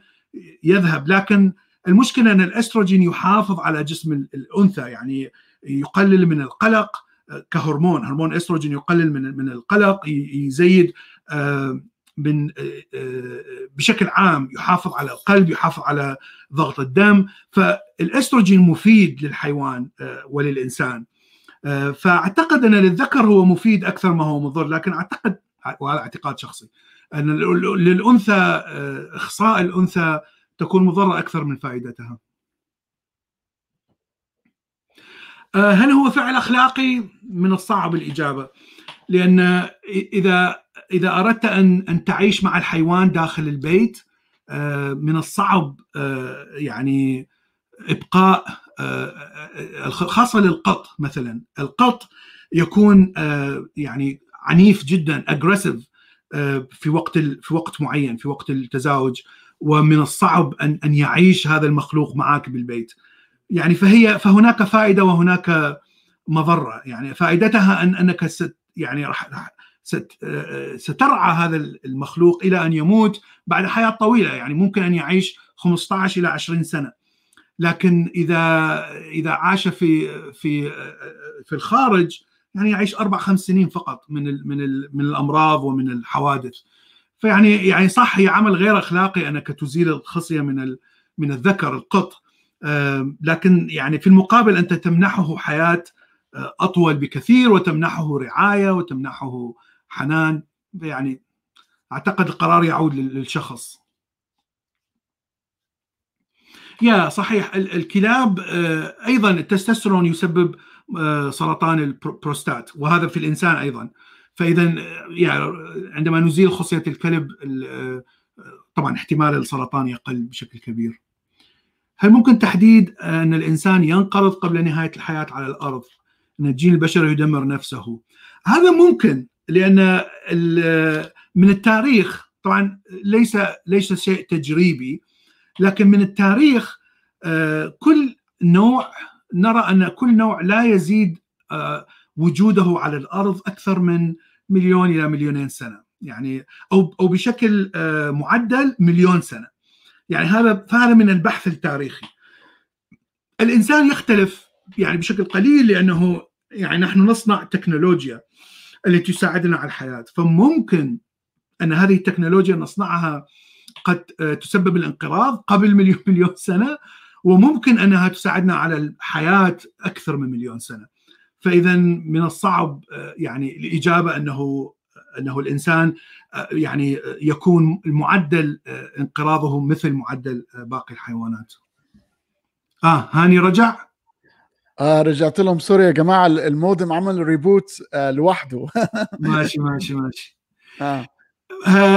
يذهب. لكن المشكلة أن الأستروجين يحافظ على جسم الأنثى يعني يقلل من القلق كهرمون. هرمون استروجين يقلل من من القلق يزيد من بشكل عام يحافظ على القلب يحافظ على ضغط الدم فالاستروجين مفيد للحيوان وللإنسان فأعتقد أن للذكر هو مفيد أكثر ما هو مضر لكن أعتقد وهذا اعتقاد شخصي أن للأنثى إخصاء الأنثى تكون مضرة أكثر من فائدتها. هل هو فعل أخلاقي؟ من الصعب الإجابة لأن إذا إذا أردت أن أن تعيش مع الحيوان داخل البيت من الصعب يعني إبقاء خاصة للقط مثلا. القط يكون يعني عنيف جدا اجريسيف في وقت في وقت معين في وقت التزاوج. ومن الصعب أن أن يعيش هذا المخلوق معك بالبيت. يعني فهي فهناك فائدة وهناك مضرة. يعني فائدتها أن أنك ست يعني راح ست سترعى هذا المخلوق إلى أن يموت بعد حياة طويلة يعني ممكن أن يعيش 15 إلى 20 سنة. لكن إذا إذا عاش في في في الخارج يعني يعيش أربع خمس سنين فقط من ال من ال من الأمراض ومن الحوادث. فيعني يعني صح هي عمل غير أخلاقي أنك تزيل الخصية من من الذكر القط. لكن يعني في المقابل أنت تمنحه حياة أطول بكثير وتمنحه رعاية وتمنحه حنان. يعني أعتقد القرار يعود للشخص. يا صحيح الكلاب أيضا التستوستيرون يسبب سرطان البروستات وهذا في الإنسان أيضا. فاذا يعني عندما نزيل خصية الكلب طبعا احتمال السرطان يقل بشكل كبير. هل ممكن تحديد أن الإنسان ينقرض قبل نهاية الحياة على الأرض؟ أن الجين البشري يدمر نفسه. هذا ممكن لأن من التاريخ طبعا ليس ليس شيء تجريبي لكن من التاريخ كل نوع نرى أن كل نوع لا يزيد وجوده على الأرض أكثر من مليون إلى مليونين سنة. يعني أو أو بشكل معدل مليون سنة. يعني هذا فهذا من البحث التاريخي. الإنسان يختلف يعني بشكل قليل لأنه يعني نحن نصنع تكنولوجيا التي تساعدنا على الحياة فممكن أن هذه التكنولوجيا نصنعها قد تسبب الانقراض قبل مليون مليون سنة وممكن أنها تساعدنا على الحياة أكثر من مليون سنة فإذا من الصعب يعني الإجابة أنه أنه الإنسان يعني يكون المعدل انقراضه مثل معدل باقي الحيوانات. آه هاني رجع؟ آه رجعت لهم. sorry يا جماعة المودم عمل reboot آه لوحده. [LAUGHS] ماشي ماشي ماشي. آه.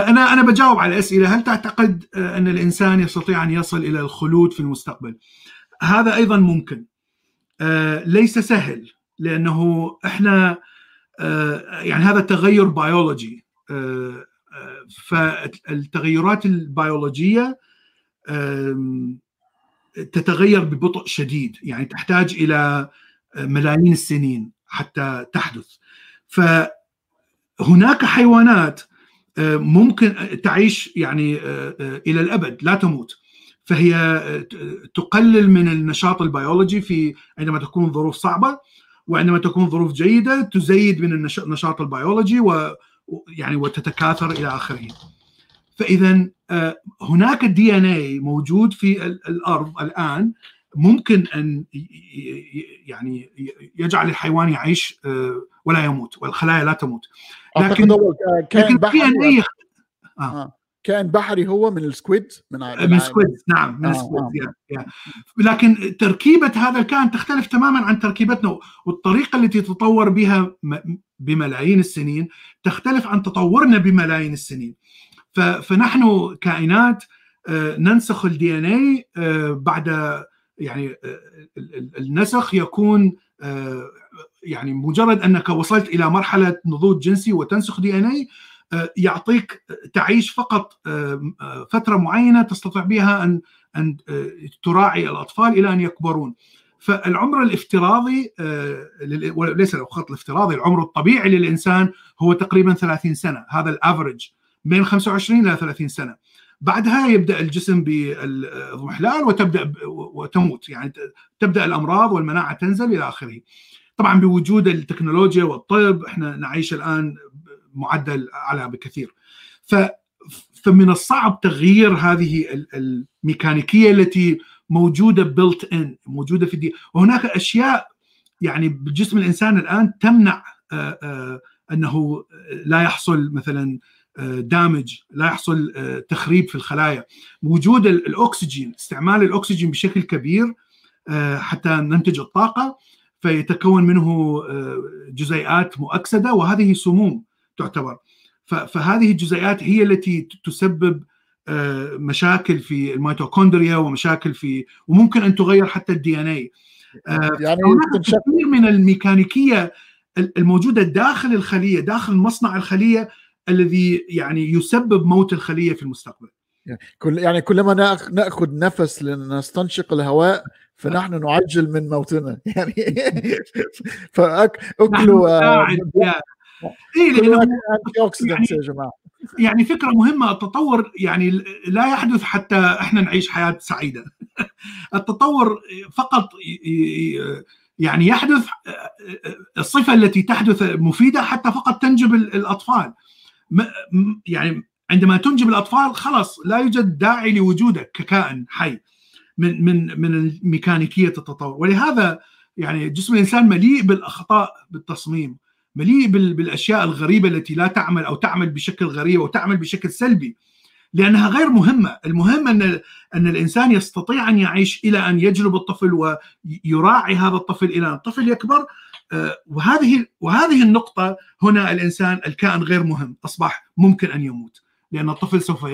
أنا أنا بجاوب على الأسئلة. هل تعتقد أن الإنسان يستطيع أن يصل إلى الخلود في المستقبل؟ هذا أيضا ممكن. ليس سهل لأنه إحنا يعني هذا تغير بيولوجي فالتغيرات البيولوجية تتغير ببطء شديد يعني تحتاج إلى ملايين السنين حتى تحدث فهناك حيوانات ممكن تعيش يعني إلى الأبد لا تموت فهي تقلل من النشاط البيولوجي في عندما تكون ظروف صعبة وعندما تكون ظروف جيدة تزيد من النشاط البيولوجي ويعني وتتكاثر إلى آخره. فاذا هناك ال DNA موجود في الأرض الآن ممكن أن يعني يجعل الحيوان يعيش ولا يموت والخلايا لا تموت لكن كائن بحري آه. كائن بحري هو من ال squid من من ال squid نعم من آه ال squid آه. يعني. لكن تركيبة هذا الكائن تختلف تماما عن تركيبتنا والطريقة التي تطور بها بملايين السنين تختلف عن تطورنا بملايين السنين فنحن كائنات ننسخ الدي ان اي بعد يعني النسخ يكون يعني مجرد أنك وصلت إلى مرحلة نضوج جنسي وتنسخ دي ان اي يعطيك تعيش فقط فترة معينة تستطيع بها ان أن تراعي الأطفال إلى أن يكبرون. فالعمر الافتراضي وليس الخط الافتراضي العمر الطبيعي للإنسان هو تقريبا 30 سنة هذا الافرج بين 25 إلى 30 سنة. بعدها يبدأ الجسم بالاضمحلال وتبدأ وتموت يعني تبدأ الأمراض والمناعة تنزل إلى آخره. طبعا بوجود التكنولوجيا والطب إحنا نعيش الآن معدل أعلى بكثير ف فمن الصعب تغيير هذه الميكانيكية التي موجودة بيلت ان موجودة في الدي وهناك أشياء يعني بجسم الإنسان الآن تمنع أنه لا يحصل مثلا دامج لا يحصل تخريب في الخلايا. وجود الأكسجين استعمال الأكسجين بشكل كبير حتى ننتج الطاقة فيتكون منه جزيئات مؤكسدة وهذه سموم تعتبر. فهذه الجزيئات هي التي تسبب مشاكل في الميتوكوندريا ومشاكل في وممكن أن تغير حتى ال DNA يعني كثير من الميكانيكية الموجودة داخل الخلية داخل مصنع الخلية الذي يعني يسبب موت الخلية في المستقبل. كل يعني كلما نأخذ نفس لنستنشق الهواء فنحن نعجل من موتنا. [LAUGHS] يعني فاكلوا اي لأنه يعني, يا جماعة. يعني فكرة مهمة. التطور يعني لا يحدث حتى إحنا نعيش حياة سعيدة. [LAUGHS] التطور فقط يعني يحدث الصفة التي تحدث مفيدة حتى فقط تنجب الأطفال. يعني عندما تنجب الأطفال خلاص لا يوجد داعي لوجودك ككائن حي من من من ميكانيكيه التطور. ولهذا يعني جسم الإنسان مليء بالأخطاء بالتصميم مليء بالأشياء الغريبة التي لا تعمل أو تعمل بشكل غريب أو تعمل بشكل سلبي لأنها غير مهمة، المهم أن أن الإنسان يستطيع أن يعيش إلى أن يجلب الطفل ويراعي هذا الطفل إلى أن الطفل يكبر. وهذه وهذه النقطة هنا الإنسان الكائن غير مهم، أصبح ممكن أن يموت لأن الطفل سوف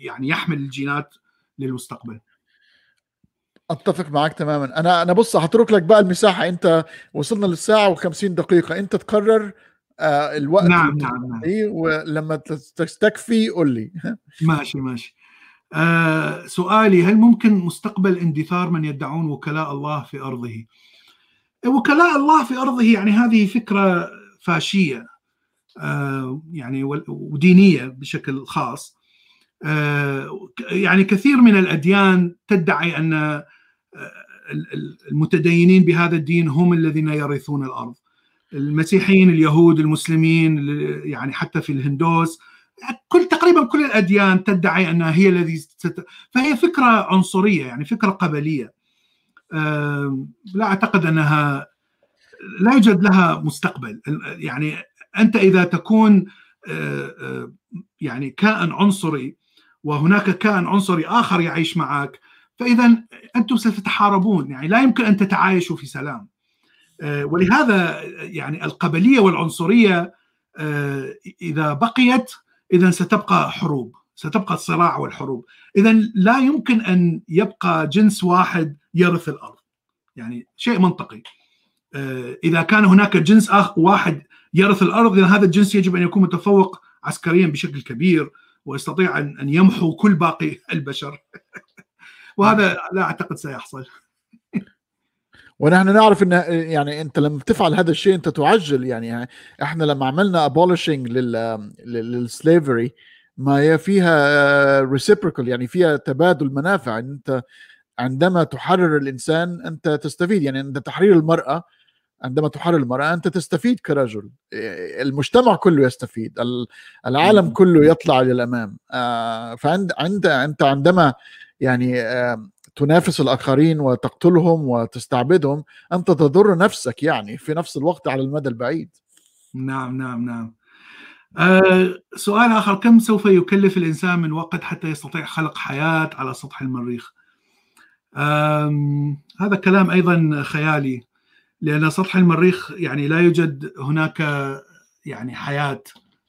يعني يحمل الجينات للمستقبل. أتفق معك تماما. أنا أنا بص هترك لك بقى المساحة. أنت وصلنا للساعة و50 دقيقة. أنت تقرر آه الوقت نعم نعم, نعم. ولما تستكفي قول لي. [LAUGHS] ماشي ماشي. آه سؤالي هل ممكن مستقبل اندثار من يدعون وكلاء الله في أرضه؟ وكلاء الله في أرضه يعني هذه فكرة فاشية آه يعني ودينية بشكل خاص. آه يعني كثير من الأديان تدعي أن المتدينين بهذا الدين هم الذين يرثون الأرض. المسيحيين اليهود المسلمين يعني حتى في الهندوس كل تقريبا كل الأديان تدعي أنها هي الذي ست... فهي فكرة عنصرية يعني فكرة قبلية. لا أعتقد أنها لا يوجد لها مستقبل. يعني أنت إذا تكون يعني كائن عنصري وهناك كائن عنصري آخر يعيش معك فإذا أنتم ستتحاربون. يعني لا يمكن أن تتعايشوا في سلام. آه، ولهذا يعني القبلية والعنصرية آه، إذا بقيت إذا ستبقى حروب. ستبقى الصراع والحروب. إذا لا يمكن أن يبقى جنس واحد يرث الأرض. يعني شيء منطقي. آه، إذا كان هناك جنس واحد يرث الأرض إذا هذا الجنس يجب أن يكون متفوق عسكريا بشكل كبير ويستطيع أن يمحو كل باقي البشر. [LAUGHS] وهذا لا أعتقد سيحصل. [LAUGHS] ونحن نعرف إن يعني أنت لما تفعل هذا الشيء أنت تعجل. يعني إحنا لما عملنا abolishing لل slavery ما هي فيها reciprocal يعني فيها تبادل منافع. أنت عندما تحرر الإنسان أنت تستفيد. يعني عند تحرير المرأة عندما تحرر المرأة أنت تستفيد كرجل. المجتمع كله يستفيد. العالم كله يطلع للأمام. آه، فعند عند أنت عندما يعني تنافس الآخرين وتقتلهم وتستعبدهم أنت تضر نفسك يعني في نفس الوقت على المدى البعيد. نعم نعم نعم. أه سؤال آخر كم سوف يكلف الإنسان من وقت حتى يستطيع خلق حياة على سطح المريخ؟ هذا كلام أيضا خيالي لأن سطح المريخ يعني لا يوجد هناك يعني حياة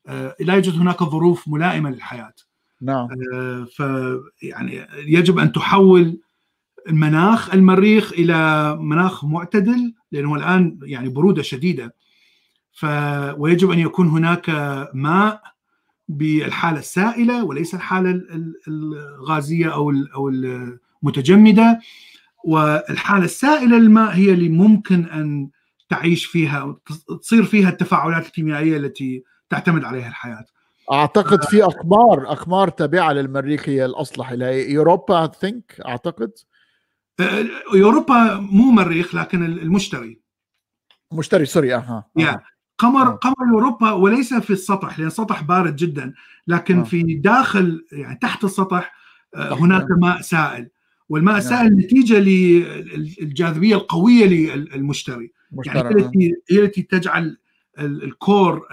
أه لا يوجد هناك ظروف ملائمة للحياة. نعم. أه ف يعني يجب أن تحول المناخ المريخ إلى مناخ معتدل لأنه الآن يعني برودة شديدة. ف ويجب أن يكون هناك ماء بالحالة السائلة وليس الحالة الغازية أو أو المتجمدة. والحالة السائلة للماء هي اللي ممكن أن تعيش فيها تصير فيها التفاعلات الكيميائية التي تعتمد عليها الحياة. أعتقد في أقمار أقمار تابعة للمريخ هي الأصلح. إلى أوروبا ثينك أعتقد. أوروبا مو مريخ لكن المشتري. مشتري سوري أها يا قمر قمر اوروبا وليس في السطح لأن السطح بارد جدا لكن في داخل يعني تحت السطح هناك ماء سائل والماء السائل نتيجة للجاذبيه القوية للمشتري يعني هي التي هي التي تجعل الكور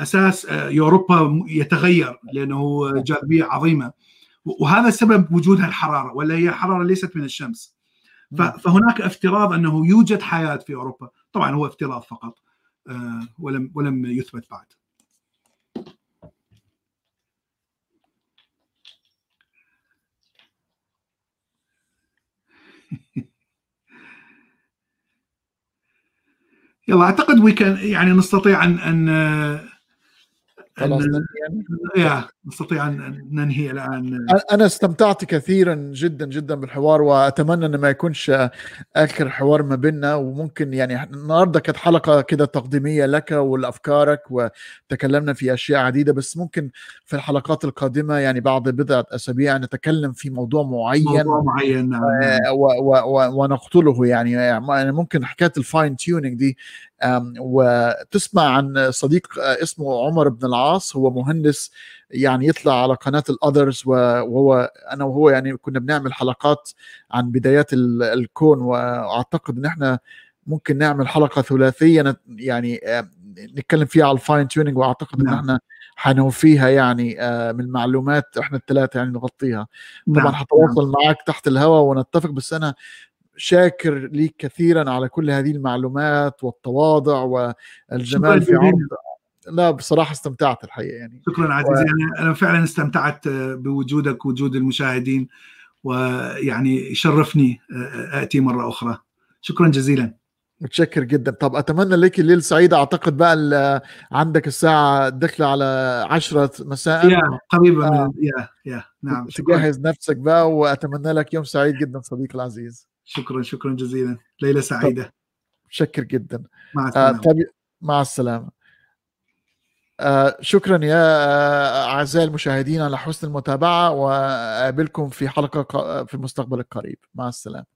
أساس اوروبا يتغير لأنه جاذبية عظيمة. وهذا سبب وجود الحرارة ولا هي حرارة ليست من الشمس. فهناك افتراض أنه يوجد حياة في أوروبا. طبعا هو افتراض فقط. ولم ولم يثبت بعد. [LAUGHS] يلا أعتقد وي يعني نستطيع ان ان يعني يا. نستطيع أن ننهي الآن. أنا استمتعت كثيرا جدا جدا بالحوار وأتمنى انه ما يكونش آخر حوار ما بيننا. وممكن يعني النهارده كانت حلقة كده تقديمية لك ولأفكارك وتكلمنا في أشياء عديدة. بس ممكن في الحلقات القادمة يعني بعد بضعة أسابيع نتكلم في موضوع معين. موضوع معين نعم ونقتله يعني, يعني ممكن حكاية ال fine tuning دي وتسمع عن صديق اسمه عمر بن العاص. هو مهندس يعني يطلع على قناة ال others وهو أنا وهو يعني كنا بنعمل حلقات عن بدايات الكون وأعتقد إن إحنا ممكن نعمل حلقة ثلاثية يعني نتكلم فيها على ال fine tuning وأعتقد إن إحنا حنوفيها يعني من المعلومات إحنا الثلاثة يعني نغطيها. طبعا حتواصل معك تحت الهواء ونتفق بس أنا شاكر ليك كثيرا على كل هذه المعلومات والتواضع والجمال في عرض لا بصراحة استمتعت الحقيقة يعني. شكرا عزيزي. و... أنا فعلا استمتعت بوجودك وجود المشاهدين ويعني يشرفني أتي مرة أخرى. شكرا جزيلا. متشكر جدا. طب أتمنى لك الليل سعيد. أعتقد بقى عندك الساعة داخلة على 10 مساء. يا قريبا آه. يا يا نعم تجهز نفسك بقى وأتمنى لك يوم سعيد جدا صديقي العزيز. شكرا شكرا جزيلا. ليلة سعيدة. متشكر جدا. مع السلامة. آه طب مع السلامة. آه شكرا يا أعزائي المشاهدين على حسن المتابعة وأقابلكم في حلقة في المستقبل القريب. مع السلامة.